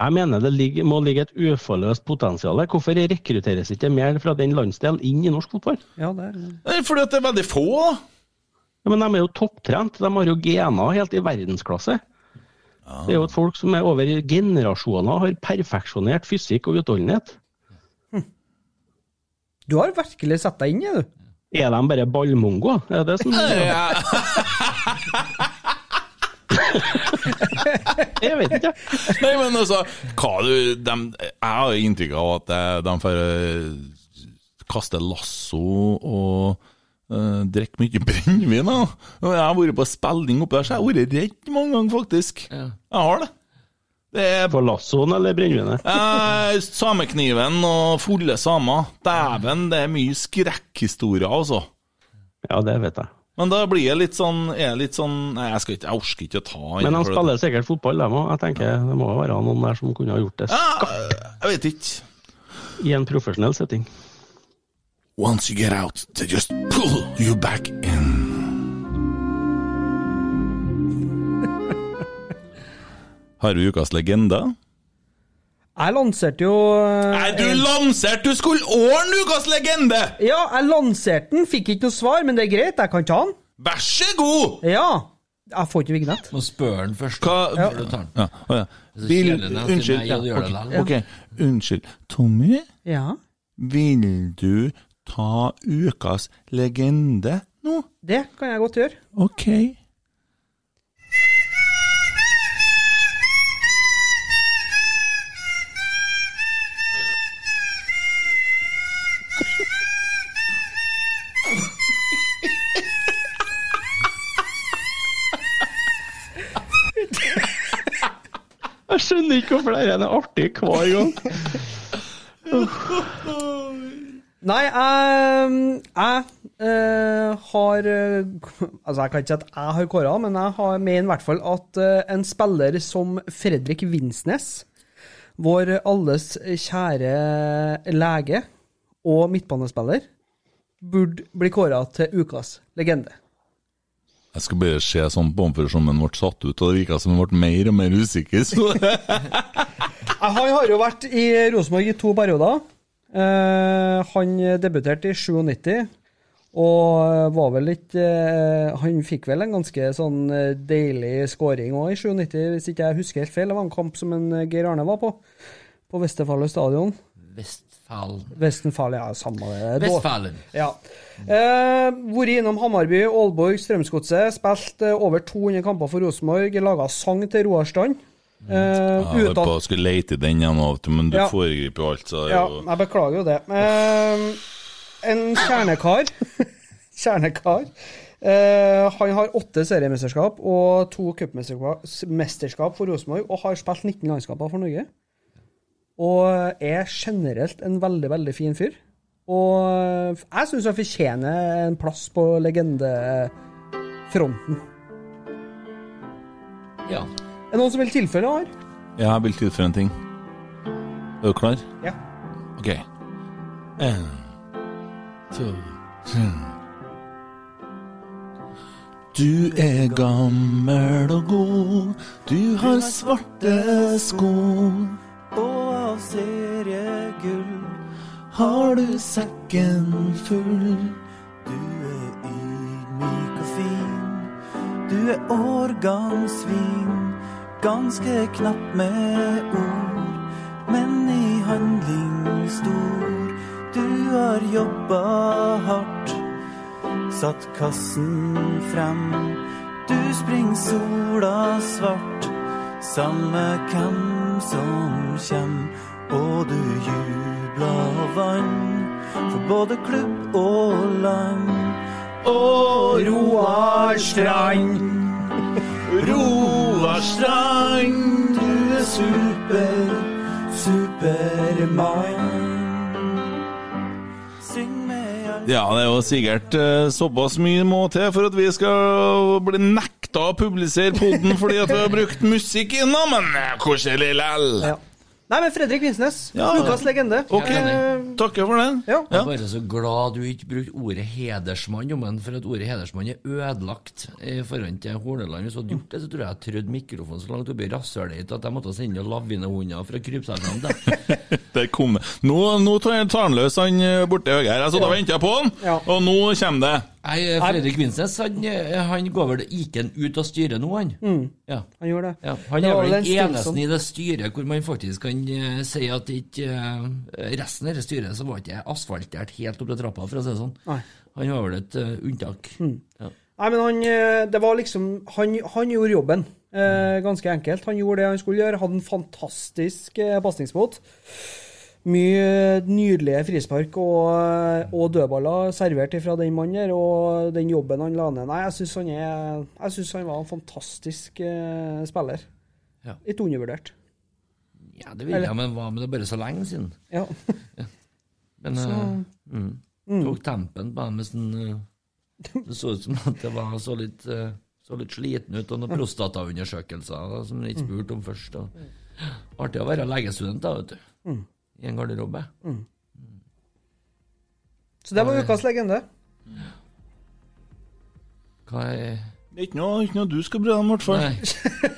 Jeg mener det ligger, må ligge et uforløst potensial her. Hvorfor rekrutteres ikke mer fra den landsdelen inn i norsk fotball? Ja, det er Nei, Fordi at det er veldig få. da. Ja, men de er jo topptrent. De har jo gener helt i verdensklasse. Det er jo et folk som er over generasjoner har perfeksjonert fysikk og utholdenhet. Du har virkelig satt deg inn i det, du. Er de bare ballmongoer? Er det som Ja. Jeg vet ikke. Nei, men altså, hva du de, Jeg har inntrykk av at eh, de får eh, kaste lasso og uh, drikke mye brennevin. Jeg har vært på spilling oppe der, så jeg har vært redd mange ganger, faktisk. Jeg har det. Det er På lassoen eller brennevinet? Eh, samekniven og fulle samer. Dæven, det er mye skrekkhistorier, altså. Ja, det vet jeg. Men da blir det litt sånn, er litt sånn Nei, jeg, skal ikke, jeg orker ikke å ta inn Men han for det. spiller sikkert fotball, dem òg. Jeg tenker det må jo være noen der som kunne ha gjort det Ja, jeg vet ikke. i en profesjonell setting. Once you get out, they just pull you back in. Har vi ukas legende? Jeg lanserte jo eh, Nei, du lanserte! Du skulle ordne ukas legende! Ja, jeg lanserte den, fikk ikke noe svar, men det er greit, jeg kan ta den. Vær så god! Ja. Jeg får ikke vignett. Må spørre den først. Hva før du tar den. ja, Oh, ja. Vil, unnskyld. Ja, okay. ok, ok. Unnskyld. Tommy, Ja. vil du ta ukas legende nå? Det kan jeg godt gjøre. Ok. Jeg skjønner ikke hvorfor det er artig hver gang. Nei, jeg, jeg jeg har eh, Altså, jeg kan ikke si at jeg har kåra, men jeg har mener i hvert fall at eh, en spiller som Fredrik Vinsnes, vår alles kjære lege og midtbanespiller, burde bli kåra til ukas legende. Jeg skal bare se sånn på ham som han ble satt ut, og det virka som han ble mer og mer usikker. Så. Han har jo vært i Rosenborg i to perioder. Eh, han debuterte i 97, og var vel ikke eh, Han fikk vel en ganske sånn eh, deilig scoring òg i 97, hvis ikke jeg husker helt feil. Det var en kamp som en Geir Arne var på, på Vesterfallet stadion. Vestfall Vestenfall, ja, samme det. Vestfallen. Ja. Eh, vært innom Hamarby, Aalborg, Strømsgodset. Spilt eh, over 200 kamper for Rosenborg. Laga sang til Roar Strand. Eh, Jeg holdt på å skulle lete i den igjen, men du Ja. foregriper jo alt. Ja, jeg beklager jo det. Eh, en kjernekar. kjernekar. Eh, han har åtte seriemesterskap og to cupmesterskap for Rosenborg, og har spilt 19 landskamper for Norge. Og er generelt en veldig, veldig fin fyr. Og jeg syns han fortjener en plass på legendefronten. Ja. Er det noen som vil tilføye noe her? Jeg vil tilføye en ting. Er du klar? Ja. Ok. En, to, tre Du er gammel og god, du har svarte sko. Av seriegull Har du sekken full? Du er ydmyk og fin. Du er årgangsvin. Ganske knapp med ord, men i handling stor. Du har jobba hardt, satt kassen frem. Du springer sola svart, samme hvem som kjem. Og du jubla og vann for både klubb og land. Og Roar Strand, Roar Strand, du er super, Supermann. Ja, det er jo sikkert eh, såpass mye må til for at vi skal bli nekta å publisere podden fordi at vi har brukt musikk innom, men eh, koselig L? Ja. Nei, men Fredrik Vinsnes, Ja. Lukas legende. Ok, takker for det. Ja. Jeg er bare så glad du ikke brukte ordet hedersmann om den, for at ordet hedersmann er ødelagt i forhold til Horneland. Hvis du hadde gjort det, så tror jeg jeg trødde mikrofonen så langt oppi rasshølet ditt at jeg måtte sende lavinehunder for å krype seg fram til. Det kom. Nå, nå tar han løs han eh, borte i høyre her. Altså, ja. Da venter jeg på han, og nå kommer det. Nei, Fredrik Vinsnes han, han går vel ikke ut av styret nå, han? Mm. Ja. Han gjorde det. Ja, han Det er vel den eneste i det styret hvor man faktisk kan uh, si at ikke uh, resten av det styret så var ikke asfaltert helt opp til trappa, for å si det sånn. Nei. Han var vel et uh, unntak. Mm. Ja. Nei, men han, eh, det var liksom, han, han gjorde jobben, eh, ganske enkelt. Han gjorde det han skulle gjøre. Hadde en fantastisk eh, pasningsbåt. Mye nydelige frispark og, eh, og dødballer servert fra den mannen der, og den jobben han la ned. Nei, jeg syns han, han var en fantastisk eh, spiller. Ja. Litt undervurdert. Ja, det vil jeg, men hva med det bare så lenge siden? Ja. Men Så- uh, mm. Mm. tok tempen på dem hvis den uh, Det så ut som at det var så litt, uh, så litt sliten ut, og noen prostataundersøkelser som han ikke spurte om først. Og. Artig å være legestudent, da, vet du. Mm. I en garderobe. Mm. Så det var ukas legende. Hva er Det er ikke noe, ikke noe du skal bry deg om, i hvert fall.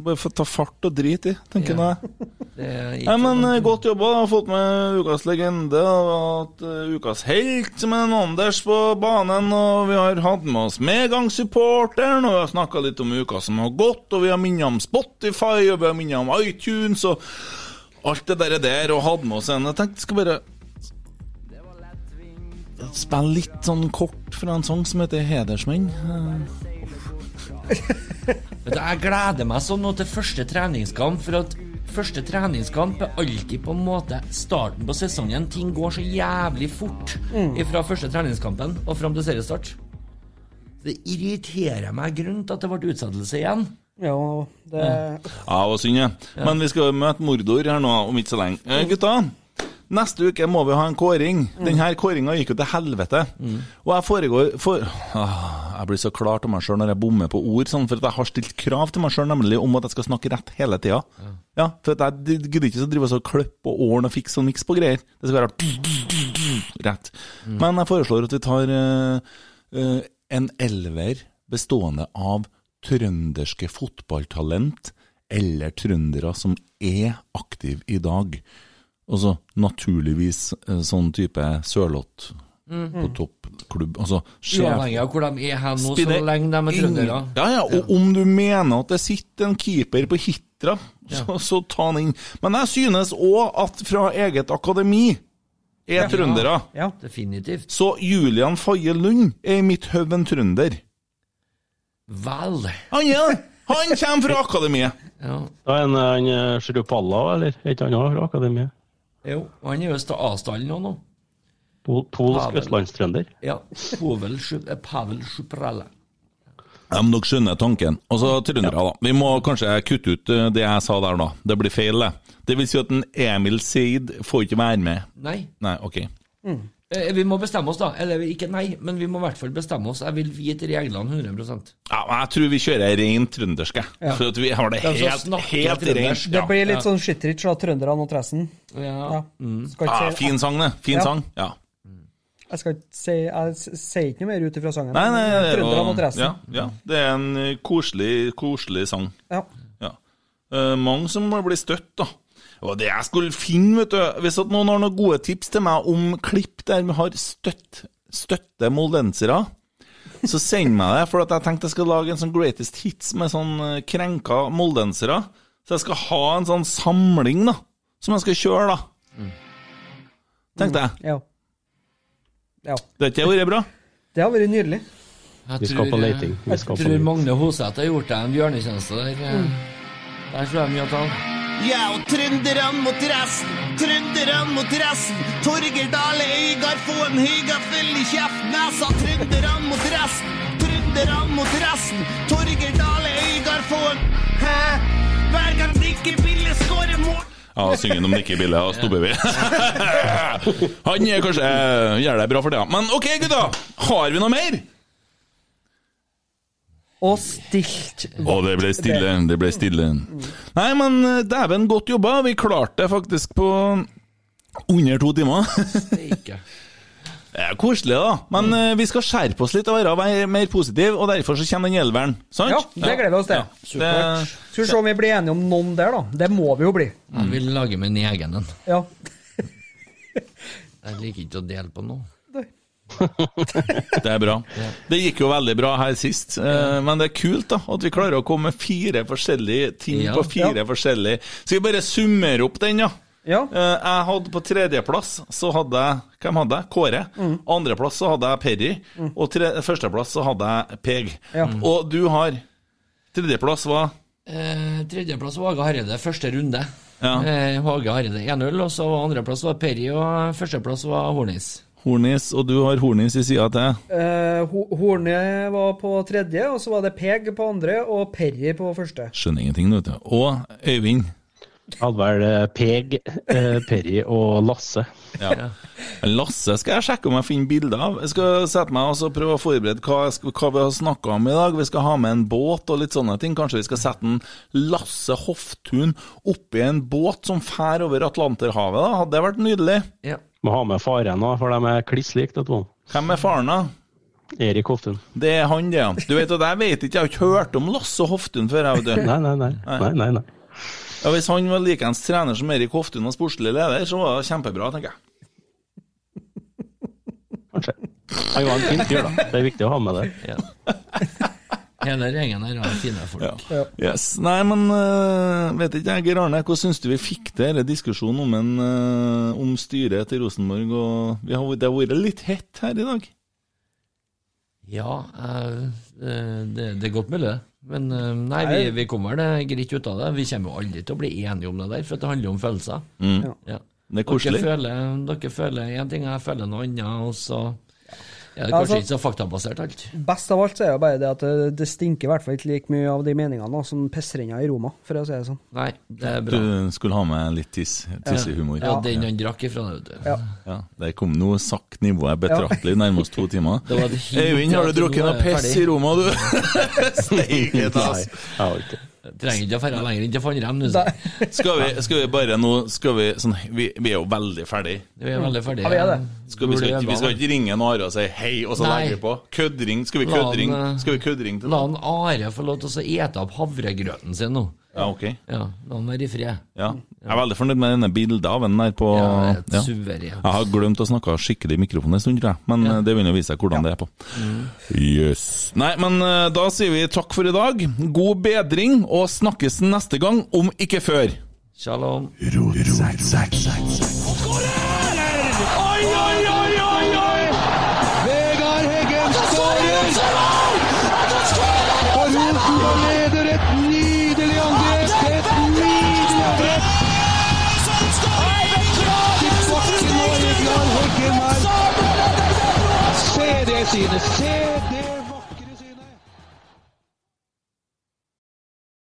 Bare få ta fart og drit i, tenker Ja. jeg. Nei, men noe- eh, Godt jobba. Jeg har fått med ukas legende og hatt eh, ukas helt, som er en Anders på banen. Og vi har hatt med oss medgangssupporteren, og vi har snakka litt om uka som har gått. Og vi har minnet om Spotify, og vi har minnet om iTunes og alt det der, der og hadde med oss en Jeg tenkte skal bare spille litt sånn kort fra en sang som heter Hedersmenn. Jeg gleder meg sånn nå til første treningskamp, for at første treningskamp er alltid på en måte starten på sesongen. Ting går så jævlig fort Mm. fra første treningskampen og fram til seriestart. Det irriterer meg grunt at det ble utsettelse igjen. Ja, det Ja, det var synd, det. Men vi skal møte mordor her nå om ikke så lenge. Eh, gutta, neste uke må vi ha en kåring. Denne kåringa gikk jo til helvete. Og jeg foregår for, ah, Jeg blir så klar til meg sjøl når jeg bommer på ord, sånn, for at jeg har stilt krav til meg sjøl nemlig om at jeg skal snakke rett hele tida. Ja, for at jeg gidder ikke å drive og så klippe og ordne og fikse og mikse på greier. Det skal være rett. Men jeg foreslår at vi tar uh, uh, en elver bestående av trønderske fotballtalent eller trøndere som er aktive i dag. Og så naturligvis eh, sånn type Sørloth mm. på toppklubb. Altså Uavhengig av hvor de er hen nå, så lenge de er trøndere. Ja, ja, og om du mener at det sitter en keeper på Hitra, så, så ta han inn. Men jeg synes òg at fra eget akademi er Ja. trøndere. Ja. Definitivt. Så Julian Faye Lund er i mitt hode en trønder. Vel Han er det! Han kommer fra akademiet! Ja. Da er han, han eh, Shrupalla, eller? Er ikke han òg fra akademiet? Jo, han er visst i avstanden òg nå. Pol polsk Pavel. østlandstrønder. Ja. Pavel, eh, Pavel Sjuprelle. Ja, men dere skjønner tanken. Og så trøndere, da. Vi må kanskje kutte ut eh, det jeg sa der, da. Det blir feil, det. Det vil si at en Emil Seid får ikke være med. Nei. Nei, ok. Eh, Vi må bestemme oss, da. Eller ikke nei, men vi må i hvert fall bestemme oss. Jeg vil vite reglene 100% Ja, men Jeg tror vi kjører rent trøndersk, jeg. Ja. For at vi har det helt, helt rent. Det blir litt Ja. sånn Shittrich av trønderne og Tressen. Ja. Ja. Skal Ja, fin sang, det. Fin Ja. sang. Ja. Jeg skal ikke si Jeg sier ikke noe mer ut ifra sangen. Nei, nei, det er og. Ja, ja, det er en eh, koselig, koselig sang. Ja. Ja. Uh, mange som blir støtt, da. Var det jeg skulle finne, vet du. Hvis at noen har noen gode tips til meg om klipp der vi har støtt, støtte moldensere, så send meg det. For at jeg tenkte jeg skal lage en sånn greatest hits med sånn eh, krenka moldensere. Så jeg skal ha en sånn samling, da. Som jeg skal kjøre, da. Tenkte jeg. Ja. ja. Det har ikke vært bra? Det har vært nydelig. Jeg Vi skal på leting. Jeg tror. Magne Hoseth har gjort deg en bjørnetjeneste der. Mm. Der tror jeg mye at han Ja, og trønderne mot resten, trønderne mot resten. Torgeir Dale Øygard få en høygaffel i kjeften. Jeg sa trønderne mot resten, trønderne mot resten. Torgeir Dale Øygard få en Hæ? Hver gang Nikke Bille skårer mål Ja, synger om Nikki Bille, og stopper vi. Han er kanskje gjør det bra for det. Men OK, gutta. Har vi noe mer? Og stilt Å, det ble stille. Det ble stille. Nei, men eh, dæven, godt jobba. Vi klarte det faktisk på under to timer. Steike. Det er koselig, da. Men mm. vi skal skjerpe oss litt og være mer, mer positive, og derfor så kommer den elveren. Sant? Ja, det gleder vi oss til. Det, Skal vi se om vi blir enige om noen der, da. Det må vi jo bli. Jeg vil lage min egen en. Ja. Jeg liker ikke å dele på noe. det er bra. Det gikk jo veldig bra her sist, eh, men det er kult da at vi klarer å komme med fire forskjellige ting Ja. på fire forskjellige Skal vi bare summerer opp den, ja? Ja. Eh, Jeg hadde på tredjeplass så hadde jeg Hvem hadde jeg? Kåre. Mm. Andreplass så hadde jeg Perry. Og tre, førsteplass så hadde jeg Peg. Ja. Og du har Tredjeplass var Eh, tredjeplass var Åge Hareide, første runde. Ja. Eh, Åge Hareide 1-0, og så andreplass var Perry, og førsteplass var Hornis. Hornis, og du har Hornis i sida til. Eh, Ho- Horne var på tredje, og så var det Peg på andre og Perry på første. Skjønner ingenting, vet du. Og Øyvind. Hadde vel Peg, eh, Perry og Lasse. Ja. Lasse skal jeg sjekke om jeg finner bilder av. Jeg skal sette meg og prøve å forberede hva, jeg skal, hva vi har snakka om i dag. Vi skal ha med en båt og litt sånne ting. Kanskje vi skal sette en Lasse Hoftun oppi en båt som fær over Atlanterhavet. da. Hadde det vært nydelig? Ja. Må ha med faren òg, for de er kliss like, de to. Hvem er faren, da? Erik Hoftun. Det er han, det, ja. Du vet at jeg vet ikke, jeg har ikke hørt om Lasse Hoftun før. jeg, vet du. Nei, nei, nei. nei, nei, nei. Ja, Hvis han var likeens trener som Erik Hoftun og sportslig leder, så var det kjempebra, tenker jeg. Kanskje. Han var en fin fyr, da. Det er viktig å ha med det. Ja. Hele gjengen her er fine folk. Ja. Yes. Nei, men uh, vet ikke jeg, Geir Arne, hva syns du vi fikk til denne diskusjonen om, en, uh, om styret til Rosenborg? Og vi har, det har vært litt hett her i dag. Ja, eh, eh, det, det er godt mulig, det. Men nei, vi, vi kommer det greit ut av det. Vi kommer jo aldri til å bli enige om det der, for det handler om følelser. Mm. Ja. Ja. Det er koselig. Dere føler, dere føler en ting, jeg føler noe annet, og så ja, det er kanskje altså- ikke så faktabasert alt. Best av alt så er jo bare det at det, det stinker i hvert fall ikke like mye av de meningene da, som pissrenna i Roma, for å si det sånn. Nei, det er bra. Du skulle ha med litt tiss, tissehumor. Ja, den han drakk ifra, vet du. Ja. Ja, det kom nå sakk nivået betraktelig, nærmest to timer. Øyvind, har du drukket noe piss i Roma, du? Steike ta, Trenger ikke å dra lenger enn til Fannrem, Skal vi, skal vi bare nå skal vi, sånn, vi, vi er jo veldig ferdige. Vi er veldig ferdige. Ja, vi er det. Skal vi, skal, ikke- vi skal ikke ringe en Are og si hei, og så legger vi på. Køddring. Skal vi køddring eh, Skal vi køddring til La en Are få lov til å ete opp havregrøten sin nå. Ja, ok. Ja, La han være i fred. Ja. Jeg er veldig fornøyd med denne bildet av den der på Ja, et ja. suverent. Jeg har glemt å snakke skikkelig i mikrofonen en stund, tror jeg. Men Ja. eh, det vil jo vise seg hvordan det er på. Yes. Nei, men eh, da sier vi takk for i dag. God bedring, og snakkes neste gang, om ikke før. Shalom. Oi, See in sea.